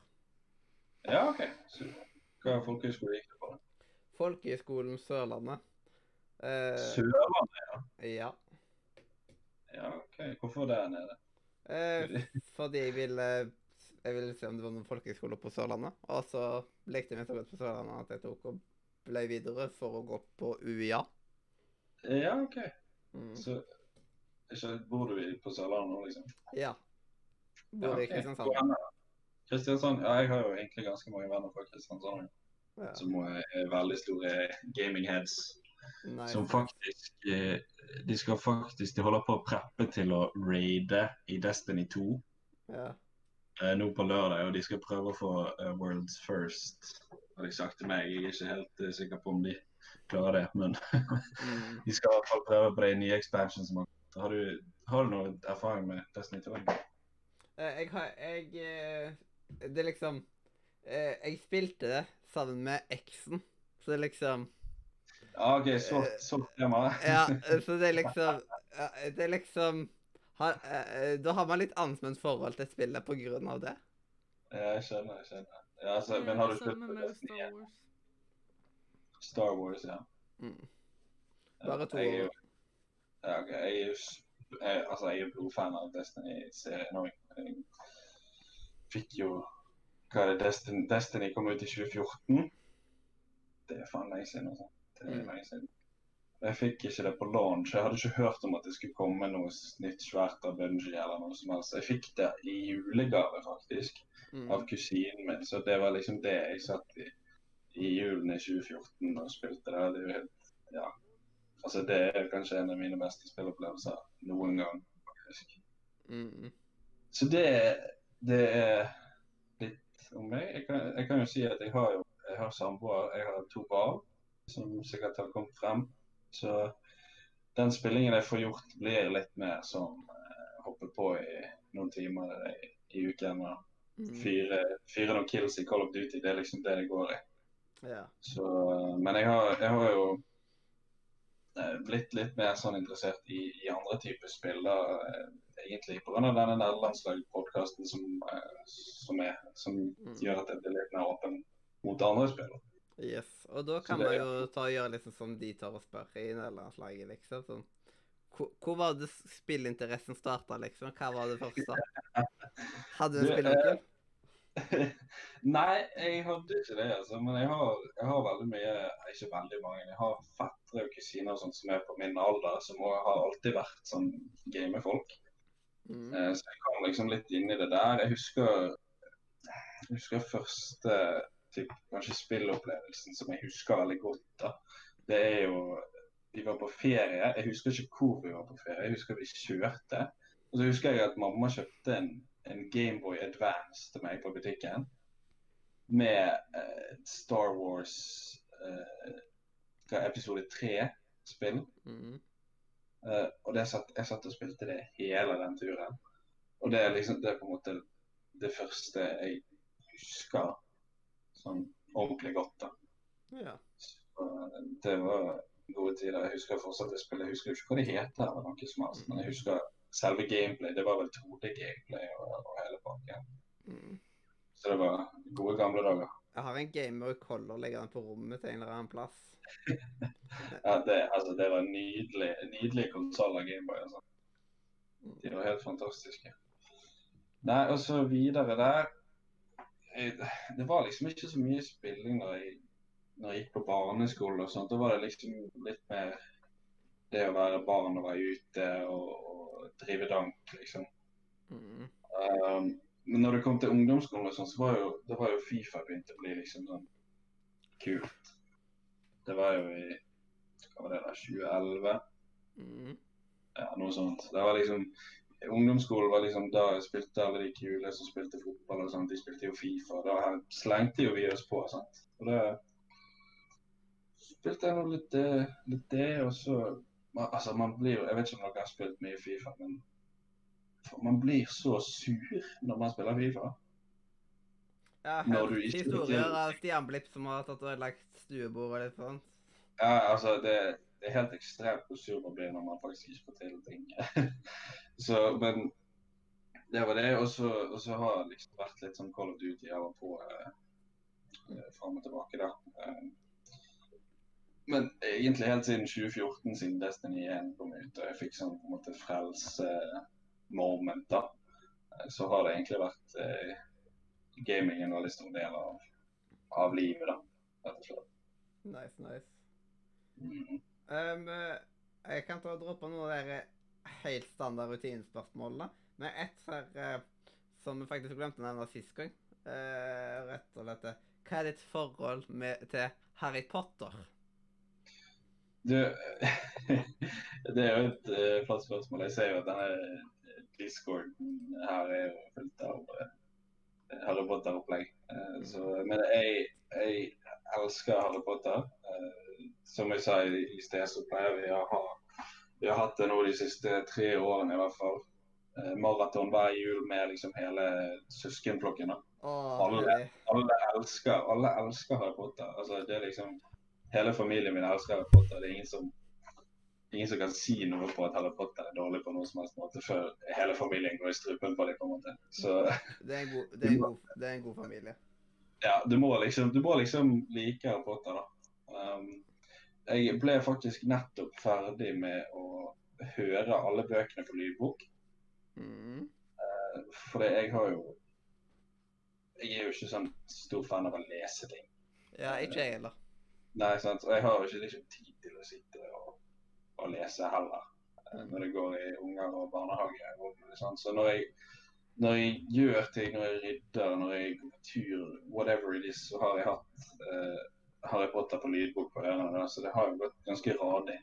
Ja, OK. Så hva folkehøyskole gikk du på? Folkehøgskolen Sørlandet. Eh, Sørlandet? ja. Ja, Ja, OK. Hvorfor der nede? Eh, fordi jeg ville Jeg ville se om det var noen folkehøyskoler på Sørlandet. Og så lekte jeg meg så godt på Sørlandet at jeg tok og ble videre for å gå på UiA. Ja, OK. Mm. Så ikke, bor du på Sørlandet nå, liksom? Ja. Bor i. Kristiansand. Ja, okay. Kristiansand? Ja, jeg har jo egentlig ganske mange venner fra Kristiansand. Ja. Som er veldig store gaming heads. Nice. Som faktisk eh, De skal faktisk De holder på å preppe til å raide i Destiny 2 Ja. eh, nå på lørdag, og de skal prøve å få eh, World's First, har de sagt til meg. Jeg er ikke helt sikker på om de klarer det, men Mm. de skal i hvert fall prøve på de nye expansion som har- Har du, har du noe erfaring med Destiny 2? Eh, Jeg har Jeg eh, Det er liksom eh, Jeg spilte det sammen med eksen, så det er liksom Ja, OK, så, så tema. Ja, så det er liksom Det er liksom har, eh, Da har man litt annet forhold til spillet på grunn av det. Ja, jeg skjønner. jeg skjønner. Ja, altså, men har du spilt Star Wars. Star Wars, ja. Mm. Bare to jeg år. Ja. Jeg er jo jeg, altså, jeg er blodfan av Destiny-serien òg. Jeg fikk jo Hva er det? Destiny, Destiny kom ut i 2014. Det er faen lenge siden. Altså. Det er Mm. lenge siden. Jeg fikk ikke det på launch. Jeg hadde ikke hørt om at det skulle komme noe nytt svært av Bungie eller noe som helst. Jeg fikk det i julegave, faktisk, Mm. av kusinen min. Så det var liksom det jeg satt i i julen i 2014 og spilte det. Det er jo helt Ja. Altså, det er kanskje en av mine beste spillopplevelser noen gang, faktisk. Mm. Så det, det er litt om meg. Jeg kan, jeg kan jo si at jeg har jo jeg har samboer. Jeg har to barn som sikkert har kommet frem. Så den spillingen jeg får gjort, blir litt mer som uh, hoppe på i noen timer i, i uken og Mm. fyre, fyre noen kills i Call of Duty. Det er liksom det det går i. Ja. Så, men jeg har, jeg har jo eh, blitt litt mer sånn interessert i, i andre typer spill. da, eh, Egentlig pga. denne nederlandslagspodkasten som, eh, som er, som Mm. gjør at jeg blir litt mer åpen mot andre spillere. Yes. Og da kan man jo ta og gjøre liksom som de tar og spør i nederlandslaget, liksom. Sånn. Hvor, hvor var det spillinteressen starta, liksom? Hva var det første? Hadde du en spillonkel? Nei, jeg hadde ikke det, altså. Men jeg har, jeg har veldig mye Ikke veldig mange. Jeg har fettere og kusiner og sånt som er på min alder, som har alltid vært sånn gamefolk. Mm. Eh, Så jeg kom liksom litt inn i det der. Jeg husker, jeg husker første typ, kanskje spillopplevelsen som jeg husker veldig godt. da. Det er jo Vi var på ferie. Jeg husker ikke hvor vi var på ferie. Jeg husker vi kjørte. Og så husker jeg at mamma kjøpte en, en Gameboy Advance til meg på butikken. Med eh, Star Wars eh, episode 3-spill. Mm. Eh, og det satt, jeg satt og spilte det hele den turen. Og det er liksom det er på en måte det første jeg husker sånn ordentlig godt. da. Ja. Så, eh, det var gode tider. Jeg husker fortsatt det spillet. Jeg husker ikke hva det heter, eller noe som helst, men jeg husker selve gameplay. Det var vel 2D-gameplay og, og hele pakken. Mm. Så det var gode gamle dager. Jeg har en gamer color liggende på rommet til en eller annen plass. Ja, det, altså, det var nydelig, nydelige konsoller Gameboy. Altså. De var helt fantastiske. Nei, og så videre der Det var liksom ikke så mye spilling da jeg, når jeg gikk på barneskole og sånt. Da var det liksom litt mer det å være barn og være ute og, og drive dank, liksom. Mm. Um, men når det kom til ungdomsskolen, sånn, så var jo, det var jo Fifa begynte å bli liksom sånn kult. Det var jo i hva var det da, 2011? Mm. Ja, noe sånt. Det var liksom, Ungdomsskolen var liksom da jeg spilte alle de kule som spilte fotball og sånt. De spilte jo Fifa. Da slengte jo vi oss på. sant? Og da spilte jeg litt, litt det, og så man- Altså, man blir Jeg vet ikke om dere har spilt mye Fifa, men man blir så sur når man spiller Fifa. Jeg har hørt historier av Stian Blipp som har tatt og ødelagt stuebord og litt sånt. Ja, altså, det, det er helt ekstremt hvor sur man blir når man faktisk ikke får til ting. så, men det var det. Og så, har det liksom vært litt sånn Call of Duty av og på eh, eh, fram og tilbake da. Eh, men egentlig helt siden 2014, siden Destiny 1 kom ut, og jeg fikk sånn på en måte frelse-moment, da, eh, så har det egentlig vært eh, gaming en veldig stor del av, av livet, da, rett og slett. Nice, nice. Mm. Um, eh, jeg kan ta og droppe noen av de helt standard rutinespørsmålene. Men ett her uh, som vi faktisk glemte å nevne sist gang. Uh, rett og slett eh, Hva er ditt forhold med, til Harry Potter? Du, det er jo et uh, flott spørsmål. Jeg ser jo at denne discorden her er jo fullt av uh, Harry Potter-opplegg. Eh, så- men jeg, jeg elsker Harry Potter. Eh, som jeg sa i, sted, så pleier vi å ha Vi har hatt det nå de siste tre årene i hvert fall. Eh, maraton hver jul med liksom hele søskenflokken. da. Alle. Alle elsker, alle elsker Harry Potter. Altså, det er liksom Hele familien min elsker Harry Potter. Det er ingen som, ingen som kan si noe på at Harry Potter er dårlig på noen som helst måte, før hele familien går i strupen på det. på en måte. Så Det er en god, det er god, det er en god familie. ja, du må liksom, du må liksom like Harry Potter, da. Um, jeg ble faktisk nettopp ferdig med å høre alle bøkene på lydbok. Mm. For jeg har jo Jeg er jo ikke sånn stor fan av å lese ting. Ja, ikke jeg heller. Nei, sant. Og jeg har ikke liksom tid til å sitte og, og lese heller. eh, Når det går i unger og barnehage. Og, sant? Så når jeg, når jeg gjør ting, når jeg rydder, når jeg går på tur, whatever it is, så har jeg hatt uh, Harry Potter på lydbok på ørene. Så det har jo gått ganske radig.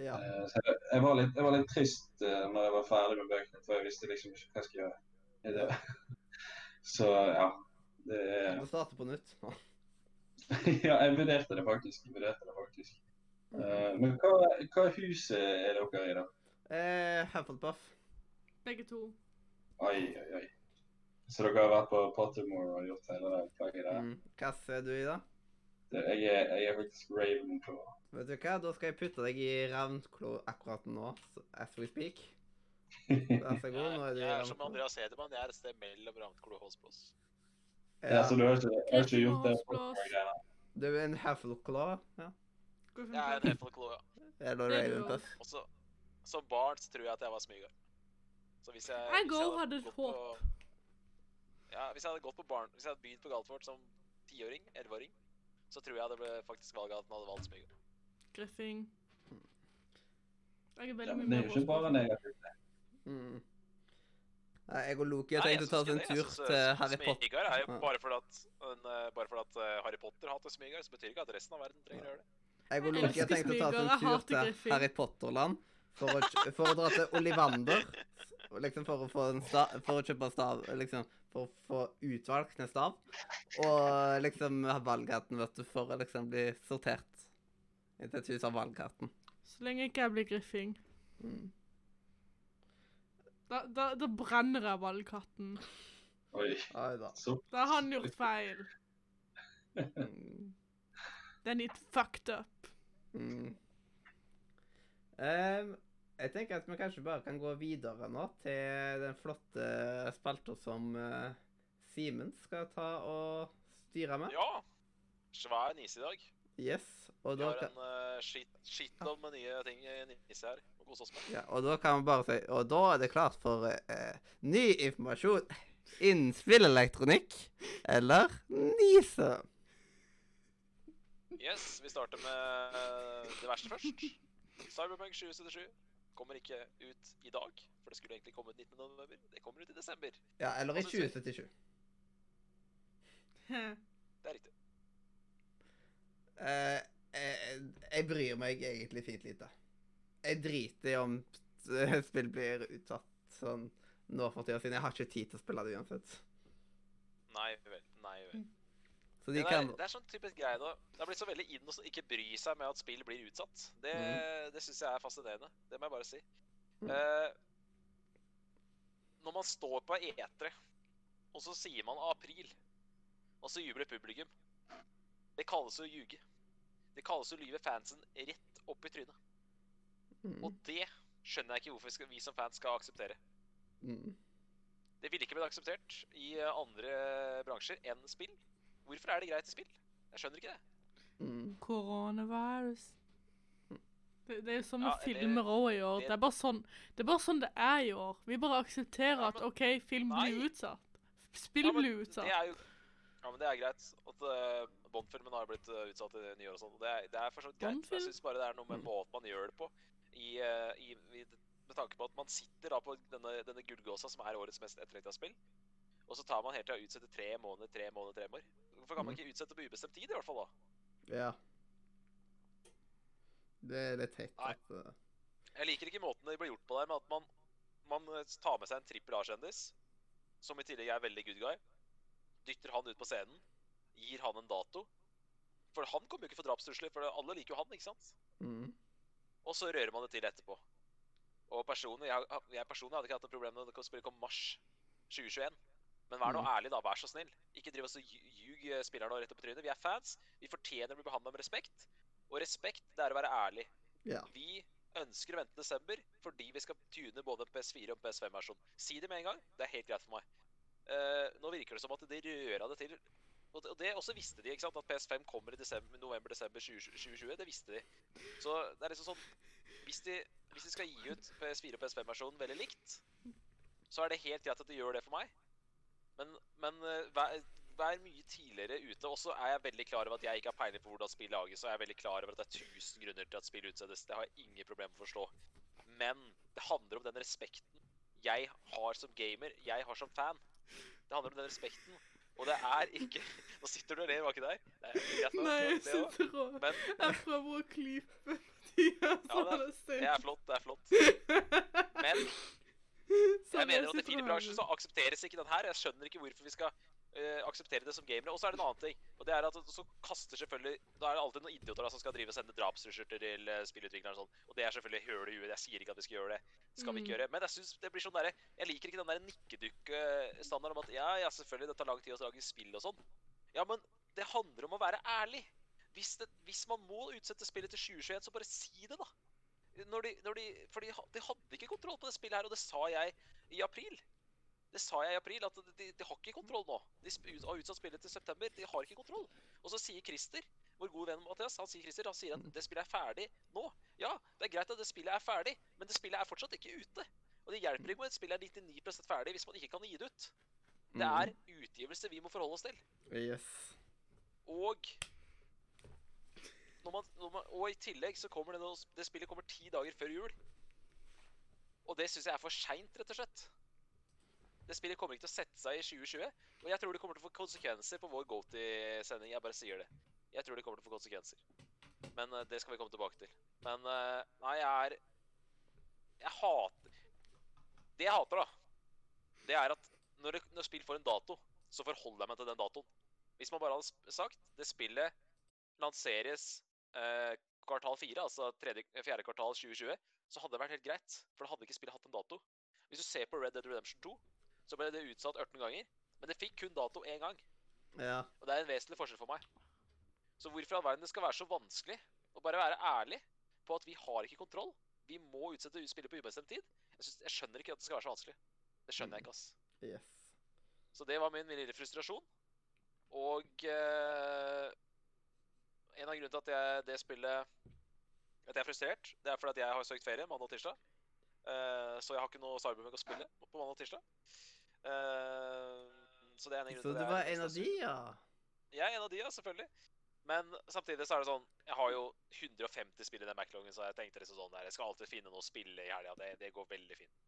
Ja. Uh, så jeg, jeg, var litt, jeg var litt trist uh, når jeg var ferdig med bøkene, for jeg visste liksom ikke hva jeg skulle gjøre. Så ja. Det er Du starter på nytt. Ja, jeg vurderte det faktisk. Jeg vurderte det faktisk. Uh, men hva, hva huset er dere i, da? Eh, Hufflepuff. Begge to. Oi, oi, oi. Så dere har vært på Pottermore og gjort hele det plagget der? Mm. Hva ser du i, da? Det, jeg, er, jeg er faktisk Ravenclaw. Vet du hva, da skal jeg putte deg i Ravenclaw akkurat nå, as we speak. Vær så god, nå er du Jeg er som. Andreas Hedemann. Jeg er et sted mellom Ravenclaw og Håsblås. Ja, så du har ikke, har ikke gjort det Blås, det er en Huffleclaw, ja. ja, en Huffleclaw, ja. Eller Det er Ravenpuff. Og så som barn så tror jeg at jeg var smyger. Så hvis jeg Jeg hvis jeg hadde gått håp. på- ja, Hvis jeg hadde gått på barn, hvis jeg hadde begynt på Galtvort som tiåring, elleveåring, så tror jeg det ble faktisk valget at den hadde valgt Smyger. Griffing. Jeg er Ja, veldig med mye det er jo ikke bare negativt. Mm. Jeg og Loki har tenkt å ta oss en det. tur synes, til eh, Harry Potter. Smygar er jo bare fordi at, en, eh, bare fordi at eh, Harry Potter hater Smygar, så betyr ikke at resten av verden trenger å gjøre det. Jeg og Loki har tenkt å ta oss en tur til Harry Potter-land for for å dra til Olivander. Liksom for å få en stav, for å kjøpe stav, liksom for å få utvalgt en stav. Og liksom ha valghatten, vet du, for å liksom bli sortert til et hus av valghatten. Så lenge ikke jeg blir griffing. Mm. Da, da, da brenner jeg valgkatten. Oi, da. Da har han gjort feil. Mm. er litt fucked up. Mm. Um, jeg tenker at vi kanskje bare kan gå videre nå til den flotte spalta som uh, Simen skal ta og styre med. Ja! Svær nise i dag. Yes. Og Vi da, har kan, en uh, shit, shitload med nye ting i nise her. Å kose oss med. ja, og da kan vi bare si Og da er det klart for eh, ny informasjon innen spillelektronikk eller Nise. Yes, vi starter med eh, det verste først. Cyberpunk 2077 kommer ikke ut i dag, for det skulle egentlig komme ut 19. november. Det kommer ut i desember. Ja, eller i 2077. Det er riktig. Uh, jeg, jeg bryr meg egentlig fint lite. Jeg driter i om spill blir utsatt sånn nå for tida, siden jeg har ikke tid til å spille det uansett. Nei vel. Nei vel. Så de Det, kan er, det er sånn typisk greie da. Det har blitt så veldig inn å ikke bry seg med at spill blir utsatt. Det, det syns jeg er fascinerende. Det må jeg bare si. Mm. Uh, når man står på etere, og så sier man april, og så jubler publikum Det kalles å ljuge. Det kalles å lyve fansen rett opp i trynet. Mm, Og det skjønner jeg ikke hvorfor vi, som fans skal akseptere. mm. Det ville ikke blitt akseptert i eh, andre bransjer enn spill. Hvorfor er det greit i spill? Jeg skjønner ikke det. Mm. Coronavirus. Det, det er jo sånn med Ja, filmer òg i år. det- Det er, bare sånn, det er bare sånn det er i år. Vi bare aksepterer Ja, at OK, film Nei. blir utsatt. Spill Ja, men blir utsatt. Det er jo Ja, men det er greit. At uh, Bond-filmen har blitt uh, utsatt i nyår og sånn. Det, er- det er for så vidt greit. Jeg syns bare det er noe med Mm. måten man gjør det på. I, uh, i, i, med tanke på at man sitter da på denne, denne gullgåsa som er årets mest etterlengta spill, og så tar man helt til å utsette tre måneder, tre måneder, tre måneder. Hvorfor kan man Mm. ikke utsette på ubestemt tid, i hvert fall? da? Ja. Det er litt teit at eh, Jeg liker ikke måten det blir gjort på der, med at man, man eh, tar med seg en trippel A-kjendis, som i tillegg er veldig good guy, dytter han ut på scenen, gir han en dato. For han kommer jo ikke for drapstrusler, for alle liker jo han, ikke sant? mm. Og så rører man det til etterpå. Og personlig, jeg, jeg personlig hadde ikke hatt noe problem med å spille kom mars 2021. Men vær nå Mm. ærlig, da. Vær så snill. Ikke driv og ljug eh, spillerne rett opp i trynet. Vi er fans. Vi fortjener å bli behandla med respekt. Og respekt, det er å være ærlig. Yeah. Vi ønsker å vente desember fordi vi skal tune både en PS4 og PS5-versjon. Si det med en gang. Det er helt greit for meg. Uh, nå virker det som at de røra det til. Og det, også visste de, ikke sant? At PS5 kommer i november-desember 2020. Det visste de. Så det er liksom sånn Hvis de, hvis de skal gi ut PS4 og PS5-versjonen veldig likt, så er det helt greit at de gjør det for meg. Men, men eh, vær, vær mye tidligere ute. Også er jeg veldig klar over at jeg ikke har peiling på hvordan spill lages, og jeg er veldig klar over at det er tusen grunner til at spill utsettes. Det har jeg ingen problemer med å forstå. Men det handler om den respekten jeg har som gamer, jeg har som fan. Det handler om den respekten. Og det er ikke Nå sitter du og ler baki der. Er greit Nei, jeg sitter og Men Jeg prøver å klype tida Ja, sånn det- det det er flott, det er flott. Men jeg mener at i filmbransjen så aksepteres ikke den her. Jeg skjønner ikke hvorfor vi skal eh, akseptere det som gamere. Og så er det en annen ting. Og det er at så kaster selvfølgelig Da er det alltid noen idioter da som skal drive og sende drapstrusler til uh, spillutvikleren og sånn. Og det er selvfølgelig høl i huet. Jeg sier ikke at vi skal gjøre det. Skal vi Mm. ikke gjøre. Men jeg synes det blir sånn der, Jeg liker ikke den der nikkedukk-standarden om at ja, ja, selvfølgelig, det tar lang tid å lage spill og sånn. Ja, men det handler om å være ærlig. Hvis, det, hvis man må utsette spillet til 2021, så bare si det, da. Når de, når de, for de, de hadde ikke kontroll på det spillet her, og det sa jeg i april. Det sa jeg i april, at de, de har ikke kontroll nå. De har utsatt spillet til september. De har ikke kontroll. Og så sier Christer, vår gode venn Mathias, han sier Christer, han sier at det spillet er ferdig nå. Ja, det er greit at det spillet er ferdig, men det spillet er fortsatt ikke ute. Og det hjelper ikke om et spill er 99 ferdig hvis man ikke kan gi det ut. Det Mm. er utgivelse vi må forholde oss til. Yes. Og når man, når man, Og i tillegg så kommer det Det spillet kommer ti dager før jul. Og det syns jeg er for seint, rett og slett. Det spillet kommer ikke til å sette seg i 2020. Og jeg tror det kommer til å få konsekvenser på vår GoTi-sending. Jeg bare sier det. Jeg tror det kommer til å få konsekvenser. Men uh, det skal vi komme tilbake til. Men uh, nei, jeg er Jeg hater Det jeg hater, da, det er at når, det, når spill får en dato, så forholder jeg meg til den datoen. Hvis man bare hadde sagt det spillet lanseres uh, kvartal fire, altså tredje, fjerde kvartal 2020, så hadde det vært helt greit. For da hadde ikke spillet hatt en dato. Hvis du ser på Red Dead Redemption 2, så ble det utsatt 18 ganger. Men det fikk kun dato én gang. Ja. Og det er en vesentlig forskjell for meg. Så hvorfor i all verden det skal være så vanskelig å bare være ærlig på at vi har ikke kontroll? Vi må utsette spillet på ubestemt tid. Jeg, synes, jeg skjønner ikke at det skal være så vanskelig. Det skjønner jeg ikke, ass. Yes. Så det var min lille frustrasjon. Og eh, en av grunnene til at jeg, det spillet At jeg er frustrert, det er fordi at jeg har søkt ferie mandag og tirsdag. Eh, så jeg har ikke noe Cyberpunk å spille på mandag og tirsdag. Eh, så det er en av grunnene Så du var en av de, ja? Jeg er en av de, ja, selvfølgelig. Men samtidig så er det sånn Jeg har jo 150 spill i den backloggen, så jeg tenkte liksom sånn der Jeg skal alltid finne noe å spille i helga. Det, det går veldig fint.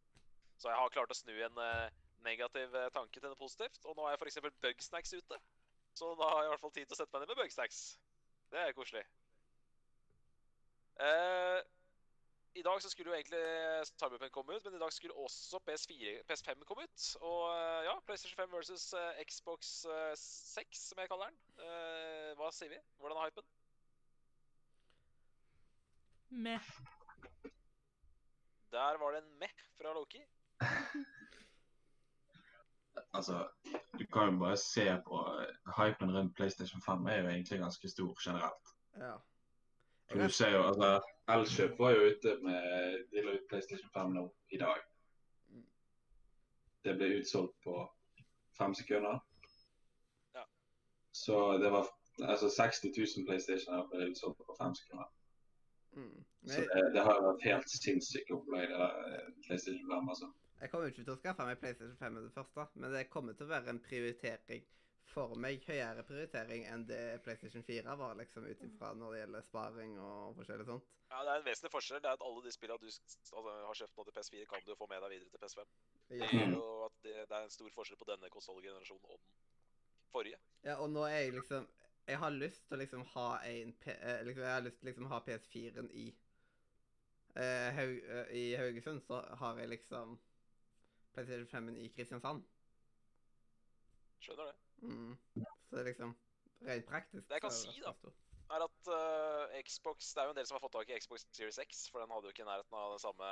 Så jeg har klart å snu en eh, negativ eh, tanke til noe positivt. Og nå har jeg f.eks. Bugsnacks ute. Så da har jeg i hvert fall tid til å sette meg ned med Bugsnacks. Det er koselig. Eh, I dag så skulle jo egentlig Cyberpunk komme ut, men i dag skulle også PS4, PS5 komme ut. Og eh, ja, PlayStation 5 versus eh, Xbox eh, 6, som jeg kaller den. Eh, hva sier vi? Hvordan er hypen? Meh. Der var det en meh fra Loki. Altså, du kan jo bare se på eh, hypen rundt PlayStation 5 er jo egentlig ganske stor generelt. Ja. For du ser jo, altså, Elkjøp var jo ute med De la ut PlayStation 5 nå i dag. Det ble utsolgt på fem sekunder. Ja. Så det var altså 60 000 PlayStationer ble utsolgt på fem sekunder. Mm. Så det, det har vært helt sinnssykt opplegg, det der eh, PlayStation 5. altså. jeg kommer ikke til å skaffe meg PlayStation 5 med det første, men det kommer til å være en prioritering for meg, høyere prioritering enn det PlayStation 4 var, liksom, ut ifra når det gjelder sparing og forskjellig sånt. Ja, Det er en vesentlig forskjell. Det er at alle de spillene du altså, har kjøpt nå til PS4, kan du få med deg videre til PS5. Det er jo at det, det er en stor forskjell på denne konsollgenerasjonen og den forrige. Ja, og nå er jeg liksom Jeg har lyst til å liksom ha en eh, liksom, Jeg har lyst til liksom ha PS4-en i uh, Haug, uh, I Haugesund så har jeg liksom PlayStation 5-en i Kristiansand. Skjønner det. Mm. Så det er liksom rent praktisk. Det jeg kan så er si, da. er at uh, Xbox Det er jo en del som har fått tak i Xbox Series X, for den hadde jo ikke i nærheten av den samme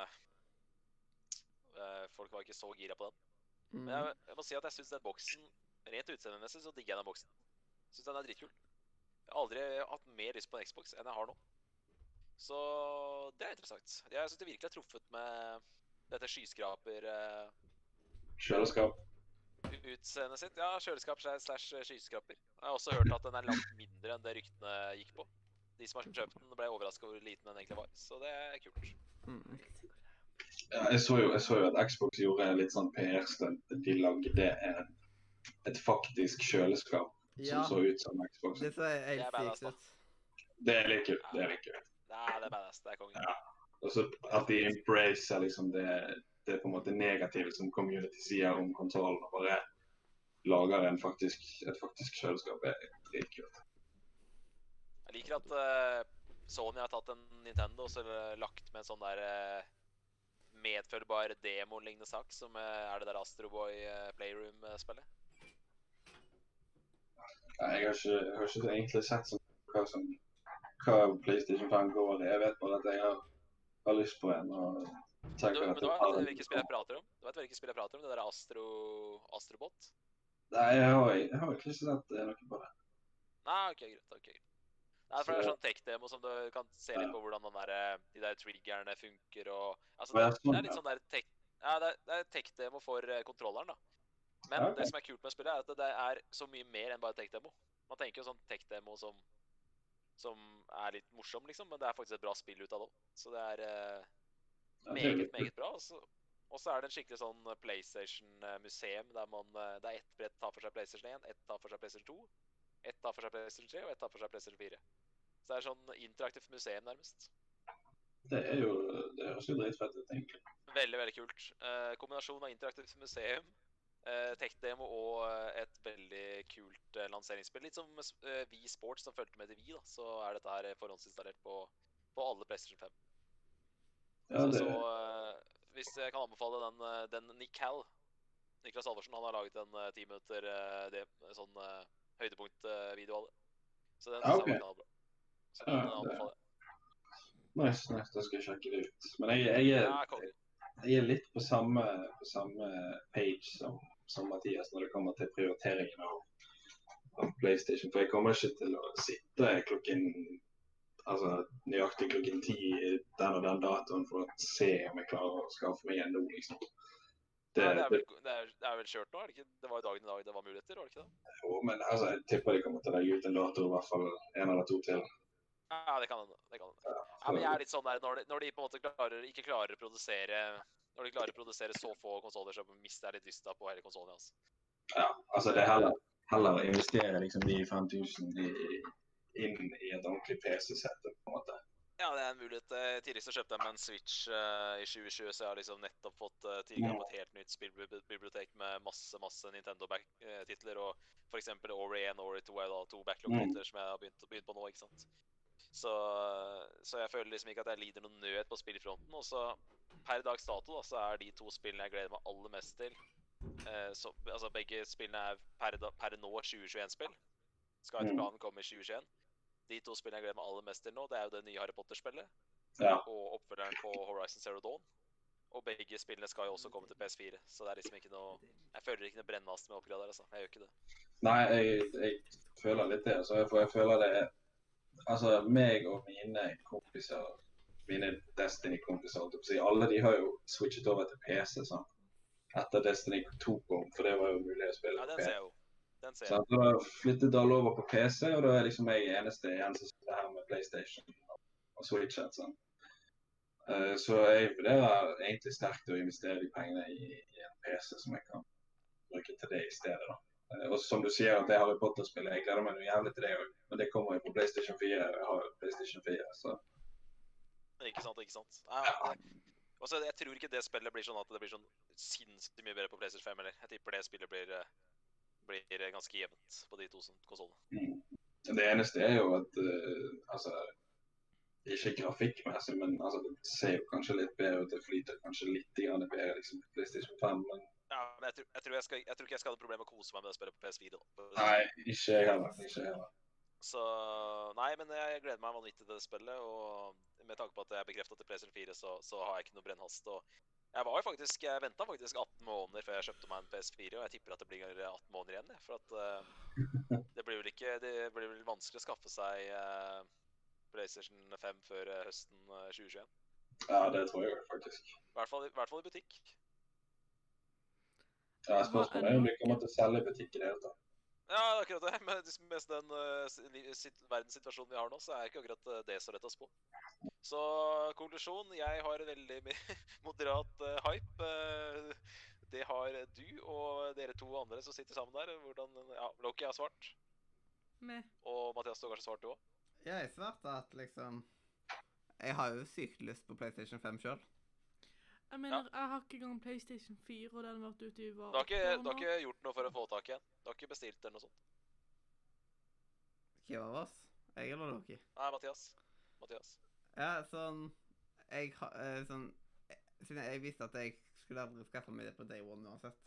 uh, Folk var ikke så gira på den. Mm. Men jeg, jeg må si at jeg syns den boksen Rent utseendemessig så digger jeg den boksen. Syns den er dritkul. Jeg har aldri hatt mer lyst på en Xbox enn jeg har nå. Så det er interessant. Jeg syns det virkelig har truffet med dette skyskraper eh, Kjøleskap. Utseendet sitt. Ja, kjøleskap slash slash skyskraper. Jeg har også hørt at den er langt mindre enn det ryktene gikk på. De som har kjøpt den, ble overraska over hvor liten den egentlig var. Så det er kult. Mm. Ja, jeg, så jo, jeg så jo at Xbox gjorde litt sånn PR-stunt. De lagde en, et faktisk kjøleskap Ja, som så ut som Xbox. det er helt badass, sykt da. ut. Det er litt kult. Det er litt kult. Nei, det er badass. Det er kongen. Ja. Og så at de embracer liksom det, det på en måte negative som community sier om kontrollen, og bare lager en faktisk, et faktisk kjøleskap, er dritkult. Jeg liker at uh, Sony har tatt en Nintendo og så lagt med en sånn der uh, medfølbar demo-lignende sak, som uh, er det der Astroboy uh, Playroom-spillet. Jeg har ikke, jeg har ikke egentlig sett som, hva, som, hva PlayStation 5 går i. Jeg vet bare at jeg har, har lyst på en. og Men tenker du, at du vet hvilket spill jeg prater om? Du vet hvilket spill jeg prater om? Det der Astro... Astrobot? Nei, jeg har, jeg har ikke sett eh, noe på det. Nei, ok, greit. ok. Nei, for det er sånn tech-demo som du kan se litt på hvordan den der, eh, de der triggerne funker og Altså, det, sånn, det er litt sånn der tech... Ja, det er, er tech-demo for eh, kontrolleren, da. Men okay. det som er kult med spillet, er at det er så mye mer enn bare tech-demo. Man tenker jo sånn tech-demo som som er litt morsom, liksom, men det er faktisk et bra spill ut av det òg. Så det er eh, er meget, meget bra. Altså. Og så er det en skikkelig sånn PlayStation-museum der man eh, Det er ett brett tar for seg PlayStation 1, ett tar for seg PlayStation 2, ett tar for seg PlayStation 3 og ett tar for seg PlayStation 4. Så det er sånn interaktivt museum, nærmest. Det er jo Det høres jo dritfett ut, egentlig. Veldig, veldig kult. Eh, kombinasjon av interaktivt museum, eh, tech-demo og eh, et veldig kult eh, lanseringsspill. Litt som eh, Wii Sports som fulgte med til Wii, da, så er dette her forhåndsinstallert på, på alle PlayStation 5. Ja, det, så eh, hvis jeg kan anbefale den, eh, den Nick Hall Niklas Halvorsen han har laget en eh, ti minutter eh, det, sånn uh, høydepunktvideo av det. Så den okay. var knallbra. Så den eh, anbefaler nice, nice, da skal jeg sjekke det ut. Men jeg, jeg, er, jeg er litt på samme, på samme page som, som Mathias når det kommer til prioriteringen av, av PlayStation. For jeg kommer ikke til å sitte klokken altså nøyaktig klokken ti den og den datoen for å se om jeg klarer å skaffe meg en nå, liksom. Det, Ja, det, er vel, det, er, det er vel kjørt nå, er det ikke? Det var jo dagen i dag det var muligheter, var det ikke det? jo, men altså, jeg tipper de kommer til å legge ut en dato, i hvert fall en eller to til. Ja, det kan hende. Det kan hende. Ja, Ja, men jeg er litt sånn der, når de, når de på en måte klarer, ikke klarer å produsere Når de klarer å produsere så få konsoller, så mister jeg litt lysta på hele konsollen. Altså. Ja, altså det er heller, heller å investere liksom de 5000 i, inn i et ordentlig PC-sett, på en måte. Ja, det er en mulighet. Tidligst Tidligere så kjøpte jeg meg en Switch uh, i 2020, så jeg har liksom nettopp fått uh, tilgang på et helt nytt spillbibliotek med masse masse Nintendo-titler, og f.eks. Ori 1 og Ori 2 er da to backlog-titler som jeg har begynt, begynt på nå. ikke sant? Så, så jeg føler liksom ikke at jeg lider noen nød på spillfronten. Og så per dags dato da, så er de to spillene jeg gleder meg aller mest til uh, så, altså Begge spillene er per, da, per nå 2021-spill. Skal etter Mm. planen komme i 2021. De to spillene jeg gleder meg aller mest til nå, det er jo det nye Harry Potter-spillet Ja. og oppfølgeren på Horizon Zero Dawn. Og begge spillene skal jo også komme til PS4, så det er liksom ikke noe Jeg føler ikke noe brennmast med å oppgradere, altså. Jeg gjør ikke det. Nei, jeg, jeg føler litt det. Altså, for jeg føler det Altså, meg og mine kompiser, mine Destiny-kompiser, alle de har jo switchet over til PC sånn. Etter Destiny 2 kom, for det var jo mulig å spille Ja, på den PC. Den ser jeg. Så da flyttet alle over på PC, og da er liksom jeg eneste igjen som sitter her med PlayStation og Switch. Sånn. Så jeg vurderer egentlig sterkt å investere de pengene i, i en PC som jeg kan bruke til det i stedet. da. Eh, og som du sier, at det Harry Potter-spillet, jeg gleder meg noe jævlig til det òg. Men det kommer jo på PlayStation 4. Jeg har PlayStation 4, så Ikke sant, ikke sant. Nei, nei. Også, Jeg tror ikke det spillet blir sånn at det blir sånn sinnssykt mye bedre på PlayStation 5 heller. Jeg tipper det spillet blir, eh, blir ganske jevnt på de to konsollene. mm. Det eneste er jo at eh, altså Ikke grafikkmessig, men altså, det ser jo kanskje litt bedre ut. Det flyter kanskje litt bedre liksom, på PlayStation 5. men Ja, men jeg tror, jeg, tror jeg, skal, jeg tror ikke jeg skal ha noe problem med å kose meg med å spille på PS4. da. Nei, ikke jeg heller. Ikke heller. Så Nei, men jeg gleder meg vanvittig til det spillet. Og med tanke på at jeg er bekrefta til PlayStation 4, så, så har jeg ikke noe brennhast. Og jeg var jo faktisk, jeg venta faktisk 18 måneder før jeg kjøpte meg en PS4, og jeg tipper at det blir 18 måneder igjen. For at uh, det blir vel ikke Det blir vel vanskelig å skaffe seg uh, PlayStation 5 før uh, høsten eh, 2021. Ja, det tror jeg faktisk. I hvert fall, i hvert fall i butikk. Ja, Spørsmålet er om de kommer til å selge i butikk i det hele tatt. Ja, det er akkurat det. Men Med den verdenssituasjonen vi har nå, så er ikke akkurat det så lett å spå. Så konklusjon, jeg har en veldig moderat uh, hype. Uh, det har du og dere to andre som sitter sammen der. Hvordan, ja, Loki har svart, Med. og Mathias, du har kanskje svart du òg? Jeg svarte at liksom Jeg har jo sykt lyst på PlayStation 5 sjøl. Jeg mener, jeg har ikke engang PlayStation 4, og den har vært ute i hva? Du har, ikke, du har ikke gjort noe for å få tak i en? Du har ikke bestilt eller noe sånt? Hvem av oss? Jeg eller Loki? Nei, Mathias. Mathias. Ja, sånn Jeg har eh, sånn Siden jeg visste at jeg skulle aldri skaffe meg det på day one uansett.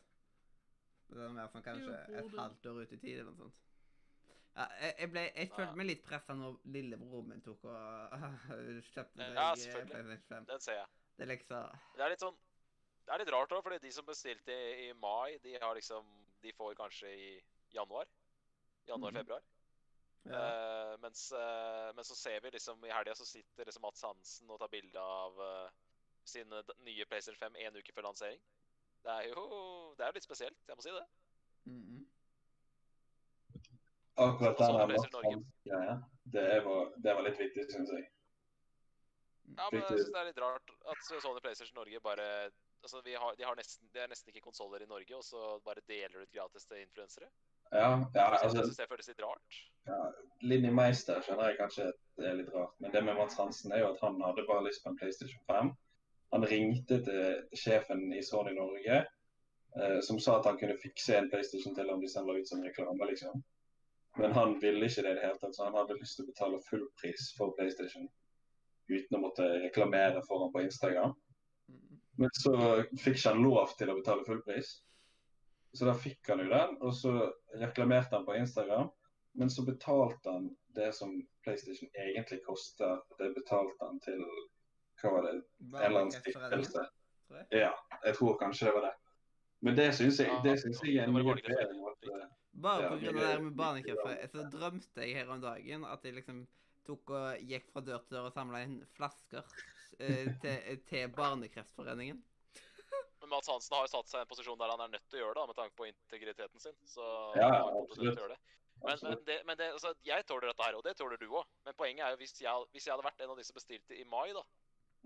Det er mer sånn kanskje Jo, et halvt år ut i tid eller noe sånt. Ja, jeg, jeg, ble, jeg Ja. følte meg litt pressa når lillebroren min tok og kjøpte seg Ja, selvfølgelig. PlayStation 5. Den ser jeg. Det er liksom Det er litt sånn Det er litt rart òg, fordi de som bestilte i, i mai, de har liksom De får kanskje i januar. Mhm. Januar-februar. Ja. Eh, mens, uh, men så ser vi liksom i helga så sitter liksom Mats Hansen og tar bilde av uh, sin nye PlayStation 5 en uke før lansering. Det er jo det er litt spesielt, jeg må si det. Mhm. Akkurat den der PlayStation Norge. greia, det, var- det var litt viktig, syns jeg. Ja, men jeg synes det er litt rart at Sony PlayStation Norge bare Altså, vi har, de har nesten, de har nesten ikke konsoller i Norge, og så bare deler ut gratis til influensere. Ja, ja Jeg altså synes det føles litt rart. Ja, Linni Meister skjønner jeg kanskje at det er litt rart, men det med Mats Hansen er jo at han hadde bare lyst på en PlayStation 5. Han ringte til sjefen i Sony Norge, eh, som sa at han kunne fikse en PlayStation til ham hvis han la ut som reklame, liksom. Men han ville ikke det i det hele tatt, så han hadde lyst til å betale full pris for PlayStation uten å måtte reklamere for ham på Instagram. Mm. Men så fikk ikke han lov til å betale full pris. Så da fikk han jo den, og så reklamerte han på Instagram. Men så betalte han det som PlayStation egentlig koster. Det betalte han til hva var det, en eller annen stiftelse. Ja, jeg tror kanskje det var det. Men det syns jeg, det synes jeg er mye bedre måte. Bare Ja, på grunn det- der med barnekreft, så drømte jeg her om dagen at jeg liksom tok og gikk fra dør til dør og samla inn flasker eh, til, til Barnekreftforeningen. Men Mads Hansen har jo satt seg i en posisjon der han er nødt til å gjøre det, da, med tanke på integriteten sin. Så Ja, absolutt. det. Men, men, det, men det, altså, jeg tåler dette her, og det tåler du òg. Men poenget er jo hvis jeg, hvis jeg hadde vært en av de som bestilte i mai, da,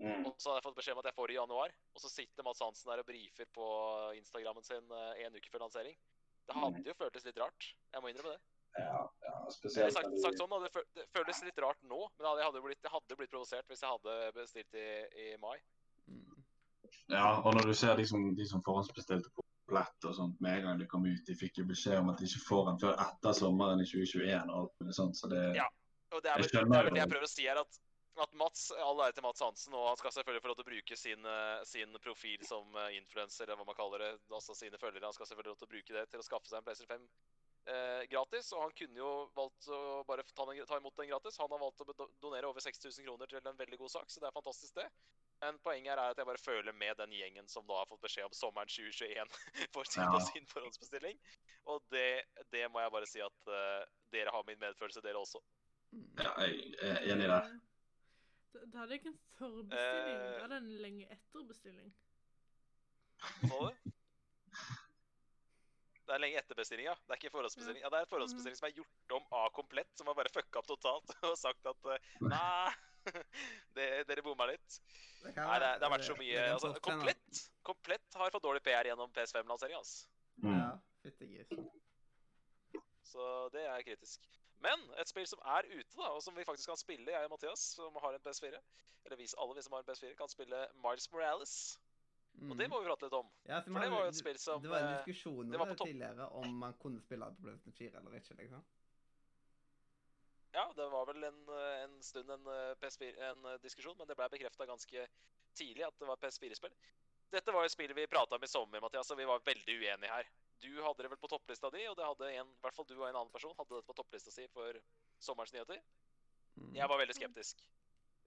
Mm. og så hadde jeg fått beskjed om at jeg får det i januar, og så sitter Mads Hansen der og brifer på Instagrammen sin eh, en uke før lansering. Det hadde Mm. jo føltes litt rart. Jeg må innrømme det. Ja, ja, spesielt sagt, sagt sånn, det, føl det føles litt rart nå, men jeg hadde, blitt, jeg hadde blitt provosert hvis jeg hadde bestilt i, i mai. Ja, og når du ser de som, de som forhåndsbestilte på Plett og sånt med en gang de kom ut, de fikk jo beskjed om at de ikke får den før etter sommeren i 2021 og alt mulig sånt, så det Ja. Og det er Jeg det, er vel det jeg prøver å si her, at, at Mats, all ære til Mats Hansen, og han skal selvfølgelig få lov til å bruke sin, eh, sin profil som influenser, influencer, eller hva man kaller det, altså sine følgere. Han skal selvfølgelig få lov til å bruke det til å skaffe seg en PlayStation 5 eh, gratis. Og han kunne jo valgt å bare ta, den, ta imot den gratis. Han har valgt å donere over 6000 kroner til en veldig god sak, så det er fantastisk, det. Men poenget er at jeg bare føler med den gjengen som da har fått beskjed om sommeren 2021 for sin, Ja. sin forhåndsbestilling. Og det, det må jeg bare si at uh, dere har min medfølelse, dere også. Ja, jeg er enig der. Da, da er det ikke en forbestilling, da er det en lenge etter-bestilling. Så du? Det er lenge etter bestilling, ja. Det er ikke forhåndsbestilling. Ja, det er en forhåndsbestilling som er gjort om av komplett, som har bare fucka opp totalt og sagt at uh, nei, det, dere bomma litt. Det Nei, det, det har vært så mye altså, Komplett Komplett har fått dårlig PR gjennom PS5-lanseringa, altså. Mm. Ja, fyttegris. Så det er kritisk. Men et spill som er ute, da, og som vi faktisk kan spille, jeg og Mathias, som har en PS4 Eller vi, alle vi som har en PS4, kan spille Miles Morales. Og det Mm. må vi prate litt om. Ja, For man- det var jo et spill som Det var en eh, diskusjon det om var på tidligere, om man kunne spille det på PlayStation 4 eller ikke, liksom. Ja, det var vel en, eh, en stund en, eh, PS4, en eh, diskusjon, men det ble bekrefta ganske tidlig at det var PS4-spill. Dette var jo spillet vi prata om i sommer, Mathias, og vi var veldig uenige her. Du hadde det vel på topplista di, og det hadde en, i hvert fall du og en annen person hadde det på topplista si for sommerens nyheter. Mm. Jeg var veldig skeptisk.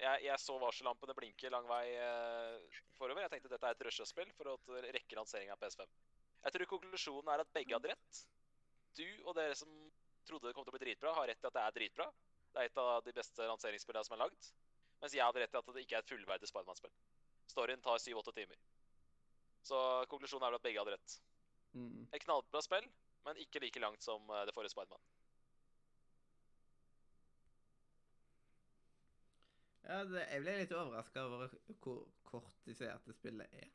Jeg, jeg så varsellampene blinke lang vei eh, forover. Jeg tenkte dette er et rushespill for å rekke lanseringa av PS5. Jeg tror konklusjonen er at begge hadde rett. Du og dere som trodde det kom til å bli dritbra, har rett i at det er dritbra. Det er et av de beste lanseringsspillene som er lagd. Mens jeg hadde rett i at det ikke er et fullverdig Spiderman-spill. Storyen tar syv-åtte timer. Så konklusjonen er vel at begge hadde rett. Mm. Et knallbra spill, men ikke like langt som eh, det forrige Spiderman. Ja, det, jeg ble litt overraska over hvor kort de sier at det spillet er.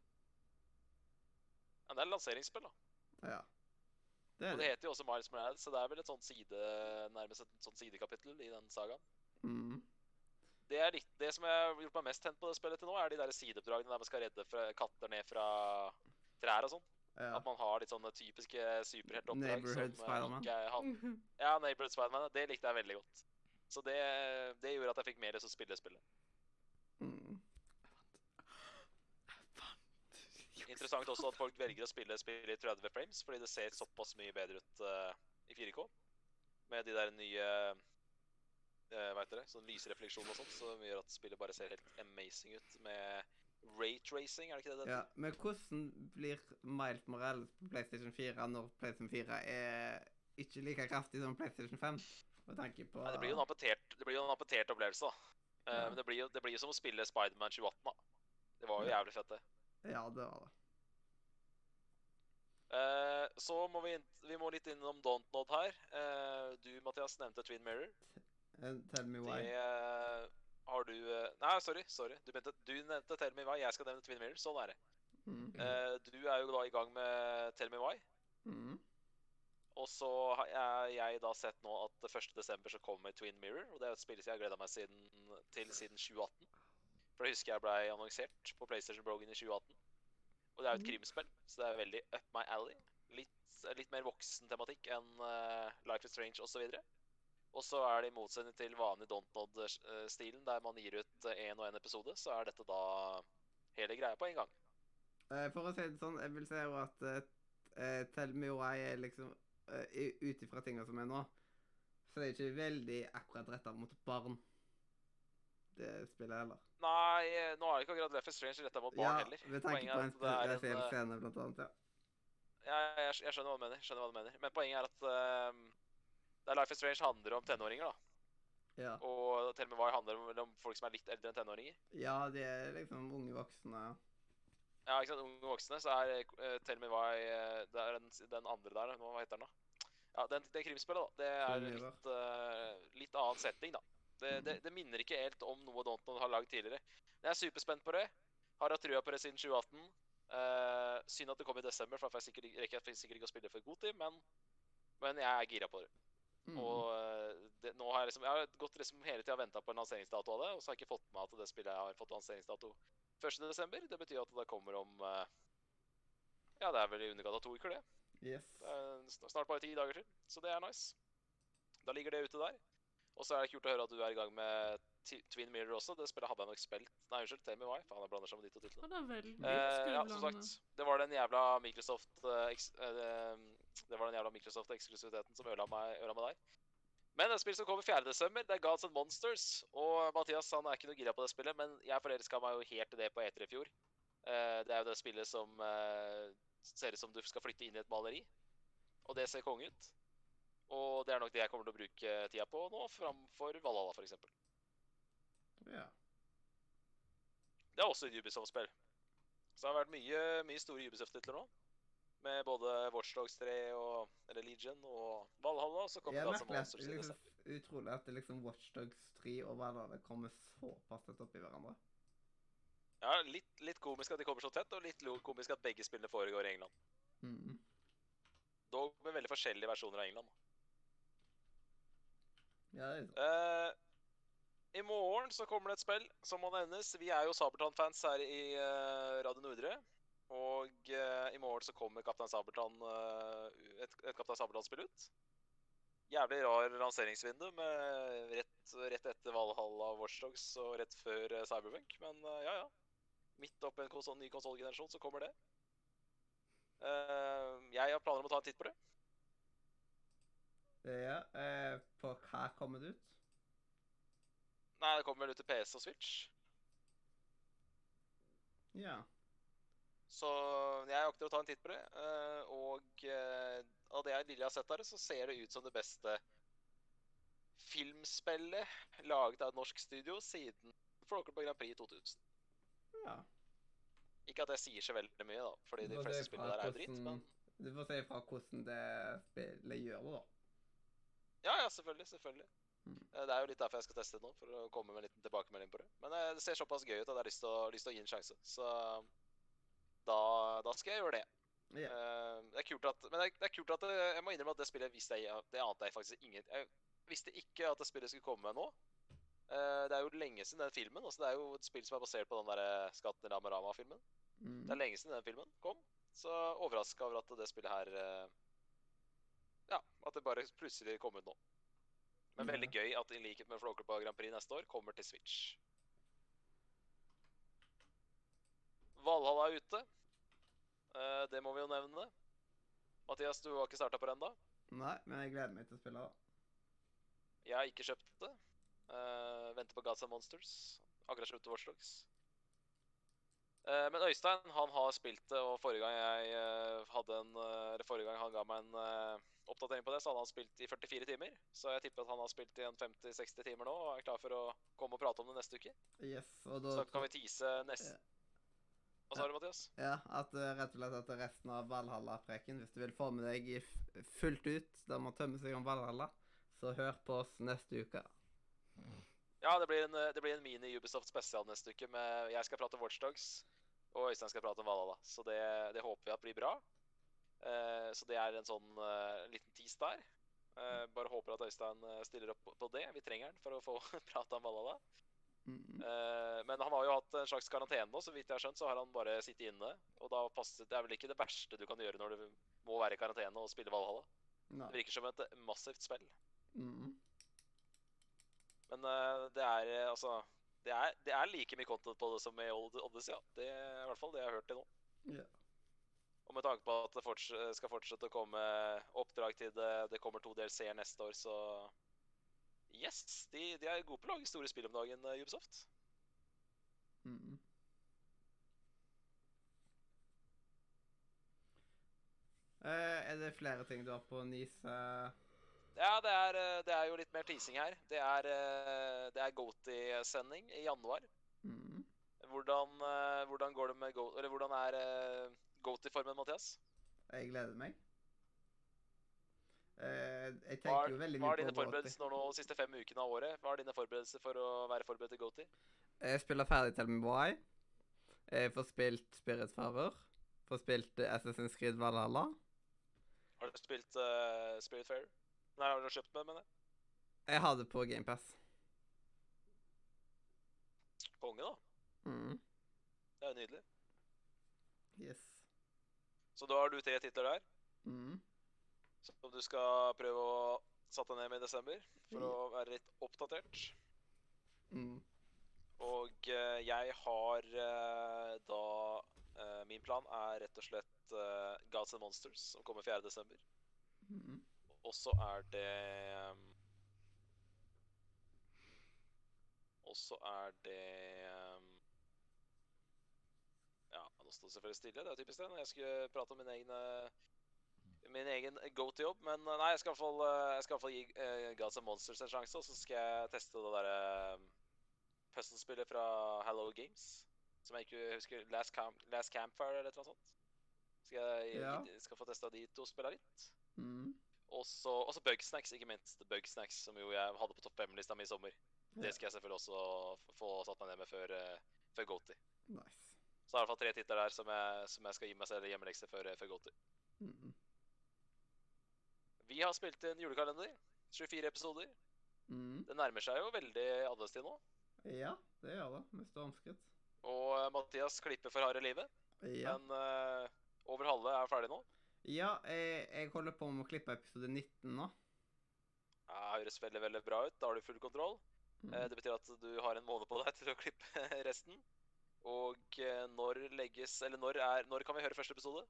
Men det er lanseringsspill, da. Ja. Det er Og det heter jo også Miles Morales, så det er vel et sånt side, nærmest et sånt sidekapittel i den sagaen. Mm. Det er litt, det som jeg har gjort meg mest tent på det spillet til nå, er de der sideoppdragene der man skal redde fra, katter ned fra trær og sånn. Ja. At man har litt sånne typiske superheltoppdrag Neighborhood som eh, Spider-Man. er. Ja, Neighborhood Spiderman. Det likte jeg veldig godt. Så det, det gjorde at jeg fikk mer lyst til å spille spillet. Mm. Interessant også at folk velger å spille spillet i 30 frames, fordi det ser såpass mye bedre ut uh, i 4K. Med de der nye uh, Hva dere. Sånn lysrefleksjon og sånt, som gjør at spillet bare ser helt amazing ut med raytracing, er det ikke det det Ja, men hvordan blir Miles Morales på PlayStation 4 når PlayStation 4 er ikke like kraftig som PlayStation 5? Med tanke på Nei, det blir jo en amputert, det blir jo en amputert opplevelse, da. Eh, Ja. Men det blir, jo, det blir jo som å spille Spiderman 2018, da. Det var jo jævlig fett, det. Ja, det var det. Eh, så må vi, vi må litt innom Dontnod her. Eh, du, Mathias, nevnte Twin Mirror. Eh, Tell me why. Det eh, har du Nei, sorry. sorry. Du, mente, du nevnte Tell Me Why. Jeg skal nevne Twin Mirror. Sånn er det. Mm. Eh, du er jo da i gang med Tell Me Why. Mm. Og så har jeg, jeg da sett nå at 1.12. så kommer Twin Mirror. Og det er et spill jeg har gleda meg siden, til siden 2018. For det husker jeg blei annonsert på PlayStation Brogan i 2018. Og det er jo et Mhm. krimspill, så det er veldig up my alley. Litt, litt mer voksen tematikk enn uh, Life is Strange osv. Og så er det i motsetning til vanlig Dontnod-stilen, der man gir ut én og én episode, så er dette da hele greia på en gang. Eh, For å si det sånn, jeg vil si jo at uh, eh, Tell Me Why er liksom uh, Ut ifra tinga som er nå, så det er ikke veldig akkurat retta mot barn, det spillet heller. Nei, eh, nå er det ikke akkurat Life is Strange retta mot barn ja, heller. med tanke på en er en, eh, scene, blant annet. ja. Ja, jeg, jeg skjønner hva du mener. skjønner hva du mener. Men poenget er at det er Life is Strange handler om tenåringer, da. Ja. Og til og med hva handler om, om folk som er litt eldre enn tenåringer. ja, de er liksom unge voksne. Ja, ikke sant, Unge voksne, så er uh, Tell Me Why uh, Det er den, den andre der, hva heter den da? Ja, den, det krimspillet, da. Det er litt, uh, litt annen setting, da. Det, det, det minner ikke helt om noe Donton har lagd tidligere. Jeg er superspent på det. Har hatt trua på det siden 2018. Uh, synd at det kom i desember, for da får jeg sikkert, rekker sikkert ikke å spille for god tid, men, men jeg er gira på det. Mm. Og eh, det, nå har jeg liksom Jeg har gått liksom hele tida og venta på en lanseringsdato av det, og så har jeg ikke fått med at det spillet jeg har fått lanseringsdato 1.12. Det betyr at det kommer om uh, Ja, det er vel i underkant av to uker, det. Yes. det snart bare ti dager til, så det er nice. Da ligger det ute der. Og så er det kult å høre at du er i gang med T Twin Mirror også. Det spillet hadde jeg nok spilt Nei, unnskyld, Tame Me Why. Faen, jeg blander sammen de to titlene. Veldig Eh, ja, som sagt, det var den jævla Microsoft eh, eh, det, var den jævla Microsoft-eksklusiviteten som ødela meg, ødela meg der. Men et spill som kommer 4. desember, det er Gods and Monsters. Og Mathias han er ikke noe gira på det spillet, men jeg forelska meg jo helt i det på E3 i fjor. Eh, det er jo det spillet som eh, ser ut som du skal flytte inn i et maleri. Og det ser konge ut. Og det er nok det jeg kommer til å bruke tida på nå, framfor Valhalla, f.eks. Ja. Det er også et Ubisoft-spill. Så det har vært mye, mye store Ubisoft-titler nå. Med både Watchdogs 3 og eller Legion og Valhalla. Så kommer det and merkelig at Monsters det i er desember. liksom utrolig at det liksom Watchdogs 3 og Valhalla kommer såpass tett oppi hverandre. Ja, litt, litt komisk at de kommer så tett, og litt komisk at begge spillene foregår i England. Mm. Dog med veldig forskjellige versjoner av England. Ja. Eh, I morgen så kommer det et spill som må nevnes. Vi er jo Sabeltann-fans her i uh, Radio Nordre. Og uh, i morgen så kommer Kaptein Sabeltann et, et Kaptein Sabeltann-spill ut. Jævlig rar lanseringsvindu med rett, rett etter Valhalla og Watchdogs og rett før Cyberpunk. Men ja, ja. Midt oppi en konsol, ny konsollgenerasjon så kommer det. Jeg har planer om å ta en titt på det. Ja, eh, på hva kommer det ut? Nei, det kommer vel ut til PS og Switch. Ja. Så jeg akter å ta en titt på det. eh, Og eh, av det jeg lille har sett av det, så ser det ut som det beste filmspillet laget av et norsk studio siden Flåklypa Grand Prix 2000. ja. Ikke at jeg sier så veldig mye, da, fordi de fleste spillene der er jo dritt, men Du får se fra hvordan det spillet gjør det, da. Ja, ja, selvfølgelig. selvfølgelig. Mm. Eh, Det er jo litt derfor jeg skal teste det nå, for å komme med en liten tilbakemelding på det. Men eh, det ser såpass gøy ut at jeg har lyst til å, lyst til å gi en sjanse. Så da, da skal jeg gjøre det. Eh, det er kult at, men det er, det er kult at det, jeg må innrømme at det spillet visste jeg Det ante jeg faktisk ingen Jeg visste ikke at det spillet skulle komme nå. Eh, det er jo lenge siden den filmen. Altså det er jo et spill som er basert på den der Skatten i Ramarama-filmen. Mm. Det er lenge siden den filmen kom. Så overraska over at det spillet her eh, at det bare plutselig kom ut nå. Men mm. veldig gøy at i likhet med Flåklypa Grand Prix neste år kommer til Switch. Valhalla er ute. Uh, det må vi jo nevne. Mathias, du har ikke starta på det ennå. Nei, men jeg gleder meg til å spille da. Jeg har ikke kjøpt det. Uh, venter på Gods and Monsters. Akkurat slutt til Watchdogs. Eh, men Øystein han har spilt det, og forrige gang jeg hadde en Eller forrige gang han ga meg en oppdatering på det, så han spilt i 44 timer. Så jeg tipper at han har spilt i en 50-60 timer nå og er klar for å komme og prate om det neste uke. Yes, og da Så kan vi tease neste Ja. Hva sa du, Mathias? Ja, at uh, rett og slett at resten av Valhalla-preken, hvis du vil få med deg fullt ut, der man tømmer seg om Valhalla, så hør på oss neste uke. Ja, det blir en, eh, det blir en mini-Ubisoft spesial neste uke med Jeg skal prate Watchdogs. Og Øystein skal prate om Valhalla. Så det, det håper vi at blir bra. Eh, så det er en sånn eh, liten tis der. Eh, bare håper at Øystein stiller opp på- det. Vi trenger han for å få prate om Valhalla. Mm. Men han har jo hatt en slags karantene nå, så vidt jeg har skjønt, så har han bare sittet inne. Og da passer det er vel ikke det verste du kan gjøre når du må være i karantene og spille Valhalla. Nei. Det virker som et massivt spill. Mm. Men det er altså det er, det er like mye content på det som i Odyssey. Ja. Det er i hvert fall det jeg har hørt til nå. Ja. Og med tanke på at det forts skal fortsette å komme oppdrag til det, det kommer to DLC-er neste år, så Yes! De, de er gode på å lage store spill om dagen, eh, Ubisoft. Mm. Eh, er det flere ting du har på Nise? Ja, det er, eh, det er jo litt mer teasing her. Det er, det er Goaty-sending i januar. Mm. Hvordan, hvordan går det med Goaty Eller hvordan er eh, Goaty-formen, Mathias? Jeg gleder meg. Eh, jeg tenker er, jo veldig mye på hva er dine forberedelser nå, de siste fem ukene av året? Hva er dine forberedelser for å være forberedt til Goaty? Jeg spiller ferdig Tell Me Why. Jeg får spilt Spiritfarer. Får spilt eh, Assassin's Creed Valhalla. Har du spilt uh, Spiritfarer? Nei, har du kjøpt med, mener jeg? Jeg har det på GamePass. Konge, da. Mm. Det er jo nydelig. Yes. Så da har du tre titler der Mm. som du skal prøve å satte ned med i desember for å være litt oppdatert. Mm. Og eh, jeg har eh, da eh, Min plan er rett og slett uh, Gods and Monsters, som kommer 4. desember. Mm. Og så er det um, Og så er det Ja, nå står selvfølgelig stille. Det er typisk det når jeg skulle prate om min egen eh, Min egen go-to-jobb. Men eh, nei, jeg skal i hvert fall, eh, gi uh, Gods and Monsters en sjanse. Og så skal jeg teste det derre um, puzzle-spillet fra Hello Games. Som jeg ikke husker Last, Camp, Last Campfire eller noe sånt. Skal jeg Ja. skal få testa de to spillene litt. Mm. Og så Bugsnacks, ikke minst. Bugsnacks, som jo jeg hadde på topp fem-lista mi i sommer. Det skal jeg selvfølgelig også få satt meg ned med før, uh, før Goaty. Nice. Så det er i hvert fall tre titler der som jeg, som jeg skal gi meg selv hjemmelekse før, før Goaty. Mm. Vi har spilt en julekalender. 24 episoder. Mm. Det nærmer seg jo veldig adventstid nå. Ja, det gjør det. Mest ønsket. Og eh, Mathias klipper for harde livet. Ja. Men uh, over halve er ferdig nå. ja, jeg, jeg holder på med å klippe episode 19 nå. Ja, høres veldig veldig bra ut. Da har du full kontroll. Mm. Eh, Det betyr at du har en måned på deg til å klippe resten. Og eh, når legges Eller når, er, når kan vi høre første episode?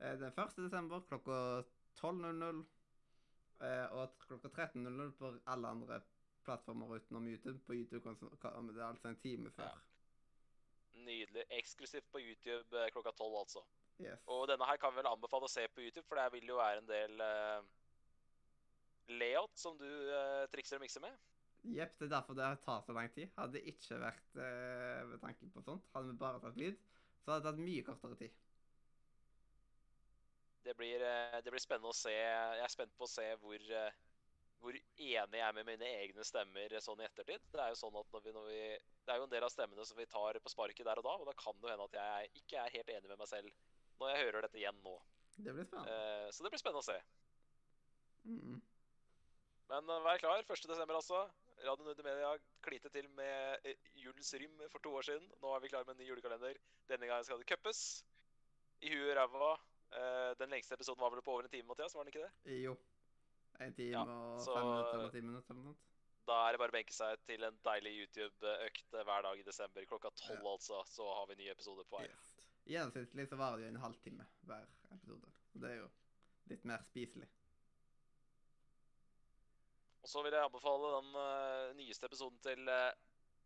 Eh, Den 1. desember klokka 12.00. eh, Og klokka 13.00 på alle andre plattformer utenom YouTube. På YouTube kan er det altså en time før. Nydelig. Eksklusivt på YouTube klokka tolv, altså. Yes. Og denne her kan vi vel anbefale å se på YouTube, for det vil jo være en del uh, layout som du uh, trikser og mikser med. Jepp, det er derfor det tar så lang tid. Hadde det ikke vært eh, ved tanke på sånt, hadde vi bare tatt lyd, så hadde det tatt mye kortere tid. Det blir, eh, det blir spennende å se. Jeg er spent på å se hvor, eh, hvor enig jeg er med mine egne stemmer sånn i ettertid. Det er jo sånn at når vi, når vi, det er jo en del av stemmene som vi tar på sparket der og da, og da kan det hende at jeg ikke er helt enig med meg selv når jeg hører dette igjen nå. Det blir spennende. Eh, så det blir spennende å se. Mm. Men eh, vær klar. 1. desember, altså. Radio Nude Media klite til med eh, julens rym for to år siden. Nå er vi klare med en ny julekalender. Denne gangen skal det cupes. I huet og ræva. Eh, den lengste episoden var vel på over en time, Mathias? Var den ikke det? Jo. En time Ja, og så- fem minutter eller ti minutter eller noe. Da er det bare å benke seg til en deilig YouTube-økt hver dag i desember. Klokka tolv, altså. Så har vi ny episode på vei. Yes. Gjennomsnittlig så varer det jo en halvtime hver episode. Det er jo litt mer spiselig. Og så vil jeg anbefale den uh, nyeste episoden til uh,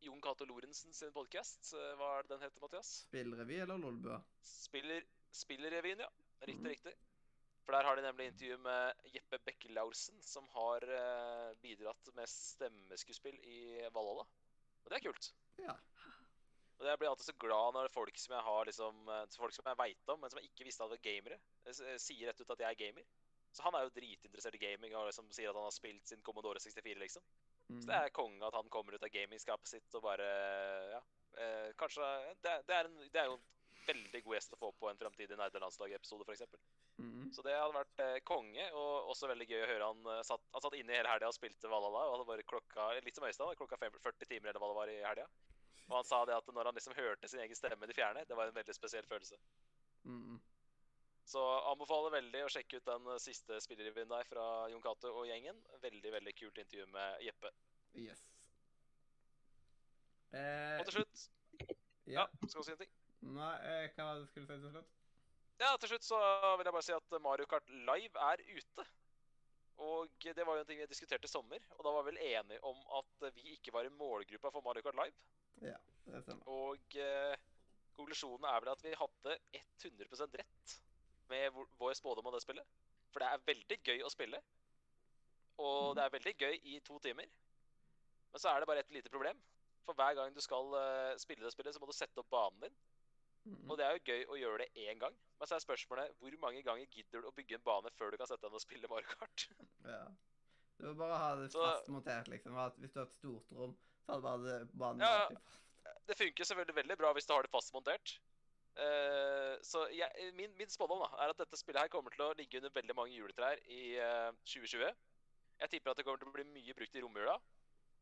Jon Cato Lorentzen sin podkast. hva er det den heter, Mathias? Spillrevy eller lolbua? Spiller, Spillerrevyen, ja. Riktig, mm. riktig. For der har de nemlig intervju med Jeppe Bekkelaursen, som har uh, bidratt med stemmeskuespill i Valhalla. Og det er kult. Ja. Og jeg blir alltid så glad når folk som jeg har liksom eh, Folk som jeg veit om, men som jeg ikke visste at var gamere, eh, eh, sier rett ut at jeg er gamer. Så han er jo dritinteressert i gaming og liksom sier at han har spilt sin Commodore 64, liksom. Mm. Så det er konge at han kommer ut av gamingskapet sitt og bare Ja. Eh, kanskje det, det, er en, det er jo veldig god gjest å få på en fremtidig nerdelandslag-episode, f.eks. Mm. Så det hadde vært eh, konge, og også veldig gøy å høre han eh, satt, han satt inne i hele helga og spilte Valhalla. og hadde bare klokka, Litt som Øystein, klokka 40 timer eller hva det var i helga. Og han sa det at når han liksom hørte sin egen stemme i det fjerne, det var en veldig spesiell følelse. Mhm. Så anbefaler veldig å sjekke ut den eh, siste spillerevyen der fra Jon Cato og gjengen. Veldig, veldig kult intervju med Jeppe. Yes. Eh, Og til slutt Ja, ja. skal du si en ting? Nei, eh, hva var det du skulle si til slutt? Ja, til slutt så vil jeg bare si at Mario Kart Live er ute. Og det var jo en ting vi diskuterte i sommer, og da var vi vel enige om at vi ikke var i målgruppa for Mario Kart Live. Ja, det stemmer. Og eh, konklusjonen er vel at vi hadde 100% rett med vår spådom av det spillet. For det er veldig gøy å spille. Og det er veldig gøy i to timer. Men så er det bare et lite problem. For hver gang du skal eh, spille det spillet, så må du sette opp banen din. Mhm. Og det er jo gøy å gjøre det én gang. Men så er spørsmålet hvor mange ganger gidder du å bygge en bane før du kan sette deg og spille Mario Kart? Ja. Du må bare ha det fast montert, liksom. Hvis du har et stort rom, så hadde bare banen Ja. Det funker selvfølgelig veldig bra hvis du har det fastmontert. Eh, så jeg, min, min spådom da, er at dette spillet her kommer til å ligge under veldig mange juletrær i uh, 2020. Jeg tipper at det kommer til å bli mye brukt i romjula.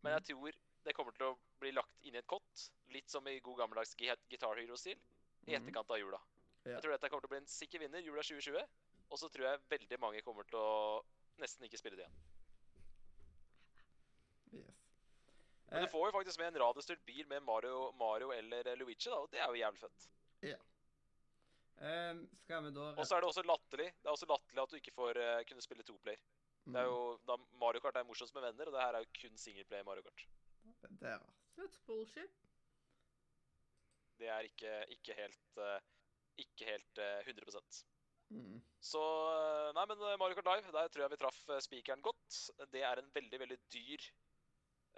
Men jeg tror det kommer til å bli lagt inn i et kott, litt som i god gammeldags Guitar Hero-stil, i Mhm. etterkant av jula. Ja. Jeg tror dette kommer til å bli en sikker vinner jula 2020. Og så tror jeg veldig mange kommer til å nesten ikke spille det igjen. Yes. Men Eh, du får jo faktisk med en radiostyrt bil med Mario, Mario eller eh, Luigi, da, og det er jo jævlig fett. Eh, skal vi da Og så er det også latterlig Det er også latterlig at du ikke får uh, kunne spille toplayer. Det er jo, da Mario Kart er morsomst med venner, og det her er jo kun singleplayer Mario Kart. Mm, Det er. That's bullshit. Det er ikke, ikke helt uh, Ikke helt uh, 100 mm. Så eh, Nei, men eh, Mario Kart Live, der tror jeg vi traff eh, spikeren godt. Det er en veldig, veldig dyr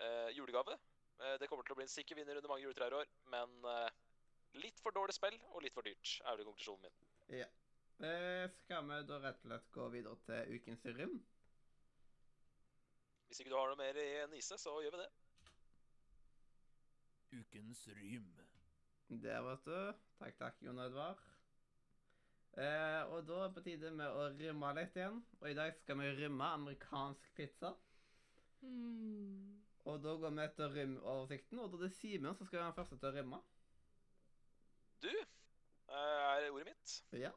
eh, julegave. Eh, det kommer til å bli en sikker vinner under mange juletrær i år, men eh, litt for dårlig spill og litt for dyrt, er vel konklusjonen min. Ja. Eh, skal vi da rett og slett gå videre til ukens rim? Hvis ikke du har noe mer i nise, så gjør vi det. Ukens rym. Der, vet du. Takk, takk, Jon Edvard. Eh, og da er det på tide med å rymme litt igjen. Og i dag skal vi rymme amerikansk pizza. Mm. Og da går vi etter rymoversikten, og da er det Simen som skal være den første til å rimme. Du eh, er ordet mitt. Ja.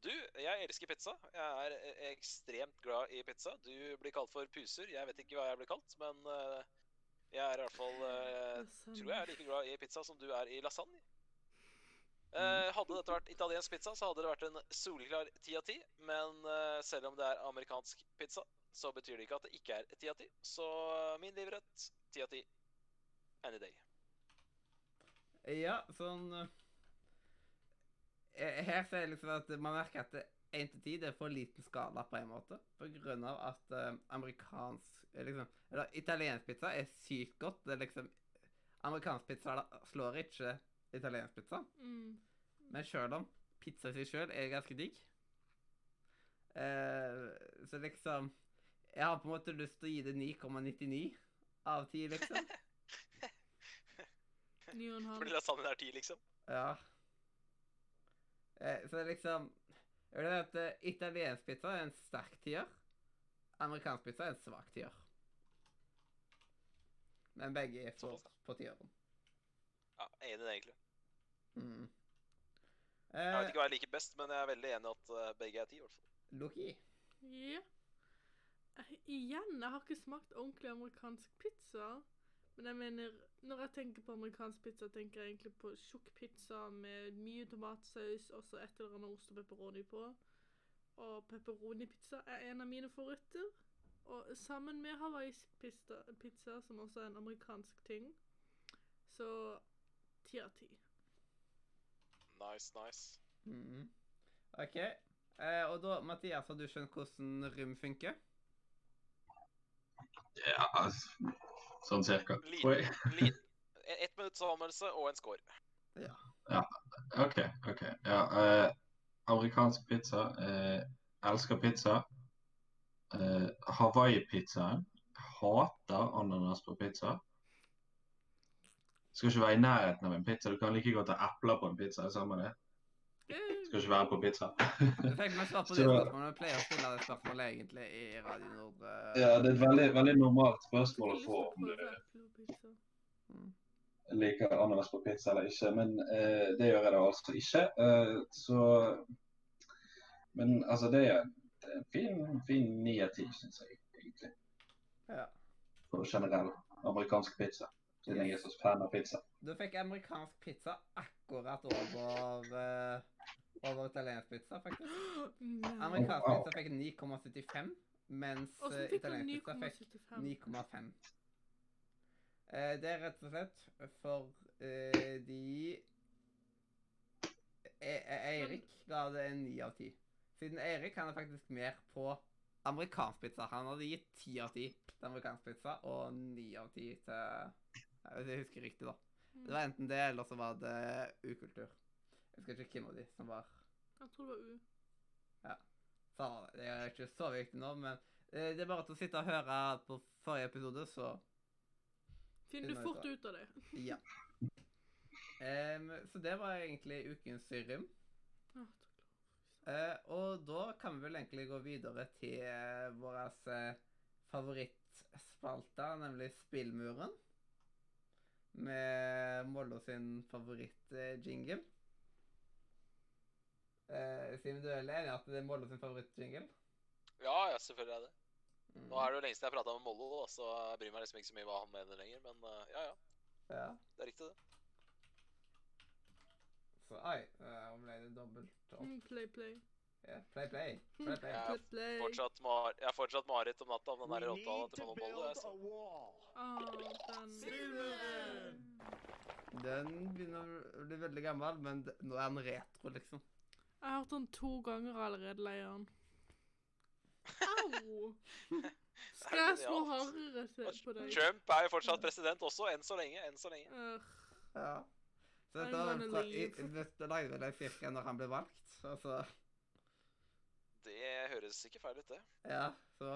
Du, jeg elsker pizza. Jeg er eh, ekstremt glad i pizza. Du blir kalt for puser. Jeg vet ikke hva jeg blir kalt, men eh, jeg er i hvert fall tror jeg er like glad i pizza som du er i lasagne. Hadde dette vært italiensk pizza, så hadde det vært en soleklar ti av ti. Men selv om det er amerikansk pizza, så betyr det ikke at det ikke er ti av ti. Så min livrett ti av ti. Any day. Ja, sånn eh, Her ser jeg liksom at man merker at 1 til 10 det er for liten skala på en måte. På grunn av at eh, amerikansk eh, liksom, Eller italiensk pizza er sykt godt. Det er liksom Amerikansk pizza slår ikke italiensk pizza. Mm. Men sjøl om pizza i seg sjøl er ganske digg eh, Så liksom Jeg har på en måte lyst til å gi det 9,99 av 10, liksom. Ni og en halv. Fordi lasagnen er ti, liksom. Ja. Eh, så liksom Jeg vil si at eh, italiensk pizza er en sterk tier. Amerikansk pizza er en svak tier. Men begge er for, på tieren. Ja, enig i det, egentlig. Mm. Jeg vet Eh, ikke hva jeg liker best, men jeg er veldig enig i at eh, begge er ti, i hvert fall. Loki. Ja. Eh, Igjen, jeg har ikke smakt ordentlig amerikansk pizza. Men jeg mener, når jeg tenker på amerikansk pizza, tenker jeg egentlig på tjukk pizza med mye tomatsaus og så et eller annet ost og pepperoni på. Og pepperoni-pizza er en av mine favoritter. Og sammen med hawaiisk pizza, pizza, som også er en amerikansk ting, så ti av ti. Nice, nice. Mhm. OK. Eh, og da, Mathias, har du skjønt hvordan rym funker? Ja, altså, sånn cirka. Liten. Liten. Ett minutts anmeldelse og en score. OK. ok. Ja, eh, amerikansk pizza. Eh, elsker pizza. Eh, Hawaii-pizzaen. Hater ananas på pizza. Skal ikke være i nærheten av en pizza. Du kan like godt ha epler på en pizza. det Samme det. Det- Skal ikke være på pizza. Du fikk meg svar på det spørsmålet. Vi pleier å stille det spørsmålet egentlig i Radio Nord. eh, Ja, det er et veldig, veldig normalt spørsmål å få om du mm. liker ananas på pizza eller ikke, men eh, det gjør jeg da altså ikke. Eh, så Men altså, det er, det er en fin fin 9 av 10, syns jeg egentlig. Ja. På generell amerikansk pizza. Siden jeg er så fan av pizza. Du fikk amerikansk pizza akkurat over eh, over italiensk pizza, faktisk. Amerikansk pizza fikk 9,75, mens fikk italiensk pizza fikk 9,5. Eh, det er rett og slett for eh, de e e Eirik ga det en 9 av 10. Siden Eirik han er faktisk mer på amerikansk pizza. Han hadde gitt 10 av 10 til amerikansk pizza og 9 av 10 til Hvis jeg husker riktig, da. Det var enten det, eller så var det ukultur. Jeg husker ikke hvem av de som var Jeg tror det var U. Ja. det. Det er ikke så viktig nå, men eh, det er bare til å sitte og høre på forrige episode, så Finner du fort ut av det. ja. Um, så det var egentlig ukens Syrim. Ah, Eh, og da kan vi vel egentlig gå videre til uh, vår uh, favorittspalte, nemlig Spillmuren. Med Mollo sin favorittjingle. Uh, Simen, du er enig i at det er Mollo sin favorittjingle? Ja, ja, selvfølgelig er det. Mm. Nå er det jo lenge siden jeg prata med Mollo, da, så jeg bryr meg liksom ikke så mye hva han mener lenger. Men eh, ja, ja. Ja. Det er riktig, det. Så ai, uh, ble det dobbelt opp. Mm, play, play. Ja, play, play. Play, play. Ja. Play, play. Fortsatt mar jeg har fortsatt mareritt om natta om den der rottehalen til Mollo Mollo. Altså. Oh, den. Den begynner å bli veldig gammel, men nå er den retro, liksom. Jeg har hørt den to ganger allerede, Leiren. Au! Skal jeg slå hardere på deg? Trump er jo fortsatt president også, enn så lenge. Enn så lenge. Ja. Så dette var fra, i, dette lagde de cirka når han ble valgt. Altså, Det høres ikke feil ut, det. ja. Så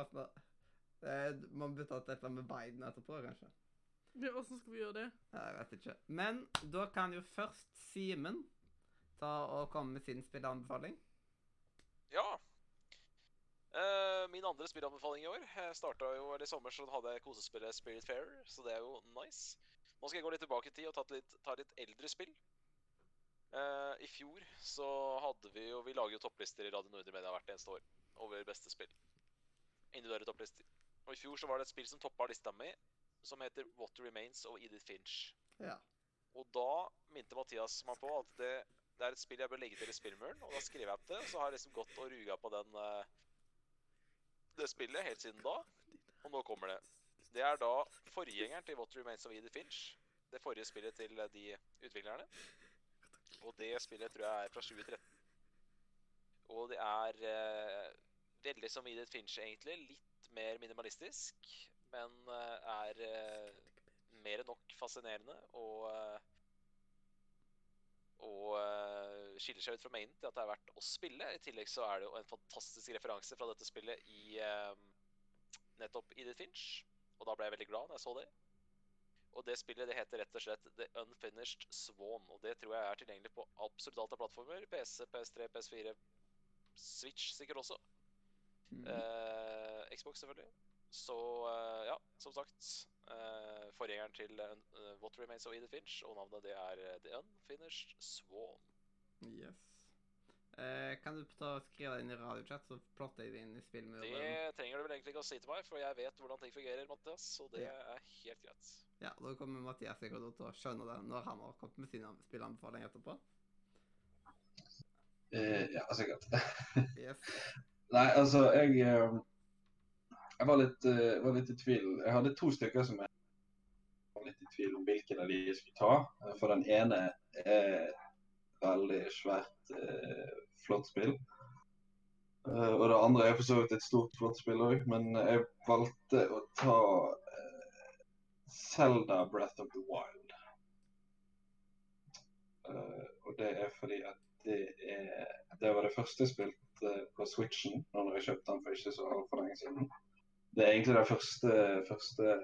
eh, Man burde tatt dette med Biden etterpå, kanskje. ja, Hvordan skal vi gjøre det? Jeg vet ikke. Men da kan jo først Simen ta å komme med sin spilleanbefaling. Ja. Uh, min andre spillanbefaling i år Jeg starta jo, eller I sommer så hadde jeg kosespillet Spirit Fair, så det er jo nice. Nå skal jeg gå litt tilbake i tid og ta litt, ta litt eldre spill. Uh, I fjor så hadde vi jo Vi lager jo topplister i Radio Nordre Media hvert eneste år over beste spill. Individuelle topplister. Og i fjor så var det et spill som toppa lista mi, som heter What Remains of Edith Finch. Ja. Og da minte Mathias meg på at det, det er et spill jeg bør legge til i spillmuren. Og da skrev jeg opp det, og så har jeg liksom gått og ruga på den eh, det spillet helt siden da. Og nå kommer det. Det er da forgjengeren til What Remains of Edith Finch. Det forrige spillet til eh, de utviklerne. Og det spillet tror jeg er fra 2013. Og det er eh, veldig som Edith Finch, egentlig. Litt mer minimalistisk, men eh, er eh, mer enn nok fascinerende og eh, og eh, skiller seg ut fra mainen til at det er verdt å spille. I tillegg så er det jo en fantastisk referanse fra dette spillet i eh, nettopp Edith Finch. Og da ble jeg veldig glad når jeg så det. Og det spillet det heter rett og slett The Unfinished Swan. Og det tror jeg er tilgjengelig på absolutt alt av plattformer. PC, PS3, PS4, Switch sikkert også. Mm. Eh, Xbox, selvfølgelig. Så eh, ja, som sagt. Eh, forgjengeren til uh, What Remains of Edith Finch, og navnet det er The Unfinished Swan. Yes. Uh, kan du ta og skrive det inn i radiochat, så plotter jeg det inn i spillmuren? Det trenger du vel egentlig ikke å si til meg, for jeg vet hvordan ting fungerer, Mathias, så det Ja. er helt greit. Ja, da kommer Mathias sikkert til å skjønne det når han har kommet med sin spillanbefaling etterpå. Eh, ja, sikkert. Yes. Nei, altså, jeg Jeg var litt, uh, var litt i tvil. Jeg hadde to stykker som jeg var litt i tvil om hvilken av de jeg skulle ta. Eh, For den ene er veldig svært, uh, flott spill. Uh, og det andre er for så vidt et stort, flott spill òg, men jeg valgte å ta Zelda Breath of the Wild. Og det er fordi at det er Det var det første jeg spilte på Switchen når jeg kjøpte den for ikke så altfor lenge siden. Det er egentlig det første, første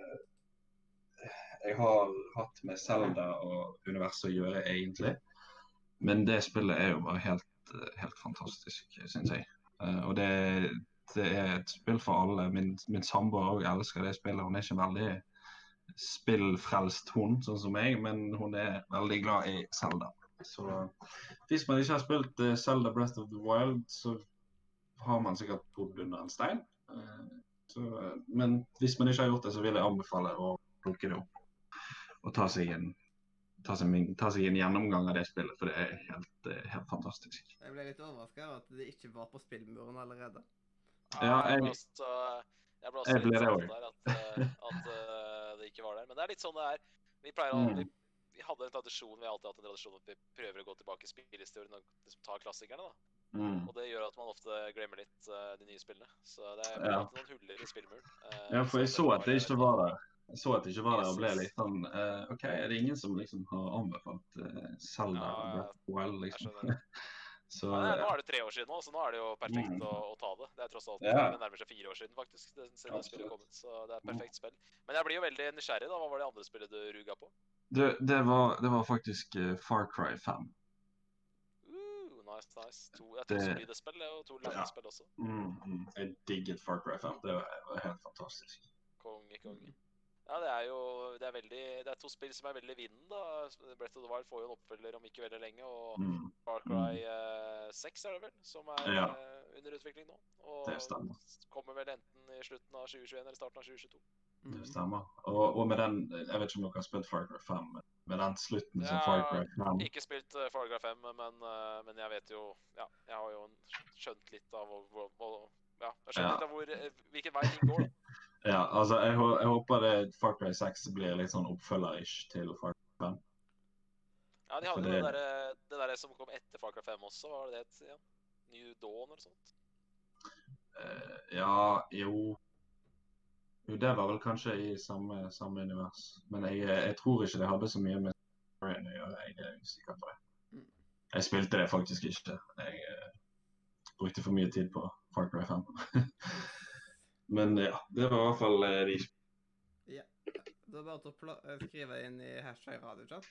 jeg har hatt med Zelda og universet å gjøre, egentlig. Men det spillet er jo bare helt, eh, helt fantastisk, syns jeg. Eh, og det, det er et spill for alle. Min, min samboer òg elsker det spillet. Hun er ikke veldig spillfrelst, hun, sånn som meg, men hun er veldig glad i Zelda. Så hvis man ikke har spilt Selda Zelda Breath of the Wild, så har man sikkert bodd under en stein. Eh, så, men hvis man ikke har gjort det, så vil jeg anbefale å plukke det opp og ta seg en, ta seg, en- ta seg en gjennomgang av det spillet, for det er helt, eh, helt fantastisk. Jeg ble litt overraska over at det ikke var på spillmuren allerede. Ja, jeg jeg- ble også, jeg ble også jeg ble litt der at, eh, at eh, det ikke var der. Men det er litt sånn det er. Vi pleier å Mm. alltid Vi hadde en tradisjon, vi har alltid hatt en tradisjon at vi prøver å gå tilbake i spillhistorien og liksom ta klassikerne. da. Mm. Og det gjør at man ofte glemmer litt uh, de nye spillene. Så det er Ja. noen huller i spillmuren. Uh, Ja, for jeg så at det ikke var der. Jeg så at det ikke var der og ble litt sånn uh, OK, er det ingen som liksom har anbefalt uh, Zelda Ja, og Breath Jeg liksom? Så Ja, nå er det tre år siden nå, så nå er det jo perfekt Mm. å, å ta det. Det er tross alt Ja. det nærmer seg fire år siden, faktisk. Det, siden det spillet Absolutt. kom ut, så det er et Mm. perfekt spill. Men jeg blir jo veldig nysgjerrig, da. Hva var det andre spillet du ruga på? Det, det, var, det var faktisk Far Cry 5. Nice, nice. To, det to Det- solide spill, det, og to lange Ja. spill også. Mm, mm. Jeg digget Far Cry 5. Det var, helt fantastisk. Konge, konge. Ja, det er jo det er veldig, det er to spill som er veldig i vinden, da. Breath of the Wild får jo en oppfølger om ikke veldig lenge, og Mm, Far Cry eh, 6 er det vel, som er Ja. eh, under utvikling nå. Og Det stemmer. kommer vel enten i slutten av 2021 eller starten av 2022. Mm. det stemmer. Og, og med den Jeg vet ikke om dere har spilt Far Cry 5, men med den slutten som Far Cry 5 Ikke spilt uh, Far Cry 5, men, eh, men jeg vet jo Ja, jeg har jo skjønt litt av hvor, hvor, hvor Ja, jeg skjønner Ja. litt av hvor, eh, hvilken vei ting går. Ja, altså, jeg, jeg håper det Far Cry 6 blir litt sånn oppfølger-ish til Far Cry 5. Ja, de hadde jo det- det derre det der som kom etter Far Cry 5 også, var det det het igjen? New Dawn eller sånt? Uh, ja, jo Jo, det var vel kanskje i samme, samme univers. Men jeg, jeg tror ikke det hadde så mye med storyen å gjøre. Jeg er usikker på det. Mm. Jeg spilte det faktisk ikke. Jeg uh, brukte for mye tid på Far Cry 5. Men ja, det var i hvert fall uh, de Da er det bare til å eh, skrive inn i hashtag radiochat.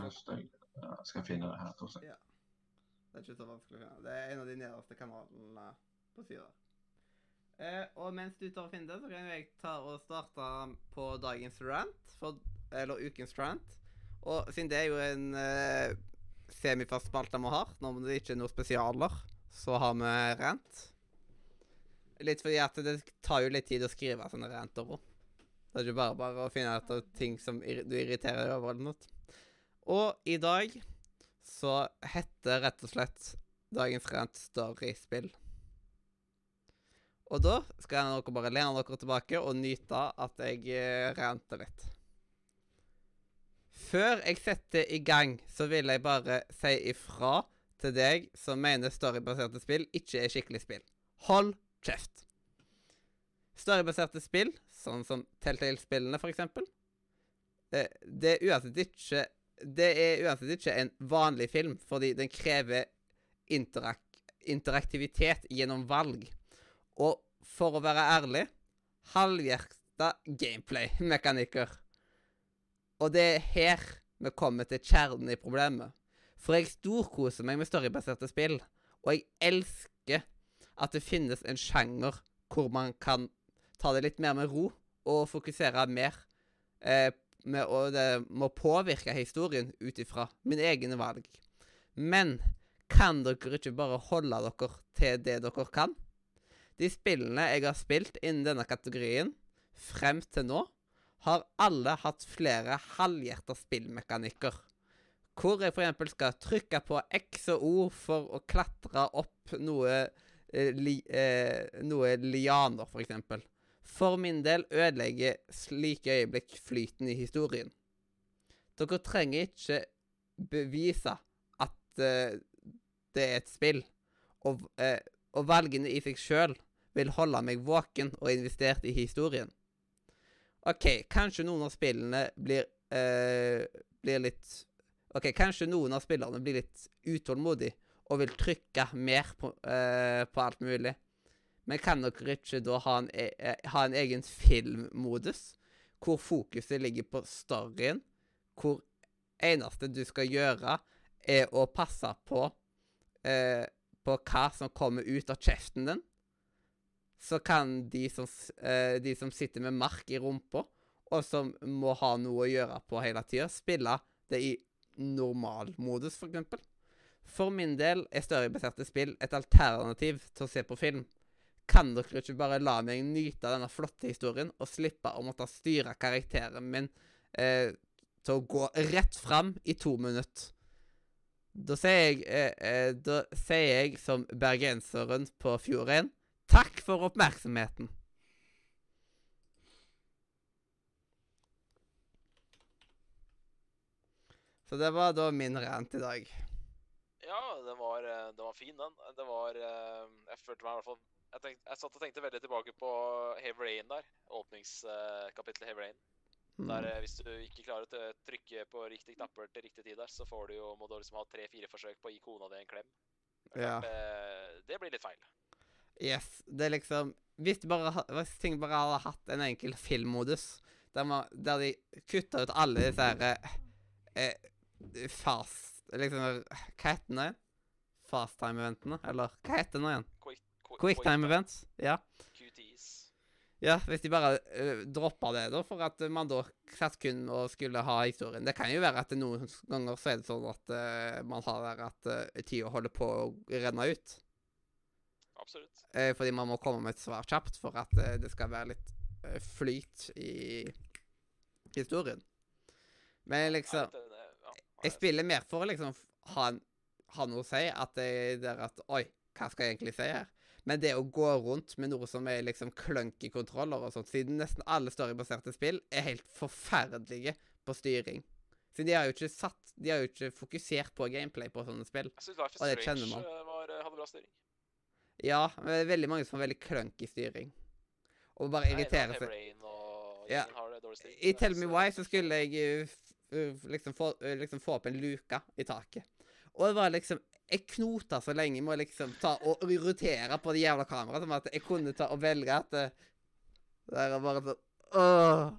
hashtag. Ja, jeg skal finne det her. Torstein. Det er ikke så vanskelig å finne. Det er en av de nederste kanalene på sida. Eh, og mens du tar og finner det, så kan jeg ta og starte på dagens rant. For, eller ukens rant. Og siden det er jo en eh, semifast spalte vi har, når det ikke er noen spesialer, så har vi rant. Litt fordi at det tar jo litt tid å skrive sånne ranter òg. Det er ikke bare bare å finne ut av ting som du irriterer deg over eller noe. Og i dag så heter rett og slett dagens rant Storyspill. Og da skal dere bare lene dere tilbake og nyte at jeg rente ranter litt. Før jeg setter i gang, så vil jeg bare si ifra til deg som mener storybaserte spill ikke er skikkelig spill. Hold kjeft. Storybaserte spill, sånn som Telltale-spillene for eksempel, eh, det er uansett ikke det er uansett ikke en vanlig film, fordi den krever interak interaktivitet gjennom valg. Og for å være ærlig halvhjerta gameplay-mekanikker. Og det er her vi kommer til kjernen i problemet. For jeg storkoser meg med storybaserte spill, og jeg elsker at det finnes en sjanger hvor man kan ta det litt mer med ro og fokusere mer eh, med og det må påvirke historien ut ifra mine egne valg. Men kan dere ikke bare holde dere til det dere kan? De spillene jeg har spilt innen denne kategorien frem til nå, har alle hatt flere halvhjerta spillmekanikker. Hvor jeg f.eks. skal trykke på X og O for å klatre opp noe, eh, li, eh, noe lianer, f.eks. For min del ødelegger slike øyeblikk flyten i historien. Dere trenger ikke bevise at eh, det er et spill, og, eh, og valgene i seg sjøl vil holde meg våken og investert i historien. OK, kanskje noen av spillene blir, øh, blir litt OK, kanskje noen av spillerne blir litt utålmodige og vil trykke mer på, øh, på alt mulig. Men kan dere ikke da ha en, e eh, ha en egen filmmodus, hvor fokuset ligger på storyen, hvor eneste du skal gjøre, er å passe på eh, på hva som kommer ut av kjeften din, så kan de som, eh, de som sitter med mark i rumpa, og som må ha noe å gjøre på hele tida, spille det i normalmodus, for eksempel. For min del er storybaserte spill et alternativ til å se på film. Kan dere ikke bare la meg nyte av denne flotte historien, og slippe å måtte styre karakteren min eh, til å gå rett fram i to minutter? Da sier jeg, eh, eh, da sier jeg som bergenseren på Fjorden Takk for oppmerksomheten. Så det var da min rant i dag. Ja, den var, det den var fin, den. Det var eh, Jeg følte meg i hvert fall Jeg, tenkte, jeg satt og tenkte veldig tilbake på Heavy Rain der. Åpningskapittelet Heavy Rain. Der Mm. eh, Hvis du ikke klarer å trykke på riktig knapper til riktig tid der, så får du jo, må du liksom ha tre-fire forsøk på å gi kona di en klem. Ja. eh, det blir litt feil. Yes. Det er liksom Hvis, bare, hvis ting bare hadde hatt en enkel filmmodus, der, man, der de kutta ut alle disse her eh, eh, fast Liksom Hva heter det nå igjen? Fasttime-eventene? Eller hva heter det nå igjen? Quick, quick, Quicktime events? Ja. QTs. Ja, hvis de bare uh, droppa det, da, for at man da satt kun og skulle ha historien. Det kan jo være at noen ganger så er det sånn at uh, man har der at uh, tida holder på å renne ut. Absolutt. Eh, fordi man må komme med et svar kjapt for at eh, det skal være litt eh, flyt i historien. Men liksom Jeg spiller mer for å liksom ha, ha noe å si. At det er at Oi, hva skal jeg egentlig si her? Men det å gå rundt med noe som er liksom clunky kontroller og sånt, siden nesten alle storybaserte spill er helt forferdelige på styring. Siden de har jo ikke satt De har jo ikke fokusert på gameplay på sånne spill. Jeg syns Life is Strange var, hadde bra styring. Ja, men det er veldig mange som har veldig clunky styring. Og bare irriterer seg. Ja. I Tell Me Why så skulle jeg uh, liksom, få, uh, liksom få opp en luke i taket. Og det var liksom Jeg knota så lenge med å liksom ta og rotere på det jævla kameraet som at jeg kunne ta og velge at det, der er bare sånn Åh!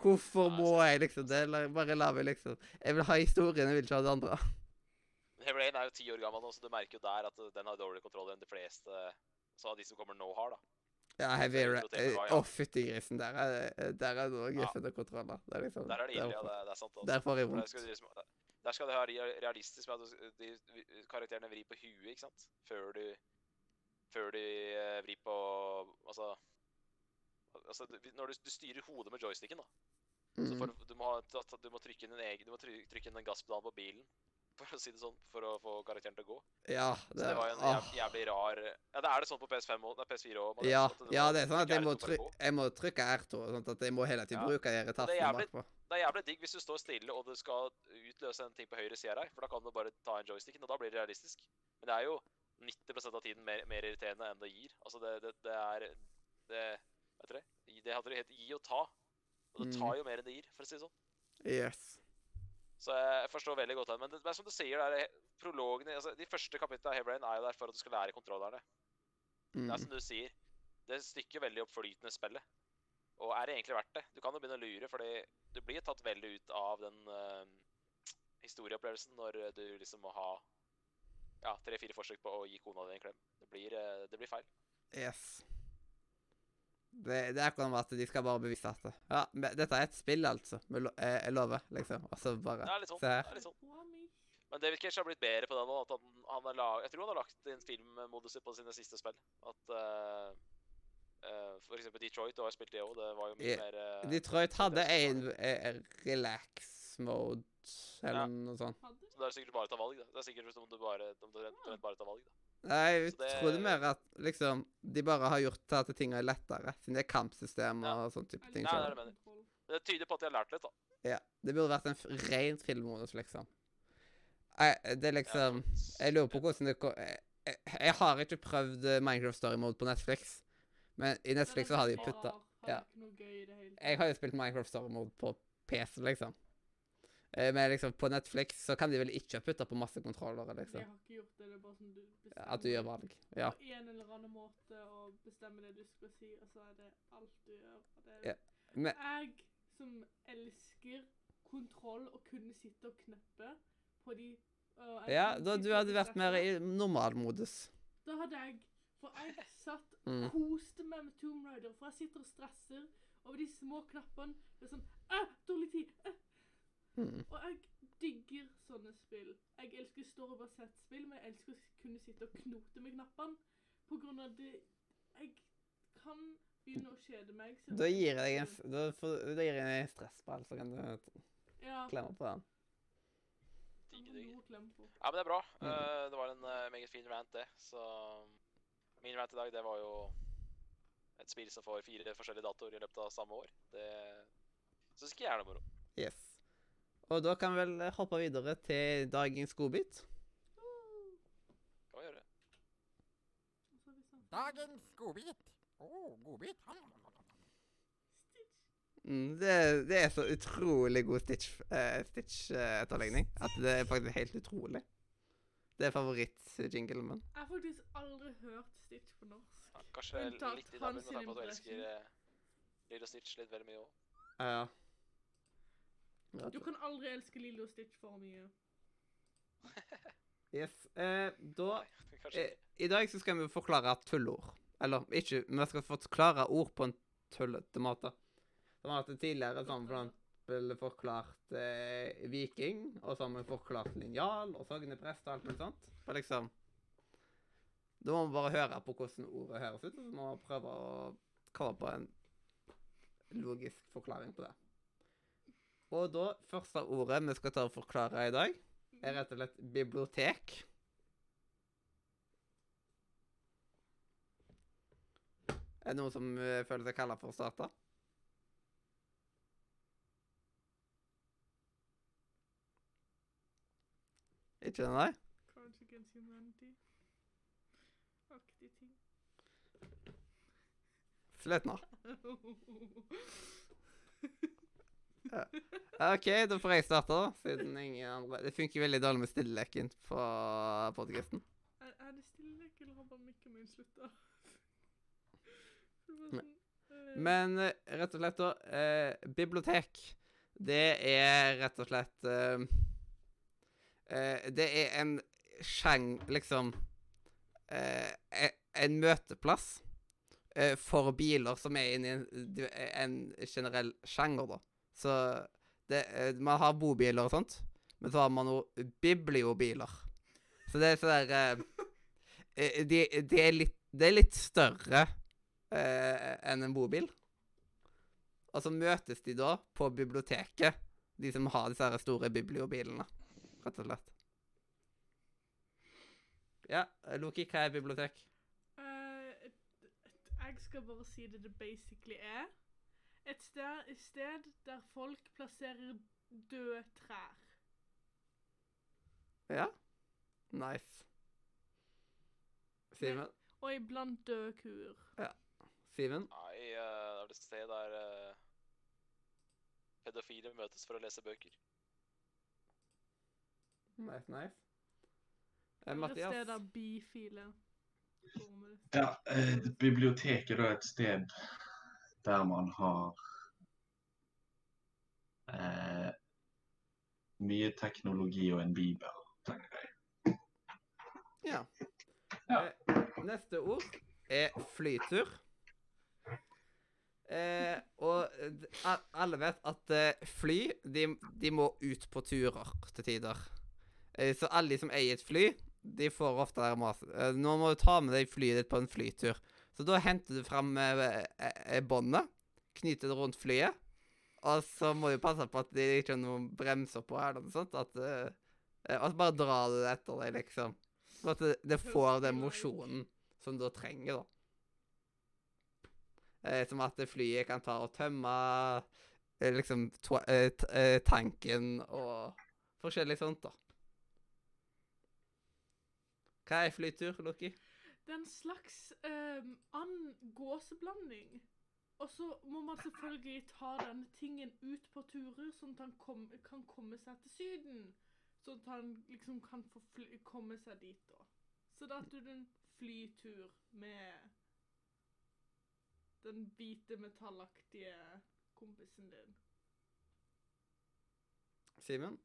Hvorfor må jeg liksom det? Eller bare la meg liksom Jeg vil ha historien, jeg vil ikke ha det andre. Men Heavy Rain er jo ti år gammel nå, så du merker jo der at den har dårligere kontroll enn de fleste så av de som kommer nå har, da. Ja, Heavy Så Ra- Tell Me Why, Å, ja. fytti grisen. Der er der er det noe Ja. guffende kontroller. Det er liksom Der er det ille, ja. Det, det er sant. Altså. Der får jeg vondt. der skal, du liksom, der skal det være realistisk med at de, karakterene vrir på huet, ikke sant? Før du Før de eh, vrir på Altså Altså, når du, du styrer hodet med joysticken, da. Så Mm. for, du, må ha, du må trykke inn en egen Du må trykke, inn den gasspedal på bilen, for å si det sånn, for å få karakteren til å gå. Ja, Så det var jo en ah. jævlig rar Ja, det er det sånn på PS5 og nei, PS4 òg. Ja, ja, det er sånn at jeg må, try jeg må trykke R2, sånn at jeg må hele tiden Ja. bruke de jævlig- bakpå. Det er jævlig digg hvis du står stille og du skal utløse en ting på høyre side her, for da kan du bare ta en joysticken, og da blir det realistisk. Men det er jo 90% av tiden mer, mer irriterende enn det gir. Altså, det, det, det er Det Vet dere? det? Det heter het gi og ta. Og det Mm. tar jo mer enn det gir, for å si det sånn. Yes. Så jeg forstår veldig godt det. Men det, men som du sier, det er prologene altså, De første kapitlene av Heavy er jo der for at du skal lære kontrollerne. Det er Mm. som du sier, det stykker veldig opp flytende spillet. Og er det egentlig verdt det? Du kan jo begynne å lure, fordi du blir tatt veldig ut av den uh, historieopplevelsen når eh, du liksom må ha ja, tre-fire forsøk på å gi kona di en klem. Det blir, uh, det blir feil. Yes. Det, det er akkurat at de skal bare bevise at det. Ja, men dette er et spill, altså. Lo- Jeg, jeg lover, liksom. Og så bare Det er litt sånn. Se Det her. er litt sånn. Men David Cage har blitt bedre på det nå. At han, han har lag, jeg tror han har lagt inn filmmoduser på sine siste spill. At uh, uh, For eksempel Detroit, du har spilt det òg. Det var jo mye yeah. mer uh, Detroit hadde det er en eh, relax mode, eller Ja. noe sånt. Så det er sikkert bare å ta valg, da. Det er sikkert om du bare, om du rent, rent bare tar valg, da. Nei, jeg det- trodde mer at liksom De bare har gjort at ting er lettere, siden det er kampsystem Ja. og sånn type ting. Nei, så- det er mener. Det tyder på at de har lært litt, da. Ja, det burde vært en f- ren filmmodus, liksom. Jeg, det er liksom Jeg lurer på hvordan det går, jeg, jeg, jeg har ikke prøvd Minecraft Story Mode på Netflix, men i Netflix så har de putta ja. Jeg har jo spilt Minecraft Story Mode på PC, liksom. Eh, Men liksom på Netflix så kan de vel ikke putte på masse kontrollere, Jeg liksom. har ikke gjort det, det er bare sånn du bestemmer At du gjør valg. Ja. på en eller annen måte å bestemme det du skal si, og så er det alt du gjør. Og det Ja, Men Jeg som elsker kontroll og kunne sitte og kneppe på de og ja, da du hadde vært mer i normalmodus. Da hadde jeg For jeg satt Mm. koste meg med Tomb Raider, for jeg sitter og stresser over de små knappene. Det er sånn Æ, dårlig tid! Æ. Mm. Og jeg digger sånne spill. Jeg elsker storybasert spill, men jeg elsker å kunne sitte og knote med knappene. På grunn av det Jeg kan begynne å kjede meg. Da gir jeg deg en, da får, da gir jeg en stressball, så kan du Ja. klemme på den. Digger. Ja, men det er bra. Mm. Eh, det var en eh, meget fin rant, det. Så min rant i dag, det var jo et spill som får fire forskjellige datoer i løpet av samme år. Det syns ikke jeg er noe moro. Yes. Og da kan vi vel hoppe videre til dagens godbit. Kan vi gjøre. Og Dagens godbit. Å, godbit. Stitch. Mm, det, det er så utrolig god Stitch-etterligning uh, Stitch, uh, at det er faktisk helt utrolig. Det er favorittjinglen min. Jeg har faktisk aldri hørt Stitch på norsk. Ja, kanskje litt i dag, men du elsker eh, Lilo Stitch litt veldig mye òg. Ja. Du kan aldri elske Lilo Stitch for mye. Yes. Eh, da eh, I dag så skal vi forklare tullord. Eller ikke, vi skal forklare ord på en tullete måte. Som at tidligere sånn for eksempel forklart eh, viking, og så har vi forklart linjal og sogneprest og alt mulig sånt. For liksom Da må vi bare høre på hvordan ordet høres ut, og så må vi prøve å komme på en logisk forklaring på det. Og da, første ordet vi skal ta og forklare i dag, er rett og slett bibliotek. Er det noen som eh, føler seg kalla for å starte? Ikke det, nei? Cards Against Humanity. Aktig ting. Slutt OK, da får jeg starte, da. Siden ingen andre Det funker veldig dårlig med stilleleken på podkasten. Er, er det stillelek, eller har bare mikken min slutta? Men- sånn, eh, Men eh, rett og slett, da eh, Bibliotek, det er rett og slett eh, eh, Det er en sjang... Liksom eh, e- En møteplass eh, for biler som er inne i en, en generell sjanger, da. Så det, eh, man har bobiler og sånt, men så har man jo bibliobiler. Så det er sånn der eh, eh, de, de er Det er litt større eh, enn en bobil. Og så møtes de da på biblioteket, de som har disse her store bibliobilene, rett og slett. Ja, Loki, hva er bibliotek? et, jeg skal bare si det det basically er. Et sted, sted der folk plasserer døde trær. Ja? Nice. Simen? Og iblant døde kuer. Simen? Nei, eh, det er et sted der uh, pedofile møtes for å lese bøker. Nice, nice. Eh, Mathias? et sted der bifile. Ja, eh, biblioteket er et sted der man har eh, mye teknologi og en bibel, tenker jeg. Ja. Ja. Eh, neste ord er flytur. Eh, og alle vet at eh, fly, de, de må ut på turer til tider. Eh, så alle de som eier et fly, de får ofte der mas. Eh, nå må du ta med deg flyet ditt på en flytur. Så da henter du fram eh, eh, båndet, knyter det rundt flyet, og så må du passe på at det ikke er noen bremser på her, eller noe sånt. At, eh, eh, og så bare drar du det etter deg, liksom. Så at det, får den mosjonen som du trenger, da. Eh, som at flyet kan ta og tømme eh, liksom eh, eh, tanken og forskjellig sånt, da. Hva er flytur, Loki? Det er en slags um, and gåseblanding. Og så må man selvfølgelig ta denne tingen ut på turer, sånn at han kom, kan komme seg til Syden. Sånn at han liksom kan få fly, komme seg dit, da. Så da tar du en flytur med den hvite, metallaktige kompisen din. Simen?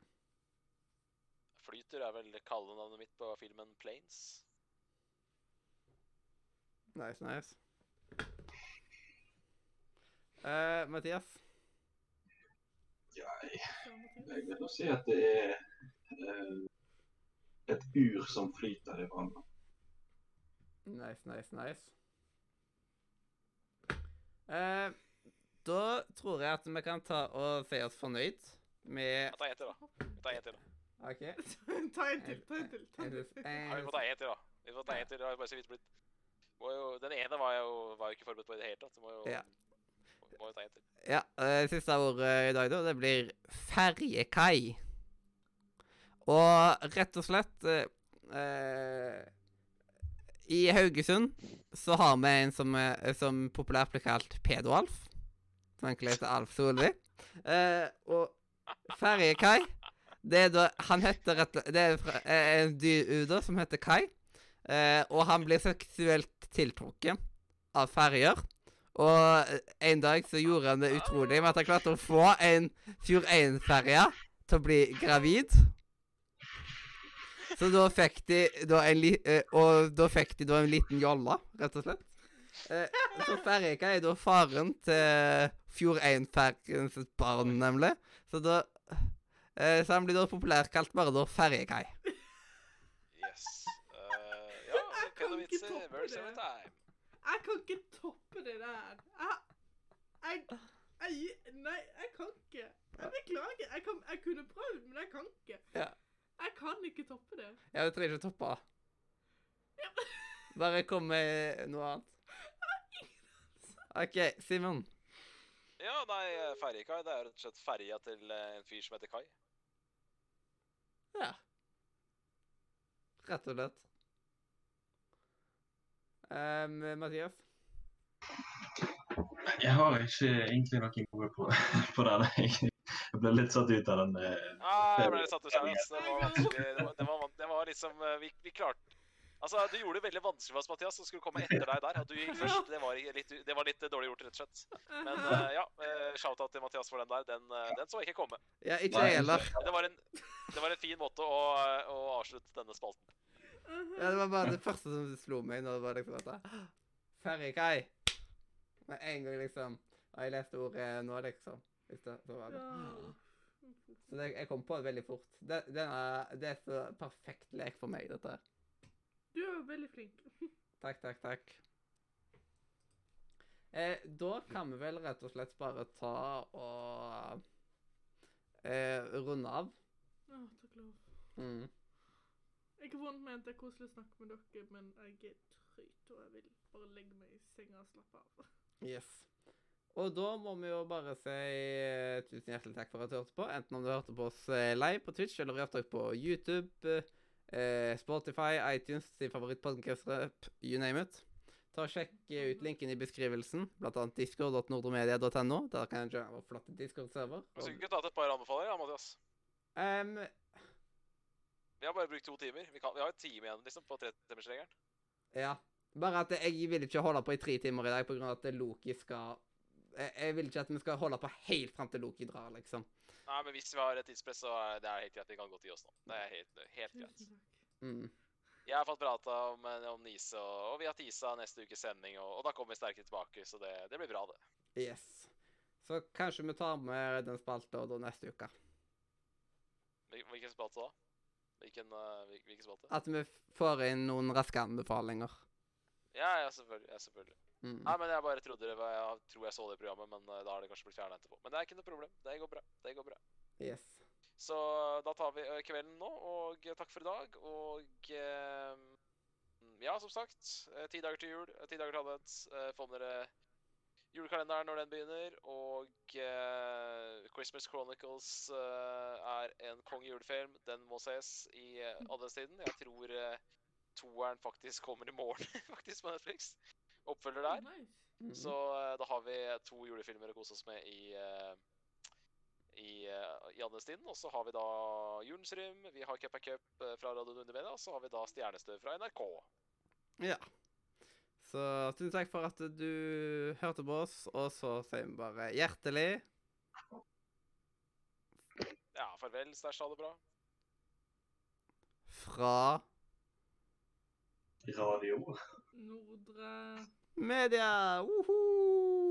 Flytur er vel kallenavnet mitt på filmen Planes. Nice, nice. Eh, Mathias? Jeg, vil nå si at det er uh, et ur som flyter i vannet. Nice, nice, nice. Eh, da tror jeg at vi kan ta og si oss fornøyd med Ta en til, da. Vi tar en til, da. OK. ta en til, ta en til. ta en til. Ja, vi får ta en til, da. Vi får ta en til, det har bare så vidt blitt. Jo, den ene var jeg jo, var jo ikke forberedt på i det hele tatt. så Må jo, Ja. må, jo ta en til. Ja, det siste ordet i dag, da, det blir ferjekai. Og rett og slett eh, eh, I Haugesund så har vi en som, som populært blir kalt Pedo-Alf. Som egentlig heter Alf Solli. Eh, og ferjekai det er da Han heter rett Det er eh, en dyr som heter Kai. Eh, og han blir seksuelt tiltrukket av ferjer. Og eh, en dag så gjorde han det utrolig med at han klarte å få en Fjord 1-ferje til å bli gravid. Så da fikk de da en li eh, Og da fikk de da en liten jolle, rett og slett. Eh, så Ferjeka er da faren til Fjord 1-ferjens barn, nemlig. Så da eh, Så han blir da populært kalt bare da Ferjekai. Kan ikke vitser. toppe det. every time. Jeg kan ikke toppe det der. Jeg, jeg, jeg Nei, jeg kan ikke. Jeg beklager. Jeg, kan, jeg kunne prøvd, men jeg kan ikke. Ja. Jeg kan ikke toppe det. Ja, du trenger ikke å toppe. Bare kom med noe annet. OK, Simon. Ja, nei, ferjekai det er rett og slett ferja til eh, en fyr som heter Kai. Ja. Rett og slett. Um, Mathias? Jeg har ikke egentlig noe gode på, på det. Jeg jeg ble litt satt ut av den. Ja, Ah, jeg ble litt satt ut av den. Det var vanskelig. Det var, det var, det var liksom eh, vi, vi klarte Altså, du gjorde det veldig vanskelig for oss, Mathias, som skulle komme etter deg der. At du gikk først, det var litt, det var litt dårlig gjort, rett og slett. Men eh, ja, shout-out til Mathias for den der. Den, eh, den så ikke komme. Ja, ikke heller. Det var en, det var en fin måte å, å avslutte denne spalten. Ja, det var bare det første som slo meg. når det var liksom at Ferjekai. Med en gang, liksom. Og jeg leste ordet nå, liksom. Så var det. Så det, jeg kom på det veldig fort. Det, den er, det er så perfekt lek for meg, dette her. Du er veldig flink. Takk, takk, takk. Eh, da kan vi vel rett og slett bare ta og eh, runde av. Ja, takk lov. Mm. Ikke vondt ment, det er koselig å snakke med dere, men jeg er trøyt, og jeg vil bare legge meg i senga og slappe av. Yes. Og da må vi jo bare si eh, tusen hjertelig takk for at du hørte på. Enten om du hørte på oss eh, live på Twitch eller i opptak på YouTube, eh, Spotify, iTunes, din favorittpodkast-rep, you name it. Ta og Sjekk eh, ut linken i beskrivelsen, bl.a. discord.nordromedia.no. Der kan jeg joine vår flotte Discord-server. Vi skulle ikke tatt et par anbefalinger, Mathias. Um, Vi har bare brukt to timer. Vi, kan, vi har en time igjen liksom, på tretimersregelen. ja. Bare at jeg vil ikke holde på i tre timer i dag pga. at Loki skal jeg, jeg vil ikke at vi skal holde på helt fram til Loki drar, liksom. Nei, men hvis vi har et tidspress, så er det helt greit. Vi kan godt gi oss nå. Det er helt, helt greit. Mm. Jeg har fått prata om, eh, om Nise, og, og vi har tisa neste ukes sending, og, og da kommer vi sterkere tilbake, så det, det blir bra, det. Yes. Så kanskje vi tar med den spalta da neste uke. Hvilken spalte da? Hvilken, uh, hvilken spalte? At vi får inn noen raske anbefalinger. Ja, ja, selvfølgelig. Ja, selvfølgelig. Mm. Nei, men jeg bare trodde det var, jeg tror jeg så det i programmet, men eh, da har det kanskje blitt fjerna etterpå. Men det er ikke noe problem. Det går bra. Det går bra. Yes. Så da tar vi eh, kvelden nå, og eh, takk for i dag. Og eh, ja, som sagt, eh, ti dager til jul, eh, ti dager til advent. Eh, Få med dere julekalenderen når den begynner. Og uh, Christmas Chronicles uh, er en konge julefilm. Den må ses i uh, adventstiden. Jeg tror uh, toeren faktisk kommer i morgen, faktisk, på Netflix. oppfølger der. Nice. Mhm. Så eh, da har vi to julefilmer å kose oss med i i, i adventstiden. Og så har vi da Julens Rym, vi har Cup and Cup fra Radio Nordmedia, og så har vi da Stjernestøv fra NRK. Ja. Så tusen takk for at du hørte på oss, og så sier vi bare hjertelig Ja, farvel, stæsj, ha det bra. fra Radio. Nordre media! Woho!